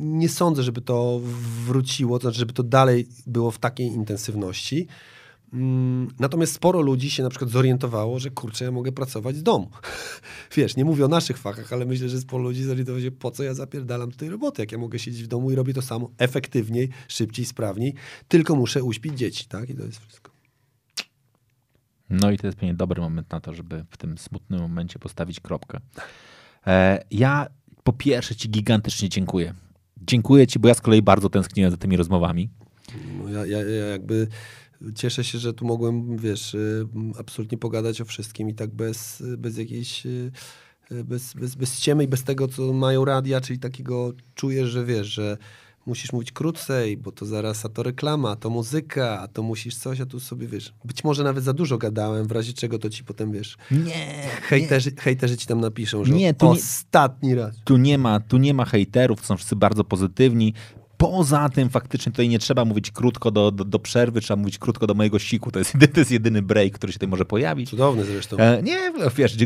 nie sądzę, żeby to wróciło, to znaczy, żeby to dalej było w takiej intensywności. Mm, Natomiast sporo ludzi się na przykład zorientowało, że kurczę, ja mogę pracować z domu. Wiesz, nie mówię o naszych fachach, ale myślę, że sporo ludzi zorientowało się, po co ja zapierdalam tej roboty, jak ja mogę siedzieć w domu i robię to samo efektywniej, szybciej, sprawniej, tylko muszę uśpić dzieci, tak? I to jest wszystko. No i to jest pewnie dobry moment na to, żeby w tym smutnym momencie postawić kropkę. E, ja po pierwsze ci gigantycznie dziękuję. Dziękuję ci, bo ja z kolei bardzo tęskniłem za tymi rozmowami. No ja, ja, ja jakby cieszę się, że tu mogłem, wiesz, y, absolutnie pogadać o wszystkim i tak bez, bez jakiejś, y, bez, bez, bez ściemy i bez tego, co mają radia, czyli takiego czujesz, że wiesz, że musisz mówić krócej, bo to zaraz, a to reklama, a to muzyka, a to musisz coś, a tu sobie, wiesz, być może nawet za dużo gadałem, w razie czego to ci potem, wiesz, Nie, hejterzy, hejterzy ci tam napiszą, że Nie, nie- ostatni raz. tu nie ma, tu nie ma hejterów, są wszyscy bardzo pozytywni. Poza tym faktycznie tutaj nie trzeba mówić krótko do, do, do przerwy, trzeba mówić krótko do mojego siku. To jest, to jest jedyny break, który się tutaj może pojawić. Cudowny zresztą. E, nie, wiesz,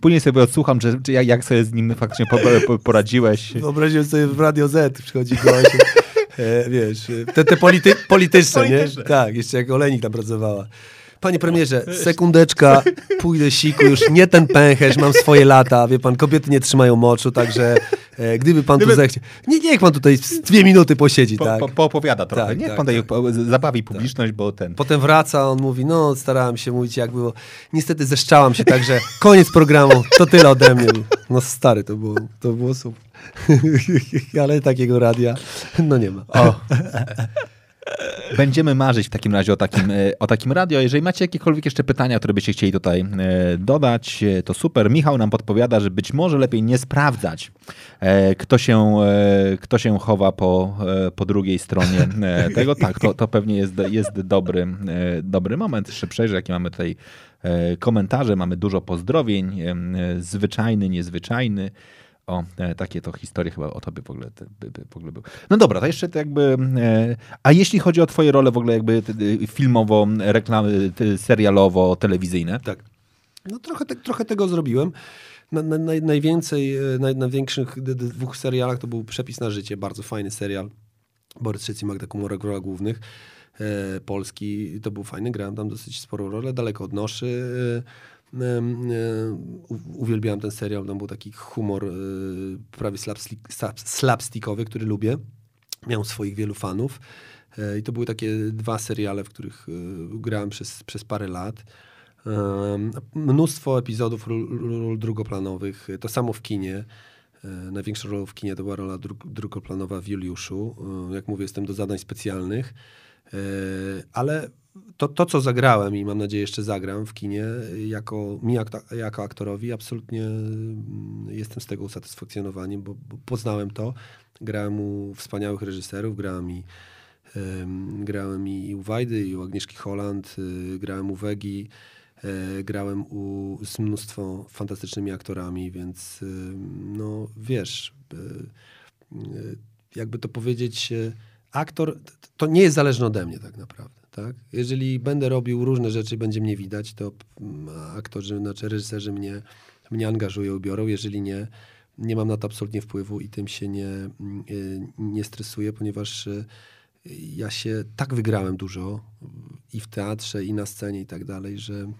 później sobie odsłucham, że, czy jak, jak sobie z nim faktycznie po, po, poradziłeś. Wyobraziłem sobie w Radio Z, przychodzi gość, e, wiesz, e, te, te polity, polityczne, Polityczne. nie? Tak, jeszcze jak Olenik tam pracowała. Panie premierze, sekundeczka, pójdę siku, już nie ten pęcherz, mam swoje lata, wie pan, kobiety nie trzymają moczu, także e, gdyby pan tu Gdyby- zechciał... Nie, niech pan tutaj dwie minuty posiedzi, Po, tak? po, poopowiada trochę. Tak, Niech tak, pan tak. zabawi publiczność, bo ten. Potem wraca, on mówi, no starałem się mówić jak było. Niestety zeszczałam się, także koniec programu, to tyle ode mnie. No stary, to było, to było super. Ale takiego radia, no nie ma. O. Będziemy marzyć w takim razie o takim, e, o takim radio. Jeżeli macie jakiekolwiek jeszcze pytania, które byście chcieli tutaj e, dodać, e, to super. Michał nam podpowiada, że być może lepiej nie sprawdzać, kto się, kto się chowa po, po drugiej stronie tego. Tak, to, to pewnie jest, jest dobry, dobry moment. Jeszcze przejrzę, jakie mamy tutaj komentarze. Mamy dużo pozdrowień. Zwyczajny, niezwyczajny. O, e, takie to historie chyba o tobie w ogóle, by, by, w ogóle był. No dobra, to jeszcze to jakby. E, a jeśli chodzi o twoje role w ogóle jakby e, filmowo, reklamy, serialowo, telewizyjne? Tak. No trochę, te, trochę tego zrobiłem. Na, na, naj, najwięcej, naj, największych dwóch serialach to był Przepis na życie, bardzo fajny serial. Borys Trzeci, Magda rolach głównych. E, Polski, to był fajny, grałem tam dosyć sporą rolę, daleko od noszy. E, uwielbiałem ten serial, tam był taki humor e, prawie slapstick, slap- slapstickowy, który lubię. Miał swoich wielu fanów. E, I to były takie dwa seriale, w których e, grałem przez, przez parę lat. Mnóstwo epizodów ról, drugoplanowych. To samo w kinie. Największą rolą w kinie to była rola dru- drugoplanowa w Juliuszu. Jak mówię, jestem do zadań specjalnych. Ale to, to, co zagrałem i mam nadzieję jeszcze zagram w kinie, jako, mi jako aktorowi, absolutnie mm, jestem z tego usatysfakcjonowany, bo, bo poznałem to. Grałem u wspaniałych reżyserów, grałem i Em, grałem i u Wajdy, i u Agnieszki Holland, y, grałem u Wegi, e, grałem u, z mnóstwo fantastycznymi aktorami, więc y, no wiesz, y, y, jakby to powiedzieć, y, aktor to nie jest zależne ode mnie tak naprawdę. Tak? Jeżeli będę robił różne rzeczy, będzie mnie widać, to mm, aktorzy, znaczy reżyserzy mnie, mnie angażują, biorą. Jeżeli nie, nie mam na to absolutnie wpływu i tym się nie, mm, nie stresuję, ponieważ y, ja się tak wygrałem dużo i w teatrze, i na scenie, i tak dalej, że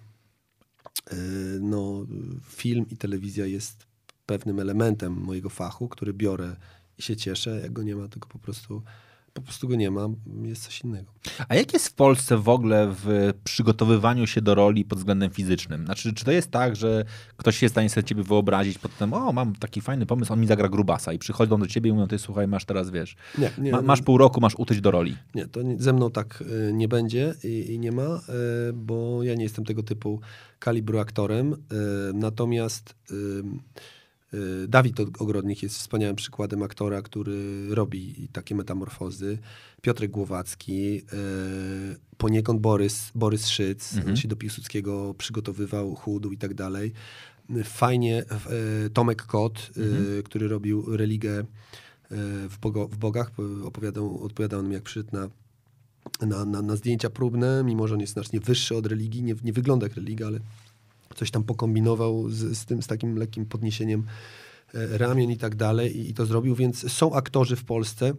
y, no, film i telewizja jest pewnym elementem mojego fachu, który biorę i się cieszę. Jak go nie ma, tylko po prostu po prostu go nie ma, jest coś innego. A jak jest w Polsce w ogóle w przygotowywaniu się do roli pod względem fizycznym? Znaczy, czy to jest tak, że ktoś się jest w stanie sobie ciebie wyobrazić pod tym, o, mam taki fajny pomysł, on mi zagra grubasa i przychodzą do ciebie i mówią, ty słuchaj, masz teraz, wiesz, Nie, nie, ma, masz pół roku, masz utyć do roli. Nie, to ze mną tak y, nie będzie i, i nie ma, y, bo ja nie jestem tego typu kalibru aktorem. y, Natomiast Dawid Ogrodnik jest wspaniałym przykładem aktora, który robi takie metamorfozy. Piotrek Głowacki, y, poniekąd Borys, Borys Szyc, on się do Piłsudskiego przygotowywał, chudł i tak dalej. Fajnie y, Tomek Kot, y, który robił religę w, Bogo, w Bogach, opowiadał, odpowiadał nam jak przyszedł na, na, na, na zdjęcia próbne, mimo że on jest znacznie wyższy od religii, nie, nie wygląda jak religia, ale coś tam pokombinował z, z tym, z takim lekkim podniesieniem e, ramion i tak dalej i, i to zrobił, więc są aktorzy w Polsce,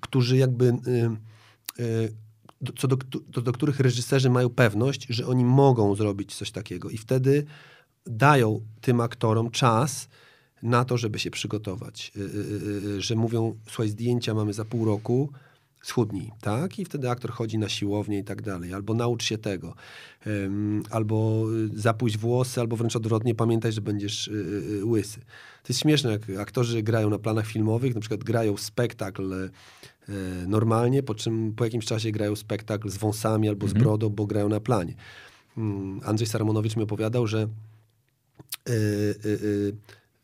którzy jakby y, y, co do, do, do których reżyserzy mają pewność, że oni mogą zrobić coś takiego i wtedy dają tym aktorom czas na to, żeby się przygotować. Y, że mówią, słuchaj, zdjęcia mamy za pół roku, schudnij, tak? I wtedy aktor chodzi na siłownię i tak dalej. Albo naucz się tego. Ym, albo y, zapuść włosy, albo wręcz odwrotnie, pamiętaj, że będziesz y, y, łysy. To jest śmieszne, jak aktorzy grają na planach filmowych, na przykład grają spektakl y, normalnie, po czym po jakimś czasie grają spektakl z wąsami albo z brodą, bo grają na planie. Mm, Andrzej Saramonowicz mi opowiadał, że y, y,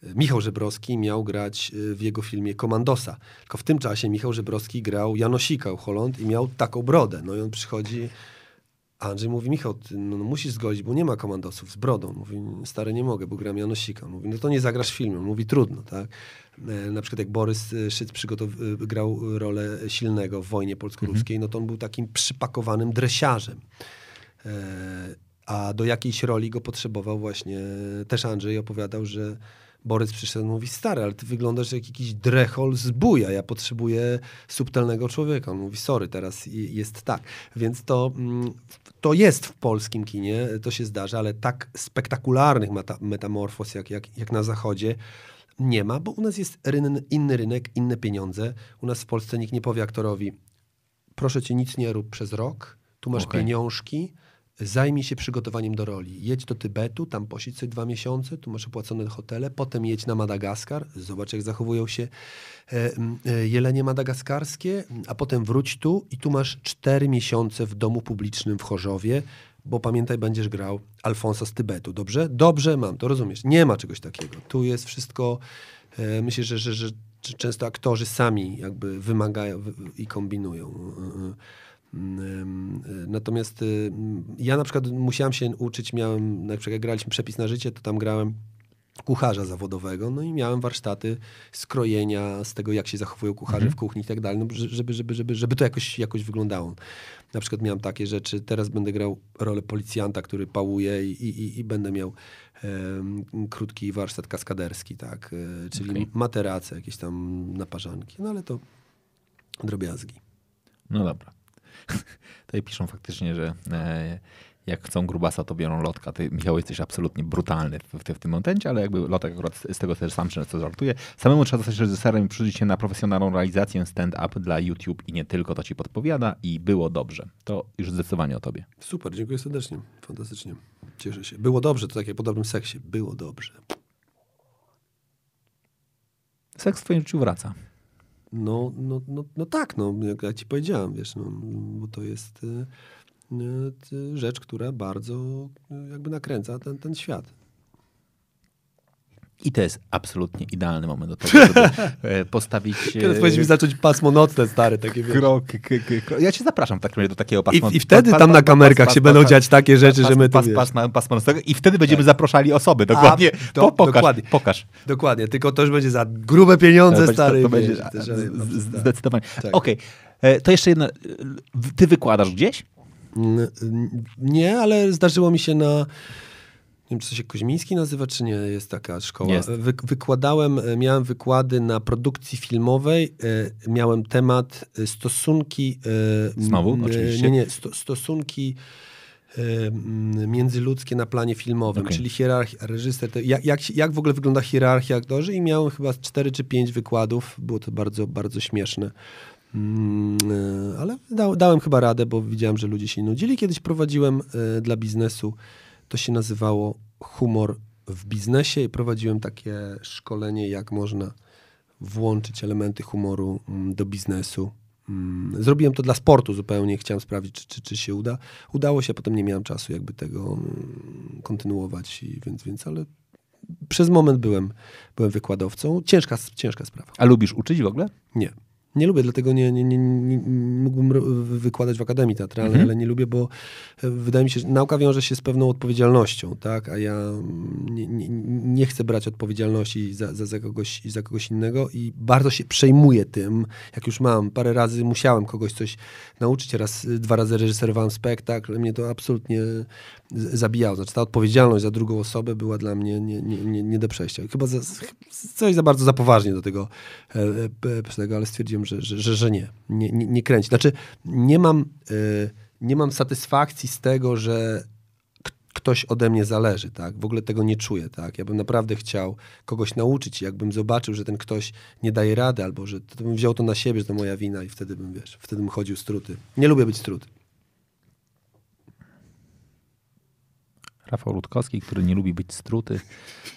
Michał Żebrowski miał grać y, w jego filmie Komandosa. Tylko w tym czasie Michał Żebrowski grał Janosika u Holland i miał taką brodę. No i on przychodzi, a Andrzej mówi, Michał, ty, no, no musisz zgodzić, bo nie ma komandosów z brodą. Mówi, stary, nie mogę, bo gram Janosika. Mówi, no to nie zagrasz. On mówi, trudno, tak? E, Na przykład jak Borys y, Szyc przygotow- y, grał rolę silnego w wojnie polsko-ruskiej, no to on był takim przypakowanym dresiarzem. E, A do jakiejś roli go potrzebował właśnie, też Andrzej opowiadał, że Borys przyszedł i mówi, stary, ale ty wyglądasz jak jakiś drechol z buja, ja potrzebuję subtelnego człowieka. On mówi, sorry, teraz jest tak. Więc to, mm, to jest w polskim kinie, to się zdarza, ale tak spektakularnych meta, metamorfoz jak, jak, jak na zachodzie nie ma, bo u nas jest ryn, inny rynek, inne pieniądze. U nas w Polsce nikt nie powie aktorowi, proszę cię, nic nie rób przez rok, tu masz Okej. pieniążki, zajmij się przygotowaniem do roli. Jedź do Tybetu, tam posiedź sobie dwa miesiące, tu masz opłacone hotele, potem jedź na Madagaskar, zobacz jak zachowują się e, e, jelenie madagaskarskie, a potem wróć tu i tu masz cztery miesiące w domu publicznym w Chorzowie, bo pamiętaj, będziesz grał Alfonsa z Tybetu, dobrze? Dobrze, mam, to rozumiesz. Nie ma czegoś takiego. Tu jest wszystko, e, myślę, że, że, że często aktorzy sami jakby wymagają wy- i kombinują. Y, y, y, Natomiast y, ja na przykład musiałem się uczyć, miałem, na przykład jak graliśmy Przepis na życie, to tam grałem kucharza zawodowego, no i miałem warsztaty skrojenia z tego, jak się zachowują kucharze w kuchni i tak dalej, no, żeby, żeby, żeby, żeby to jakoś, jakoś wyglądało. Na przykład miałem takie rzeczy, teraz będę grał rolę policjanta, który pałuje i, i, i będę miał em, krótki warsztat kaskaderski, tak, e, czyli Okej. materace, jakieś tam naparzanki, no ale to drobiazgi. No dobra. Tutaj piszą faktycznie, że e, jak chcą grubasa, to biorą lotka. Ty, Michał, jesteś absolutnie brutalny w, w, w tym momencie, ale jakby lotek akurat z, tego też sam często żartuje. Samemu trzeba zostać reżyserem i przyjrzeć się na profesjonalną realizację stand-up dla YouTube i nie tylko, to ci podpowiada i było dobrze. To już zdecydowanie o tobie. Super, dziękuję serdecznie, fantastycznie, cieszę się. Było dobrze, to tak jak po dobrym seksie, było dobrze. Seks w twoim życiu wraca. No, no, no, no tak, no, jak ja ci powiedziałem, wiesz, no, bo to jest y, y, rzecz, która bardzo y, jakby nakręca ten, ten świat. I to jest absolutnie idealny moment do tego, żeby e, postawić Teraz powinniśmy zacząć pasmo nocne, stare, takie krok, krok. Ja cię zapraszam w takim razie do takiego I, pasma. I wtedy pa- tam pa- na kamerkach pas- się pas- będą pas- dziać takie rzeczy, że my tu pas, pas, pas, pasma nocnego i wtedy będziemy zapraszali osoby, dokładnie. to- po, pokaż, dokładnie. pokaż. Dokładnie, tylko to już będzie za grube pieniądze, To stary. to, to będzie tak. zdecydowanie. Tak. Okej, E, to jeszcze jedna. e, Ty wykładasz gdzieś? Nie, ale zdarzyło mi się na. Nie wiem, czy to się Koźmiński nazywa, czy nie, jest taka szkoła. Jest. Wy, wykładałem, e, miałem wykłady na produkcji filmowej, e, miałem temat e, stosunki... m, Znowu? e, Oczywiście. Nie, nie, sto, stosunki międzyludzkie na planie filmowym, Okej. czyli hierarchia, reżyser, jak, jak, jak w ogóle wygląda hierarchia aktorzy i miałem chyba cztery czy pięć wykładów, było to bardzo, bardzo śmieszne. Mm, ale da, dałem chyba radę, bo widziałem, że ludzie się nudzili. Kiedyś prowadziłem dla biznesu, to się nazywało Humor w biznesie i prowadziłem takie szkolenie, jak można włączyć elementy humoru mm, do biznesu. Mm, Zrobiłem to dla sportu zupełnie, chciałem sprawdzić, czy, czy, czy się uda. Udało się, potem nie miałem czasu jakby tego mm, kontynuować, i więc, więc ale przez moment byłem, byłem wykładowcą. Ciężka, ciężka sprawa. A lubisz uczyć w ogóle? Nie. Nie lubię, dlatego nie, nie, nie, nie, mógłbym wykładać w Akademii Teatralnej, Mhm. ale nie lubię, bo e, wydaje mi się, że nauka wiąże się z pewną odpowiedzialnością, tak? A ja mm, nie, nie, nie chcę brać odpowiedzialności za, za, za, kogoś, za kogoś innego i bardzo się przejmuję tym, jak już mam. Parę razy musiałem kogoś coś nauczyć, raz, y, dwa razy reżyserowałem spektakl, mnie to absolutnie zabijało. Znaczy ta odpowiedzialność za drugą osobę była dla mnie nie, nie, nie, nie do przejścia. Chyba za, coś za bardzo za poważnie do tego, e, e, tego ale stwierdziłem, że, że, że, że nie. Nie, nie. nie kręci. Znaczy nie mam, e, nie mam satysfakcji z tego, że ktoś ode mnie zależy, tak? W ogóle tego nie czuję, tak? Ja bym naprawdę chciał kogoś nauczyć i jakbym zobaczył, że ten ktoś nie daje rady albo że to bym wziął to na siebie, że to moja wina i wtedy bym, wiesz, wtedy bym chodził struty. Nie lubię być struty. Rafał Rutkowski, który nie lubi być struty,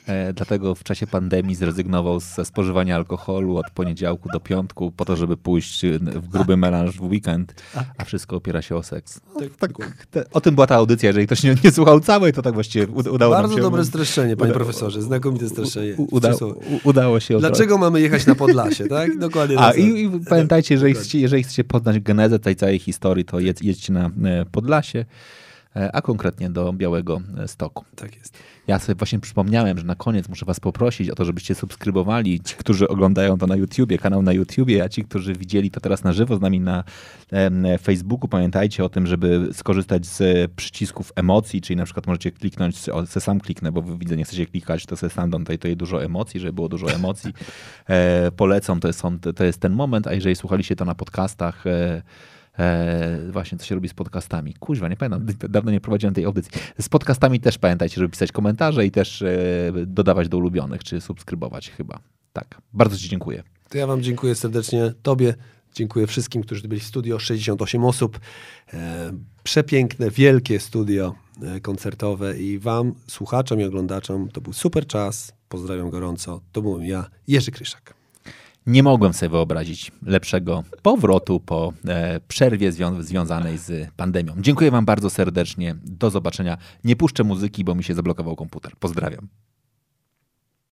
e, dlatego w czasie pandemii zrezygnował ze spożywania alkoholu od poniedziałku do piątku, po to, żeby pójść w gruby melanż w weekend, a wszystko opiera się o seks. No, Tak, tak, dokładnie. te, o tym była ta audycja. Jeżeli ktoś nie, nie słuchał całej, to tak właściwie udało Bardzo nam się... dobre streszczenie, panie uda- profesorze. Znakomite streszczenie. u- uda, udało się. Dlaczego mamy jechać na Podlasie, tak? Dokładnie. A tak. i, i pamiętajcie, jeżeli chcecie, jeżeli chcecie poznać genezę tej całej historii, to jedź, jedźcie na e, Podlasie, a konkretnie do Białego e, Stoku. Tak jest. Ja sobie właśnie przypomniałem, że na koniec muszę was poprosić o to, żebyście subskrybowali ci, którzy oglądają to na YouTubie, kanał na YouTubie, a ci, którzy widzieli to teraz na żywo z nami na em, Facebooku, pamiętajcie o tym, żeby skorzystać z przycisków emocji, czyli na przykład możecie kliknąć, o, se sam kliknę, bo wy widzę, nie chcecie klikać, to se sam dam tutaj, tutaj dużo emocji, żeby było dużo emocji. E, polecam, to jest, to jest ten moment, a jeżeli słuchaliście to na podcastach, e, E, właśnie, co się robi z podcastami. Kuźwa, nie pamiętam, dawno nie prowadziłem tej audycji. Z podcastami też pamiętajcie, żeby pisać komentarze i też e, dodawać do ulubionych, czy subskrybować chyba. Tak, bardzo Ci dziękuję. To ja wam dziękuję serdecznie. Tobie dziękuję wszystkim, którzy byli w studio. 68 osób. E, przepiękne, wielkie studio e, koncertowe i wam, słuchaczom i oglądaczom, to był super czas. Pozdrawiam gorąco. To byłem ja, Jerzy Kryszak. Nie mogłem sobie wyobrazić lepszego powrotu po e, przerwie zwią- związanej z pandemią. Dziękuję Wam bardzo serdecznie. Do zobaczenia. Nie puszczę muzyki, bo mi się zablokował komputer. Pozdrawiam.